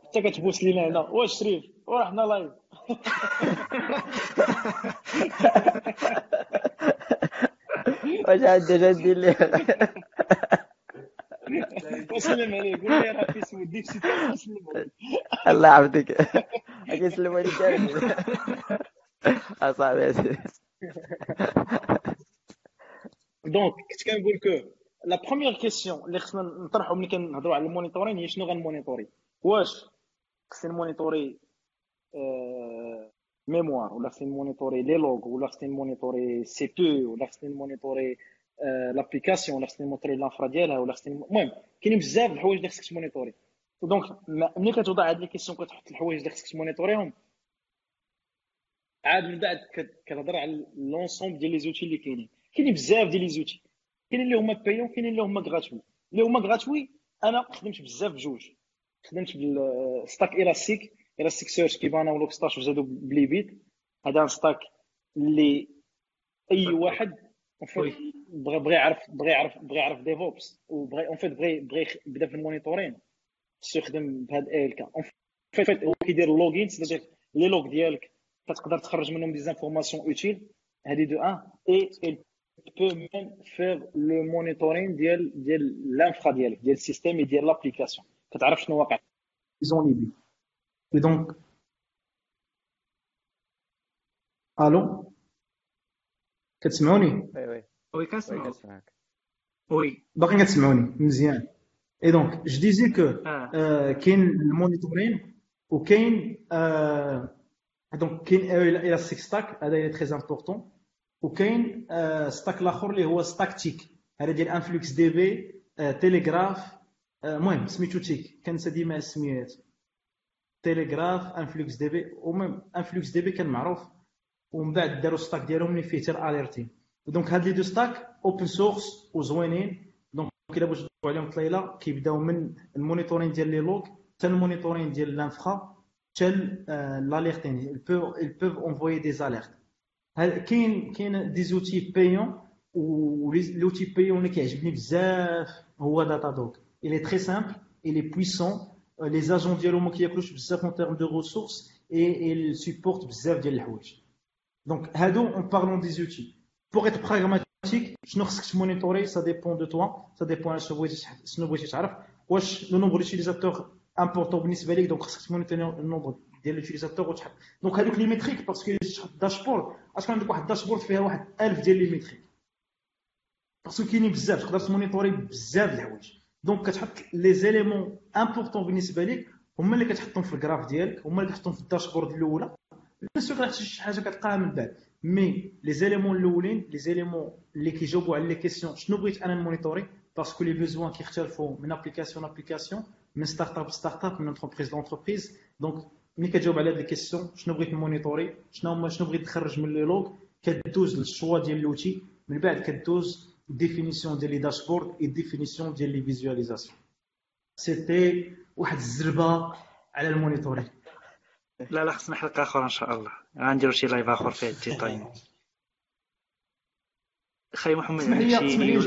حتى كتبوس لينا هنا. واش شريف؟ ورحنا لايف واش عندي جدي اللي وسلم عليه قول لي راه في سود ديك سيتي وسلم عليه الله يعافيك كيسلموا عليك كامل اصاحبي اسيدي donc كنت كنقول que la première question اللي خصنا نطرحوا ملي كنهضروا على ال monitoring هي شنو غنمونيتوري واش خصني نمونيتوري آه، mémoire ولا خصني نمونيتوري les logs ولا خصني نمونيتوري CPU ولا خصني نمونيتوري آه، l'application ولا خصني نمونيتوري l'infra ديالها ولا خصني المهم كاينين بزاف الحوايج اللي خصك تمونيتوري. donc ملي كتوضع هاد les questions كتحط الحوايج اللي خصك تمونيتوريهم عاد من بعد كت- كتهضر على l'ensemble ديال les outils اللي كاينين. كاينين بزاف ديال les outils كاينين اللي هما payants كاينين اللي هما gratuits اللي هما gratuits أنا خدمت بزاف بجوج. خدمت بال stack Elastic Elasticsearch Kibana و Logstash وزادو ب les Beats. هذا stack اللي أي واحد. بغى بغى يعرف بغى يعرف بغى يعرف DevOps وبغى en fait بغى بغى يبدا في ال monitoring. خصو يخدم بهاد ELK en fait هو كيدير ال logging c'est-à-dire les logs ديالك كتقدر تخرج منهم des informations utiles هادي donc on peut même faire le monitoring ديال ديال l'infra ديالك ديال ال système ديال l'application. كتعرف شنو واقع. Ont libé et donc allô كتسمعوني؟ oui oui oui كنسمعك oui باقي كتسمعوني مزيان et donc je disais que كاين ال monitoring وكاين donc كاين Elastic Stack هذا هي très important وكاين stack الآخر اللي هو stack TICK هذا ديال InfluxDB Telegraf المهم سميتو TICK كنسى ديما السميات Telegraf InfluxDB و même InfluxDB كان معروف ومن بعد داروا stack ديالهم اللي فيه تير alerting donc هاد les deux stacks open source وزوينين donc الا بغيتو تدخلوا عليهم طليله كيبداو من ال monitoring ديال les logs حتى ال monitoring ديال l'infra حتى ال alerting ils peuvent envoyer des alertes. هاد- كاين كاين des outils payants و l'outil payant اللي كيعجبني بزاف هو Datadog il est très simple il est puissant. Euh, les agents ديالو ما كياكلوش بزاف en termes de ressources et il supporte بزاف ديال الحوايج donc هادو en parlant des outils pour être pragmatique شنو خصك تمونيتوري ça dépend de toi ça dépend على شنو بغيتي تح- شنو بغيتي تعرف واش le nombre d'utilisateurs important بالنسبة ليك donc خصك تمونيتوري ال nombre ديال l'utilisateur وتحط donc هادوك les métriques parce que الا تحط dashboard اش عندك واحد dashboard فيها واحد 1000 ديال les métriques parce que كاينين بزاف تقدر تمونيتوري بزاف د الحوايج donc كتحط les éléments importants بالنسبة ليك هما اللي كتحطهم في ال graphe ديالك هما اللي كتحطهم في ال dashboard الاولى bien sûr راه شي حاجة كتلقاها من بعد mais les éléments الاولين les éléments اللي كيجاوبوا على les questions شنو بغيت أنا نمونيتوري parce que les besoins كيختلفوا من application ل application من startup startup من entreprise ل entreprise donc ملي كتجاوب على هاد les questions شنو بغيت نمونيتوري شنو هما شنو بغيت نخرج من les logs كدوز لل choix ديال l'outil من بعد كدوز définition ديال les dashboards et définition ديال les visualisations c'était واحد الزربه على ال monitoring لا لا خصنا حلقة أخرى إن شاء الله. غنديرو شي live آخر فيه الديتاي خي محمد اسمح عندك لي شي لي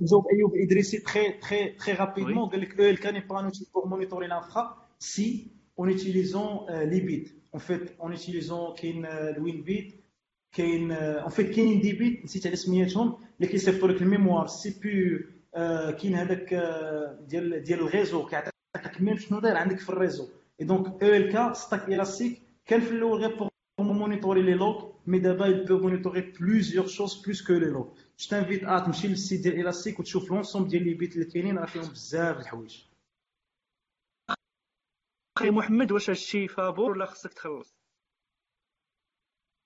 جاوب ايوب إدريسي très très très rapidement. قال لك ال كان با ان outil pour monitorer l'infra si en utilisant euh, les Beats. En fait en utilisant كاين ال Winlogbeat كاين en fait كاينين des Beats نسيت على سميتهم اللي كيصيفطوا لك ال mémoire. CPU كاين هذاك آه، ديال ديال ال réseau كيعطيك même شنو داير عندك في ال réseau. كا stack Elastic كان في الأول غير pour monitorer les logs? Mais d'abord ils peuvent monitorer plusieurs choses plus que les logs. Je t'invite à تمشي لل site ديال الاستيك وتشوف l'ensemble ديال les Beats اللي كاينين راه فيهم بزاف الحوايج خي محمد واش هادشي فابور ولا خصك تخلص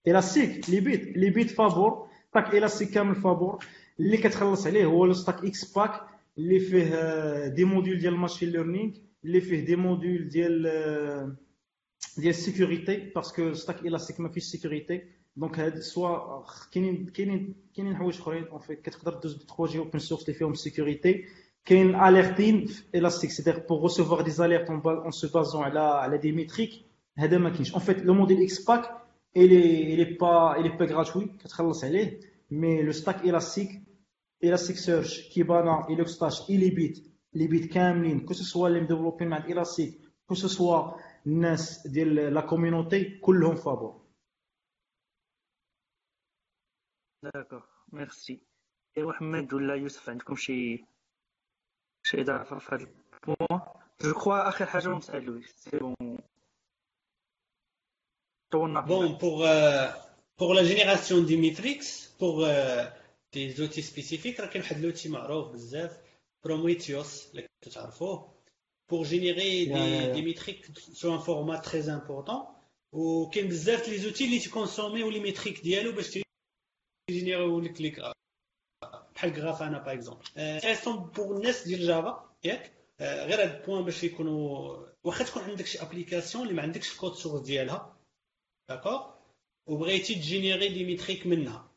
Elastic les Beats les Beats فابور stack Elastic كامل فابور اللي كتخلص عليه هو le stack X-Pack اللي فيه des modules ديال ال machine learning اللي فيه des modules ديال آه، ديال ال sécurité parce que stack Elastic ما فيش sécurité donc هاد soit كاينين كاينين كاينين حوايج اخرين en fait كتقدر دوز ب 3 جي open source اللي فيهم sécurité كاين alerting في Elastic c'est-à-dire pour recevoir des alertes en se basant على على des métriques هذا ما كاينش en fait le module X-Pack il est, il est pas il est pas gratuit كتخلص عليه mais le stack Elastic Elasticsearch Kibana et Logstash et les les Beats كاملين. ce soit اللي مديفلوبين مع que ce soit الناس ديال la community كلهم فابور داكوغ ميرسي يا محمد ولا يوسف عندكم شي شي إضافة في هذا ال point؟ je crois آخر حاجة ونسال لويس c'est bon طولنا Bon, pour, euh, pour la génération des métriques, pour euh, des outils spécifiques, راه كاين واحد l'outil معروف بزاف. Prometheus اللي كتعرفوه pour générer Yeah, des, yeah, yeah. des métriques sur un format très important وكاين بزاف les outils اللي تيكونسوميو les métriques ديالو باش تيجينيريو لك les graphes. بحال Grafana par exemple intéressant pour الناس ديال جافا ياك آه، غير هاد ال point باش يكونوا واخا تكون عندك شي application اللي ما عندكش ال code source ديالها d'accord وبغيتي تجينيري les métriques منها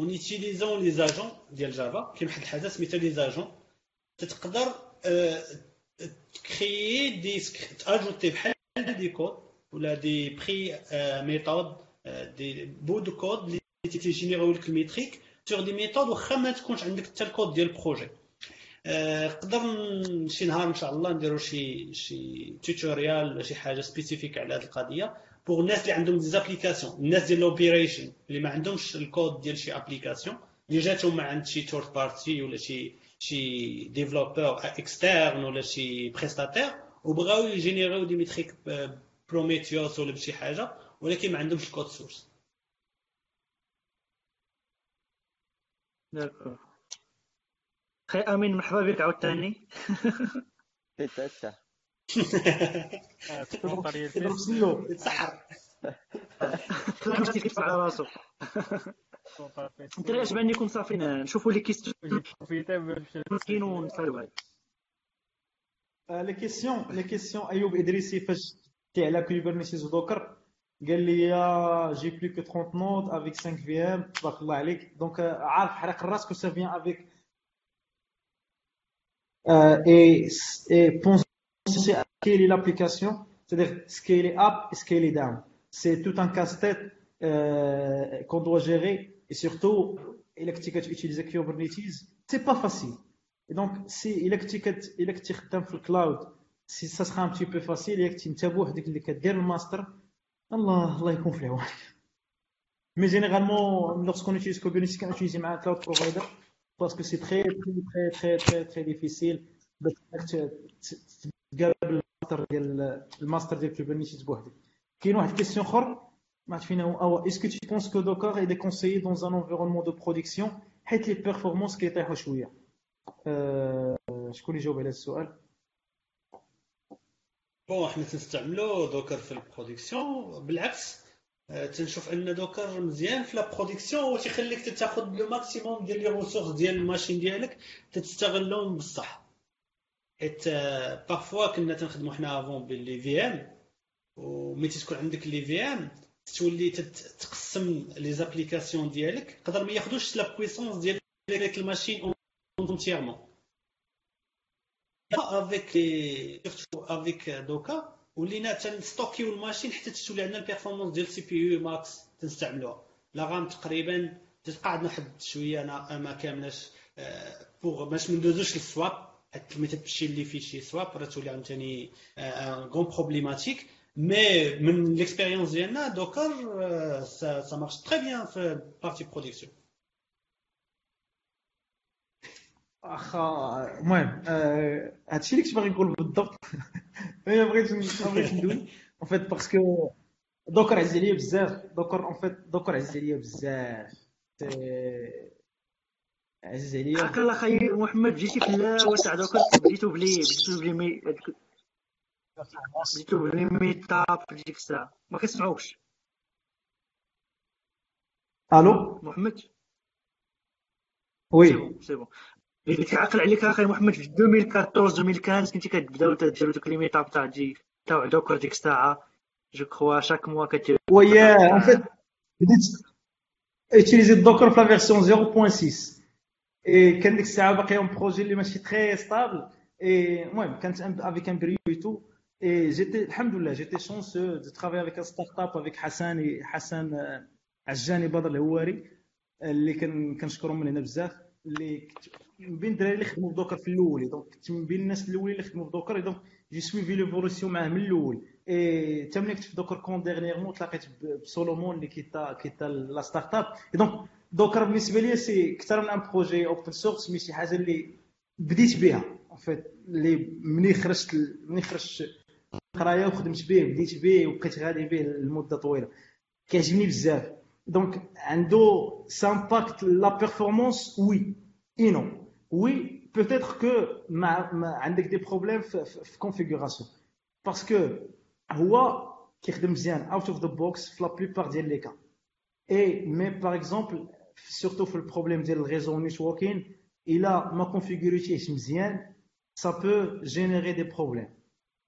en utilisant les agents ديال Java كاين واحد الحاجة سميتها les agents تقدر تكريي des تأجوتي بحال des codes ولا des pré méthodes des bouts de code اللي تيجينيريو لك ال métriques sur des méthodes واخا ما تكونش عندك حتى الكود ديال ال projet. آه، نقدر شي نهار إن شاء الله نديرو شي شي tutorial ولا شي حاجة spécifique على هذه القضية pour الناس اللي عندهم des applications الناس ديال ال opération اللي ما عندهمش الكود ديال شي application اللي جاتهم من عند شي third party ولا شي شي développeur externe ولا شي prestataire وبغاو يجينيريو des métriques Prometheus ولا بشي حاجة ولكن ما عندهمش ال code source داكور خي امين مرحبا بك عاوتاني حتى حتى آه، تفضل يا يضرب الفيلم. سلو يتسحر خلينا كيدفع على راسو انت عجبني نكون صافي نشوفوا لي كيستيون في تام باش مسكين ونسالوا عليه لي كيسيون لي كيسيون ايوب ادريسي فاش تي على كوبرنيتيز ودوكر قال لي جي بلو كو 30 نود افيك 5 في ام تبارك الله عليك دونك عارف حرق الراس كو سا فيان افيك اي اي بونسي سكيلي لابليكاسيون c'est-à-dire scaler up et scaler down. c'est tout un casse-tête qu'on doit gérer. Et surtout, Electric utiliser Kubernetes, c'est pas facile. Et donc, si Electric Electric Temple Cloud, si ça sera un petit peu facile, Electric Tabouh, dès que tu le master, Allah, Allah y Mais généralement, lorsqu'on utilise Kubernetes, on utilise un cloud provider parce que c'est très, très, très, très, très difficile de faire le master de Kubernetes. كاين واحد ال question اخر ما عرفت فينا هو أو est-ce que tu penses que Docker est déconseillé dans un environnement de production حيت les performances كيطيحوا شوية. أه... شكون اللي يجاوب على هذا السؤال؟ bon حنا تنستعملو Docker في ال production بالعكس آه، تنشوف ان Docker مزيان في la production وتيخليك تاخذ le maximum ديال les ressources ديال ال machine ديالك تستغلهم بصح حيت parfois كنا تنخدمو حنا avant ب les VM وملي تكون عندك les VM تولي تقسم les applications ديالك يقدر ما ياخذوش la puissance ديال ديك ال machine entièrement avec surtout avec Docker ولينا تنستوكيو ال machine حتى تولي عندنا ال performance ديال ال CPU max تنستعملوها. la RAM تقريبا تبقى عندنا واحد شوية أنا ما كاملاش pour باش ما ندوزوش لل swap حيت ملي تمشي اللي فيه شي swap راه تولي عاوتاني une grande problématique mais من l'expérience ديالنا Docker ça ça marche très bien في partie production اخا المهم آه، هادشي اللي كنت باغي نقول بالضبط أنا بغيت ما بغيتش ندوي en fait parce que Docker عز عليا بزاف Docker en fait Docker عز عليا بزاف سي- عز عليا حق الله خي محمد جيتي في اللاوة تاع Docker بديتو بلي بديتو بلي بلي meetup في ديك الساعة ما كنسمعوكش ألو محمد oui c'est bon اللي كيعقل عليك أخي محمد في 2014 2015 كنتي كتبداو تديروا دوك les meetups تاع دي تاع دوكر ديك الساعة جو كخوا شاك موا كدير ويا بديت utiliser الدوكر في لا فيرسيون 0.6 اي كان ديك الساعة باقي اون بروجي اللي ماشي تري ستابل اي المهم كانت افيك ان بريو اي تو الحمد لله جيتي شونسو دو ترافي افيك ان ستارت اب افيك حسن حسن آه، عجاني بدر الهواري اللي كنشكرهم من هنا بزاف اللي من بين الدراري اللي خدموا في دوكر في الأول دونك كنت من بين الناس الاولين اللي خدموا في دوكر دونك j'ai suivi l'évolution معاه من الأول اي حتى ملي كنت في Docker quand dernièrement تلاقيت بسولومون اللي كيتا كيتا la start-up donc Docker بالنسبة لي c'est أكثر من un projet open source mais شي حاجة اللي بديت بها فيت اللي مني خرجت مني خرجت قرايه وخدمت به بديت به وبقيت غادي به لمدة طويلة. كيعجبني بزاف. donc عنده ça impacte la performance oui et non, oui peut-être que مع, مع عندك des problèmes في, في, في configuration. parce que هو كيخدم مزيان. out of the box في la plupart ديال les cas, oui mais par exemple surtout في ال problème ديال ال réseau networking الا ما كونفيغوريتيهش مزيان. Ça peut générer des problèmes.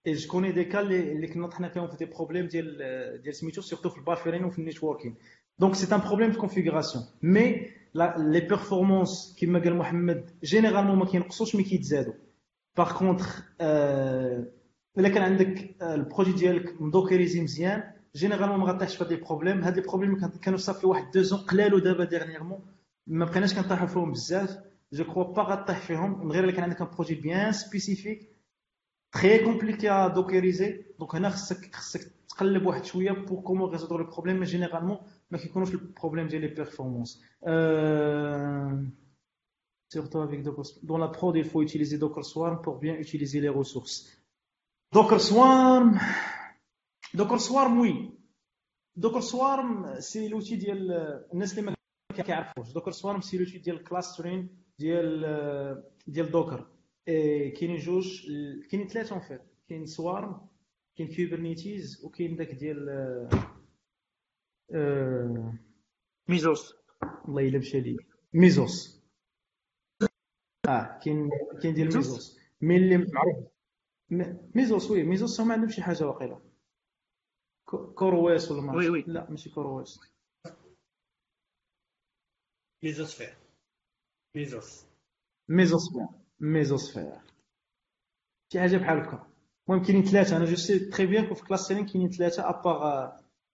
Et je connais des cas اللي اللي كنا طحنا فيهم في des problèmes ديال ديال سميتو surtout في ال buffering وفي ال networking donc c'est un problème de configuration. mais les performances كما قال محمد généralement ما كينقصوش mais كيتزادوا par contre الا كان عندك آه، ال projet ديالك م dockerisé مزيان généralement ما غطيحش في هاد les problèmes هاد les problèmes كان- كانوا صافي واحد deux ans قلالو دابا dernièrement ما بقيناش كنطيحوا فيهم بزاف je crois pas غطيح فيهم من غير الا كان عندك un projet bien spécifique تري كومبليكي ا دوكيريزي دونك هنا خصك خصك تقلب واحد شويه بور كومون ريزودر البروبليم مي جينيرالمون ما كيكونوش البروبليم ديال لي بيرفورمانس surtout avec Docker. Dans la prod, il faut utiliser Docker Swarm pour bien utiliser les ressources. Docker Swarm, Docker Swarm, oui. Docker Swarm, c'est l'outil ديال الناس اللي ما كيعرفوش. Docker Swarm, c'est l'outil ديال clustering ديال ديال دوكر. كاينين جوج كاينين ثلاثة اون فيت كاين سوارم كاين Kubernetes وكاين داك ديال Mesos الله الا مشى لي Mesos آه كاين كاين ديال Mesos mais اللي معروف Mesos oui Mesos ما عندهم شي حاجة واقيلا CoreOS ولا ما oui oui لا ماشي كورويس ميزوسفير ميزوس ميزوسفير ميزوسفير. شي حاجة بحال هكا. المهم كاينين ثلاثة أنا je sais très bien في clustering كاينين ثلاثة à part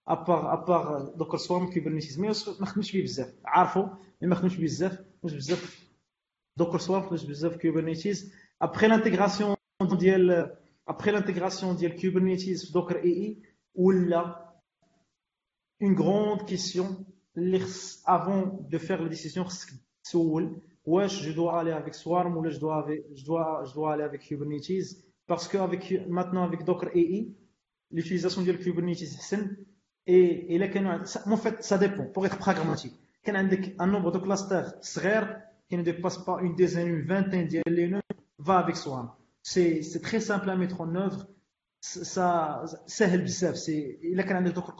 à part à part Docker Swarm Kubernetes mais ما خدمتش بيه بزاف. عارفو mais ما خدمتش بيه بزاف. مش بزاف Docker Swarm خدمتش بزاف Kubernetes après l'intégration ديال après l'intégration ديال Kubernetes في Docker EE ولا une grande question اللي خص avant de faire la décision خصك تسول wesh, je dois aller avec Swarm ou là, je dois, aller avec Kubernetes? Parce que maintenant, avec Docker AI, l'utilisation de Kubernetes et, et là, en fait, ça dépend, pour être pragmatique. Quand un nombre de clusters serres qui ne dépasse pas une dizaine, une vingtaine d'ILN, va avec Swarm. C'est très simple à mettre en œuvre. Ça, c'est bizarre. C'est, là, quand Docker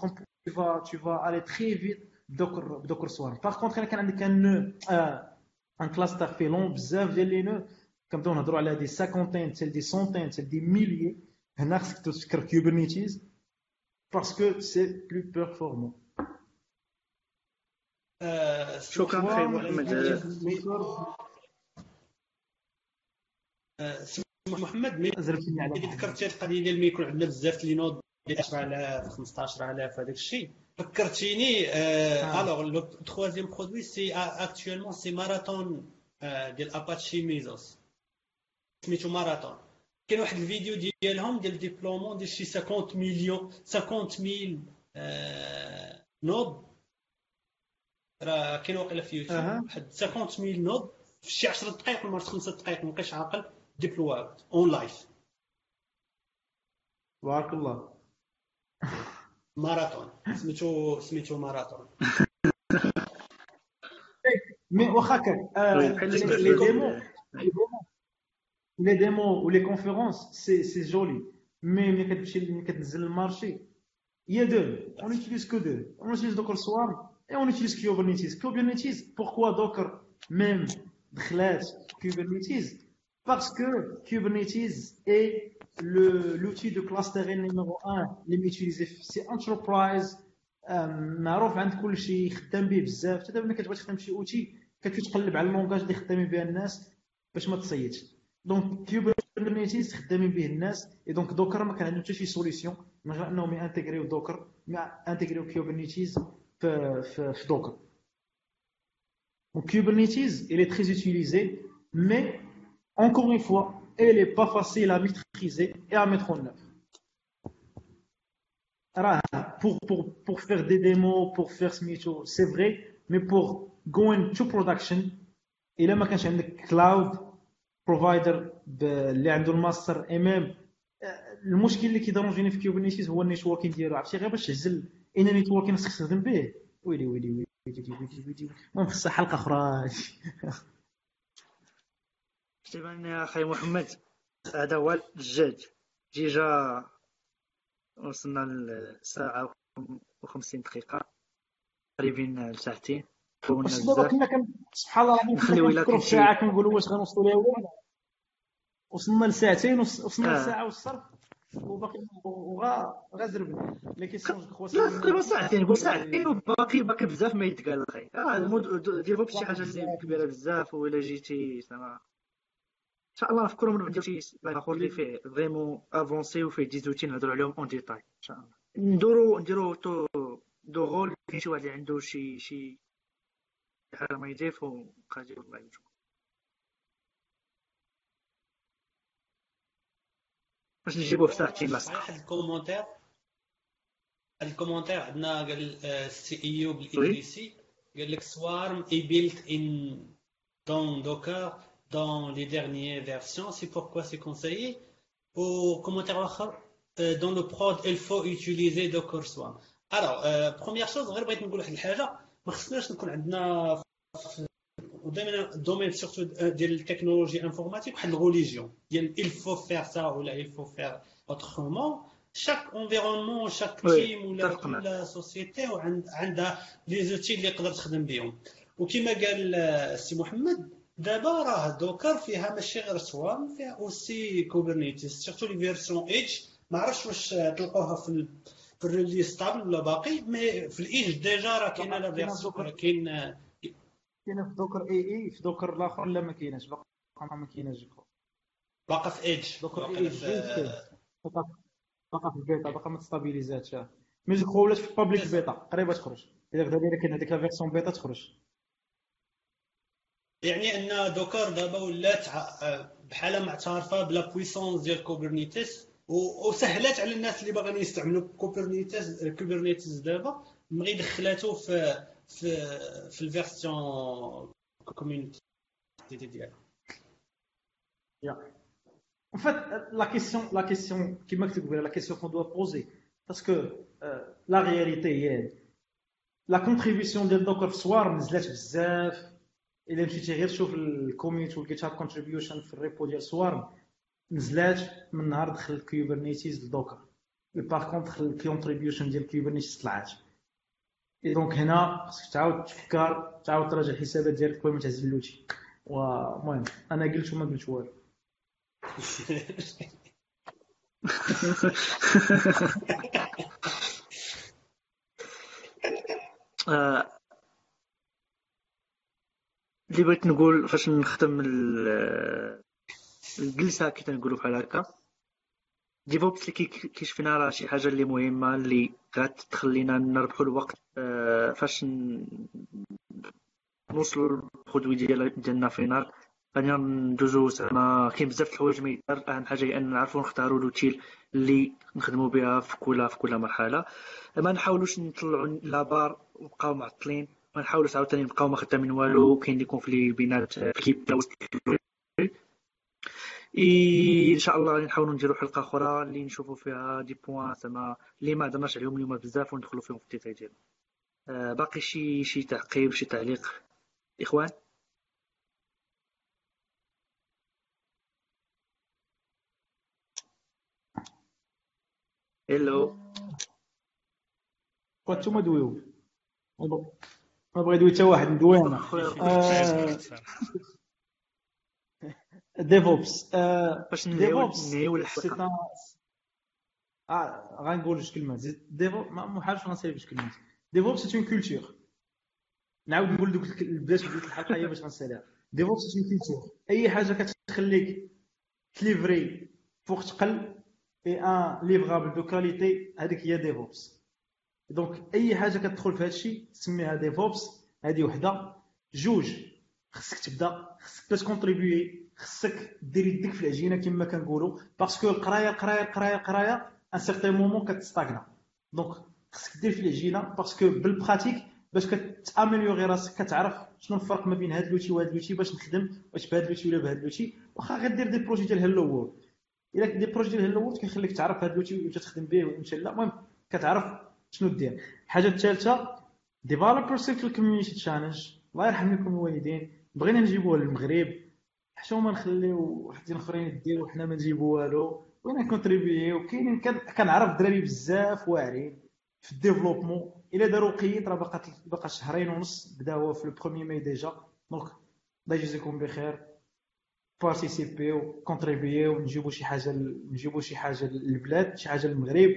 tu vas, tu vas aller très vite Docker, Docker Swarm. Par contre, quand un nœud, euh, euh, un cluster فيه لون بزاف ديال les nœuds كنبداو نهضروا على des cinquantaines حتى des centaines حتى des milliers هنا خصك تفكر Kubernetes parce que c'est plus performant شكرا خير محمد محمد ملي ذكرتي القضية ديال ما يكون عندنا بزاف les nodes 10000 15000 هذاك الشيء فكرتيني alors le troisième produit c'est actuellement c'est Marathon ديال Apache Mesos سميتو ماراثون كاين واحد الفيديو ديالهم ديال déploiement ديال شي 50 مليون 50 mille nodes راه كاين واقيلا في يوتيوب واحد 50 mille nodes في شي 10 دقائق ولا 5 دقائق مابقيتش عاقل déployés en live بارك الله ماراثون سميتو سميتو Marathon mais واخا كان les démos les démos و les conférences c'est c'est joli mais ملي كتمشي ملي كتنزل للمارشي il y a deux, on utilise que deux. On utilise Docker Swarm et on utilise Kubernetes. Kubernetes pourquoi Docker même دخلات Kubernetes parce que Kubernetes est l'outil de clustering numéro 1 اللي م utilisé c'est entreprise معروف عند كل شيء خدام به بزاف. حتى دابا ملي كتبغي تخدم شي outil كتمشي تقلب على ال langage اللي خدامين به الناس باش ما تصيدش. donc Kubernetes خدامين به الناس. et donc Docker ما كان عندهم حتى شي solution من غير أنهم يانتيغريو Docker انتيغريو Kubernetes في في, في Docker Donc Kubernetes, il est très utilisé, mais encore une fois, elle n'est pas facile à maîtriser et à mettre en œuvre. Pour, pour, pour faire des démos, pour faire ce métier, c'est vrai, mais pour go into production, il a ما un cloud provider اللي عنده الماستر اي ميم المشكل اللي كيدرونجيني في كوبرنيتيز هو النيتوركين ديالو عرفتي غير باش تعزل اين نيتوركين خصك تخدم به ويلي ويلي ويلي ويلي ويلي ويلي المهم خصها حلقه اخرى يا أخي محمد هذا هو الجاج جيجا وصلنا لساعة و50 دقيقة قريبين لساعتين. كنا كن سبحان الله نخليو إلى كنفكروا في ساعة كنقولوا واش غنوصلوا ليها ولا وصلنا لساعتين وصلنا لساعة والصرف وباقي وغا question كخوا لا تقريبا ساعتين ساعتين وباقي باقي بزاف ما يتقال أخي DevOps شي حاجة كبيرة بزاف وإلا جيتي زعما. ان شاء الله نفكروا في بعد مره عنده شي اخر اللي فيه vraiment avancé وفيه des outils نهضروا عليهم en détail ان شاء الله نديرو نديرو tour de rôle كاين شي واحد اللي عنده شي شي حاجة ما يضيف وقادر الله يجوك باش نجيبو في ساعتين لاصقه واحد الكومونتير الكومونتير عندنا قال السي اي ايوب بالانجليزي قال لك سوارم اي بيلت ان دون دوكر dans les dernières versions, c'est pourquoi c'est conseillé. Au commentaire آخر, euh, dans le prod, il faut utiliser Docker Swarm. Alors, euh, première chose, غير بغيت نقول واحد الحاجة ما خصناش نكون عندنا ودائما الدومين سورتو ديال التكنولوجي انفورماتيك واحد الغوليجيون ديال il faut faire ça ولا il faut faire autrement chaque environnement chaque Oui, team ولا اتفق معك. كل سوسيتي عندها لي زوتي اللي يقدر تخدم بهم وكما قال آه، السي محمد دابا راه Docker فيها ماشي غير Swarm فيها aussi Kubernetes surtout les versions edge ما عرفتش واش تلقوها في في ال release stable ولا باقي mais في ال edge déjà راه كاينة la version. كاين كاينة في Docker EE في Docker الآخر لا ما كايناش. باقا ما كايناش. باقا في ايدج دوكر اي باقا اي في باقا باقا في البيتا باقا ما تستابيليزاتش. مي جو كرو ولات في البابليك بيتا قريبة تخرج. الا غدا كاين هذيك لا فيرسيون بيتا تخرج. يعني أن دوكر دابا ولات ع- بحال معترفه بلا بويسونس ديال كوبرنيتيس و- وسهلات على الناس اللي باغيين يستعملوا كوبرنيتيس كوبرنيتيس دابا. ملي دخلاتو في في في الفيرسيون community ديالها. En fait, la question, la question qui m'a dit, la question qu'on doit poser, parce que euh, la réalité est, la contribution de Docker Swarm نزلت بزاف إلا مشيتي غير تشوف ال community وال GitHub contribution في ال repo ديال Swarm نزلات من نهار دخل Kubernetes ل Docker par contre دخل ال contribution ديال Kubernetes طلعت et donc هنا خصك تعاود تفكر تعاود تراجع الحسابات ديالك قبل ما تعزل l'outil. ومهم أنا قلت وما قلت والو. آه، اللي بغيت نقول فاش نختم ال- الجلسة كي تنقولوا بحال هكا. DevOps اللي كي- كيشفنا راه شي حاجة اللي مهمة اللي غتخلينا نربحوا الوقت آه، فاش نوصلوا لل produit ديال ديالنا final غادي ندوزو زعما كاين بزاف د الحوايج ما يدار أهم حاجة هي أن نعرفوا نختاروا l'outil اللي نخدموا بها في كل في كل مرحلة. ما نحاولوش نطلعوا la barre ونبقاو معطلين. ما نحاولوش عاوتاني نبقاو ما خدامين والو كاين des conflits بينات les équipes إي إن شاء الله غادي نحاولوا نديروا حلقة أخرى اللي نشوفوا فيها des points زعما اللي ما هضرناش عليهم اليوم بزاف وندخلوا فيهم في ال détail ديالهم. آه، باقي شي شي تعقيب شي تعليق؟ إخوان؟ هلو بغا نتوما دويو. ما بغ- ما بغا يدوي حتى واحد آه، ديفوبس آه، باش ديفوبس آه غنقول جوج كلمات DevOps ما ما حالش غنسالي جوج كلمات DevOps c'est une culture نعاود نقول donc بدايه بدايه الحلقة هي باش غنساليها DevOps c'est une culture أي حاجة كتخليك تليفري فوق تقل إي un livrable de qualité هذيك هي DevOps donc أي حاجة كتدخل في هذا الشيء تسميها DevOps. هذه وحدة. جوج خصك تبدأ. خصك باش contribuer خصك دير يدك في العجينة كما كنقولوا. parce que القراية القراية القراية القراية un certain moment كتستاغنا. donc خصك دير في العجينة. parce que بال pratique باش كتاميليوري راسك كتعرف شنو الفرق ما بين هاد l'outil وهاد l'outil باش نخدم واش بهاد l'outil ولا بهاد l'outil. واخا غير دير des projets ديال Hello World إلا des projets ديال Hello World كيخليك تعرف هاد l'outil واش تخدم به وامتى لا المهم كتعرف شنو دير؟ الحاجة الثالثة Developer Circles Community Challenge الله يرحم لكم الوالدين. بغينا نجيبوها للمغرب. حشومه نخليو وحدين أخرين يديروا وحنا ما نجيبو والو. بغينا contribuez كاينين كن- كنعرف دراري بزاف واعرين في الديفلوبمون. إلا داروا قيد راه باقا باقا شهرين ونص. بدا هو في البروميي ماي ديجا دونك الله يجزيكم بخير. بارتيسيبيو كونتريبيو نجيبو شي حاجة نجيبو شي حاجة للبلاد شي حاجة للمغرب.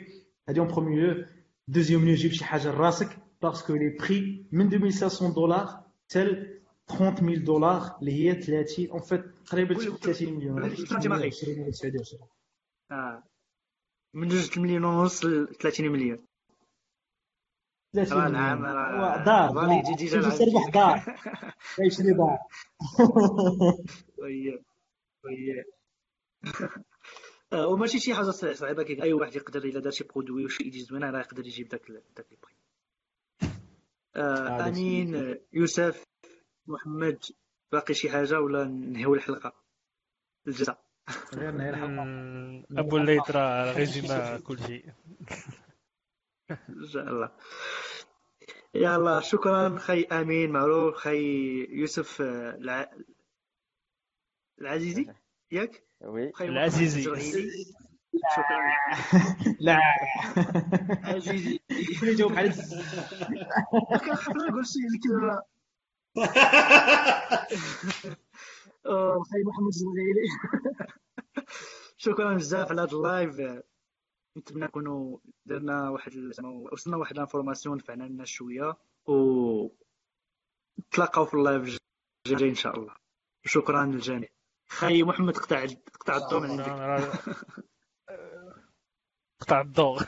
هادي اون بروميي لو دوزيام لو جيب شي حاجة لراسك باسكو لي بري من 2500 دولار حتى 30000 دولار اللي هي 30 اون فيت تقريبا قول- 30 مليون قول- قول- قول- قول- 20 ولا 29 آه. من جوج مليون ونص ل 30 مليون 30 راه العام مليون راه هو دار فالي دار. يجي يجي شوف جا تربح دار يشري دار وي وي آه، وماشي شي حاجة صعيبة كي أي واحد يقدر إلا دار شي برودوي وشي ايدي زوينه راه يقدر يجيب داك داك البري. آه، أمين يوسف محمد باقي شي حاجة ولا نهيو الحلقة؟ الجزاء. غير نهاية الحلقة. أبو الليث راه غيجينا كل شيء. إن شاء الله. يلا شكرا خي أمين معروف خي يوسف آه، الع... العزيزي. ياك؟ وي. العزيزي. شكرا لا. عزيزي. يجاوب على كنخاف نقول شي الكلمة آه، خي محمد الزغيري شكرا بزاف على هذا ال live. نتمنى نكونوا درنا واحد زعما وصلنا واحد ال information نفعنا الناس شوية. و نتلاقاو في ال live الجاي إن شاء الله. شكرا للجميع. خي محمد قطع قطع الضوء من عندك. قطع الضوء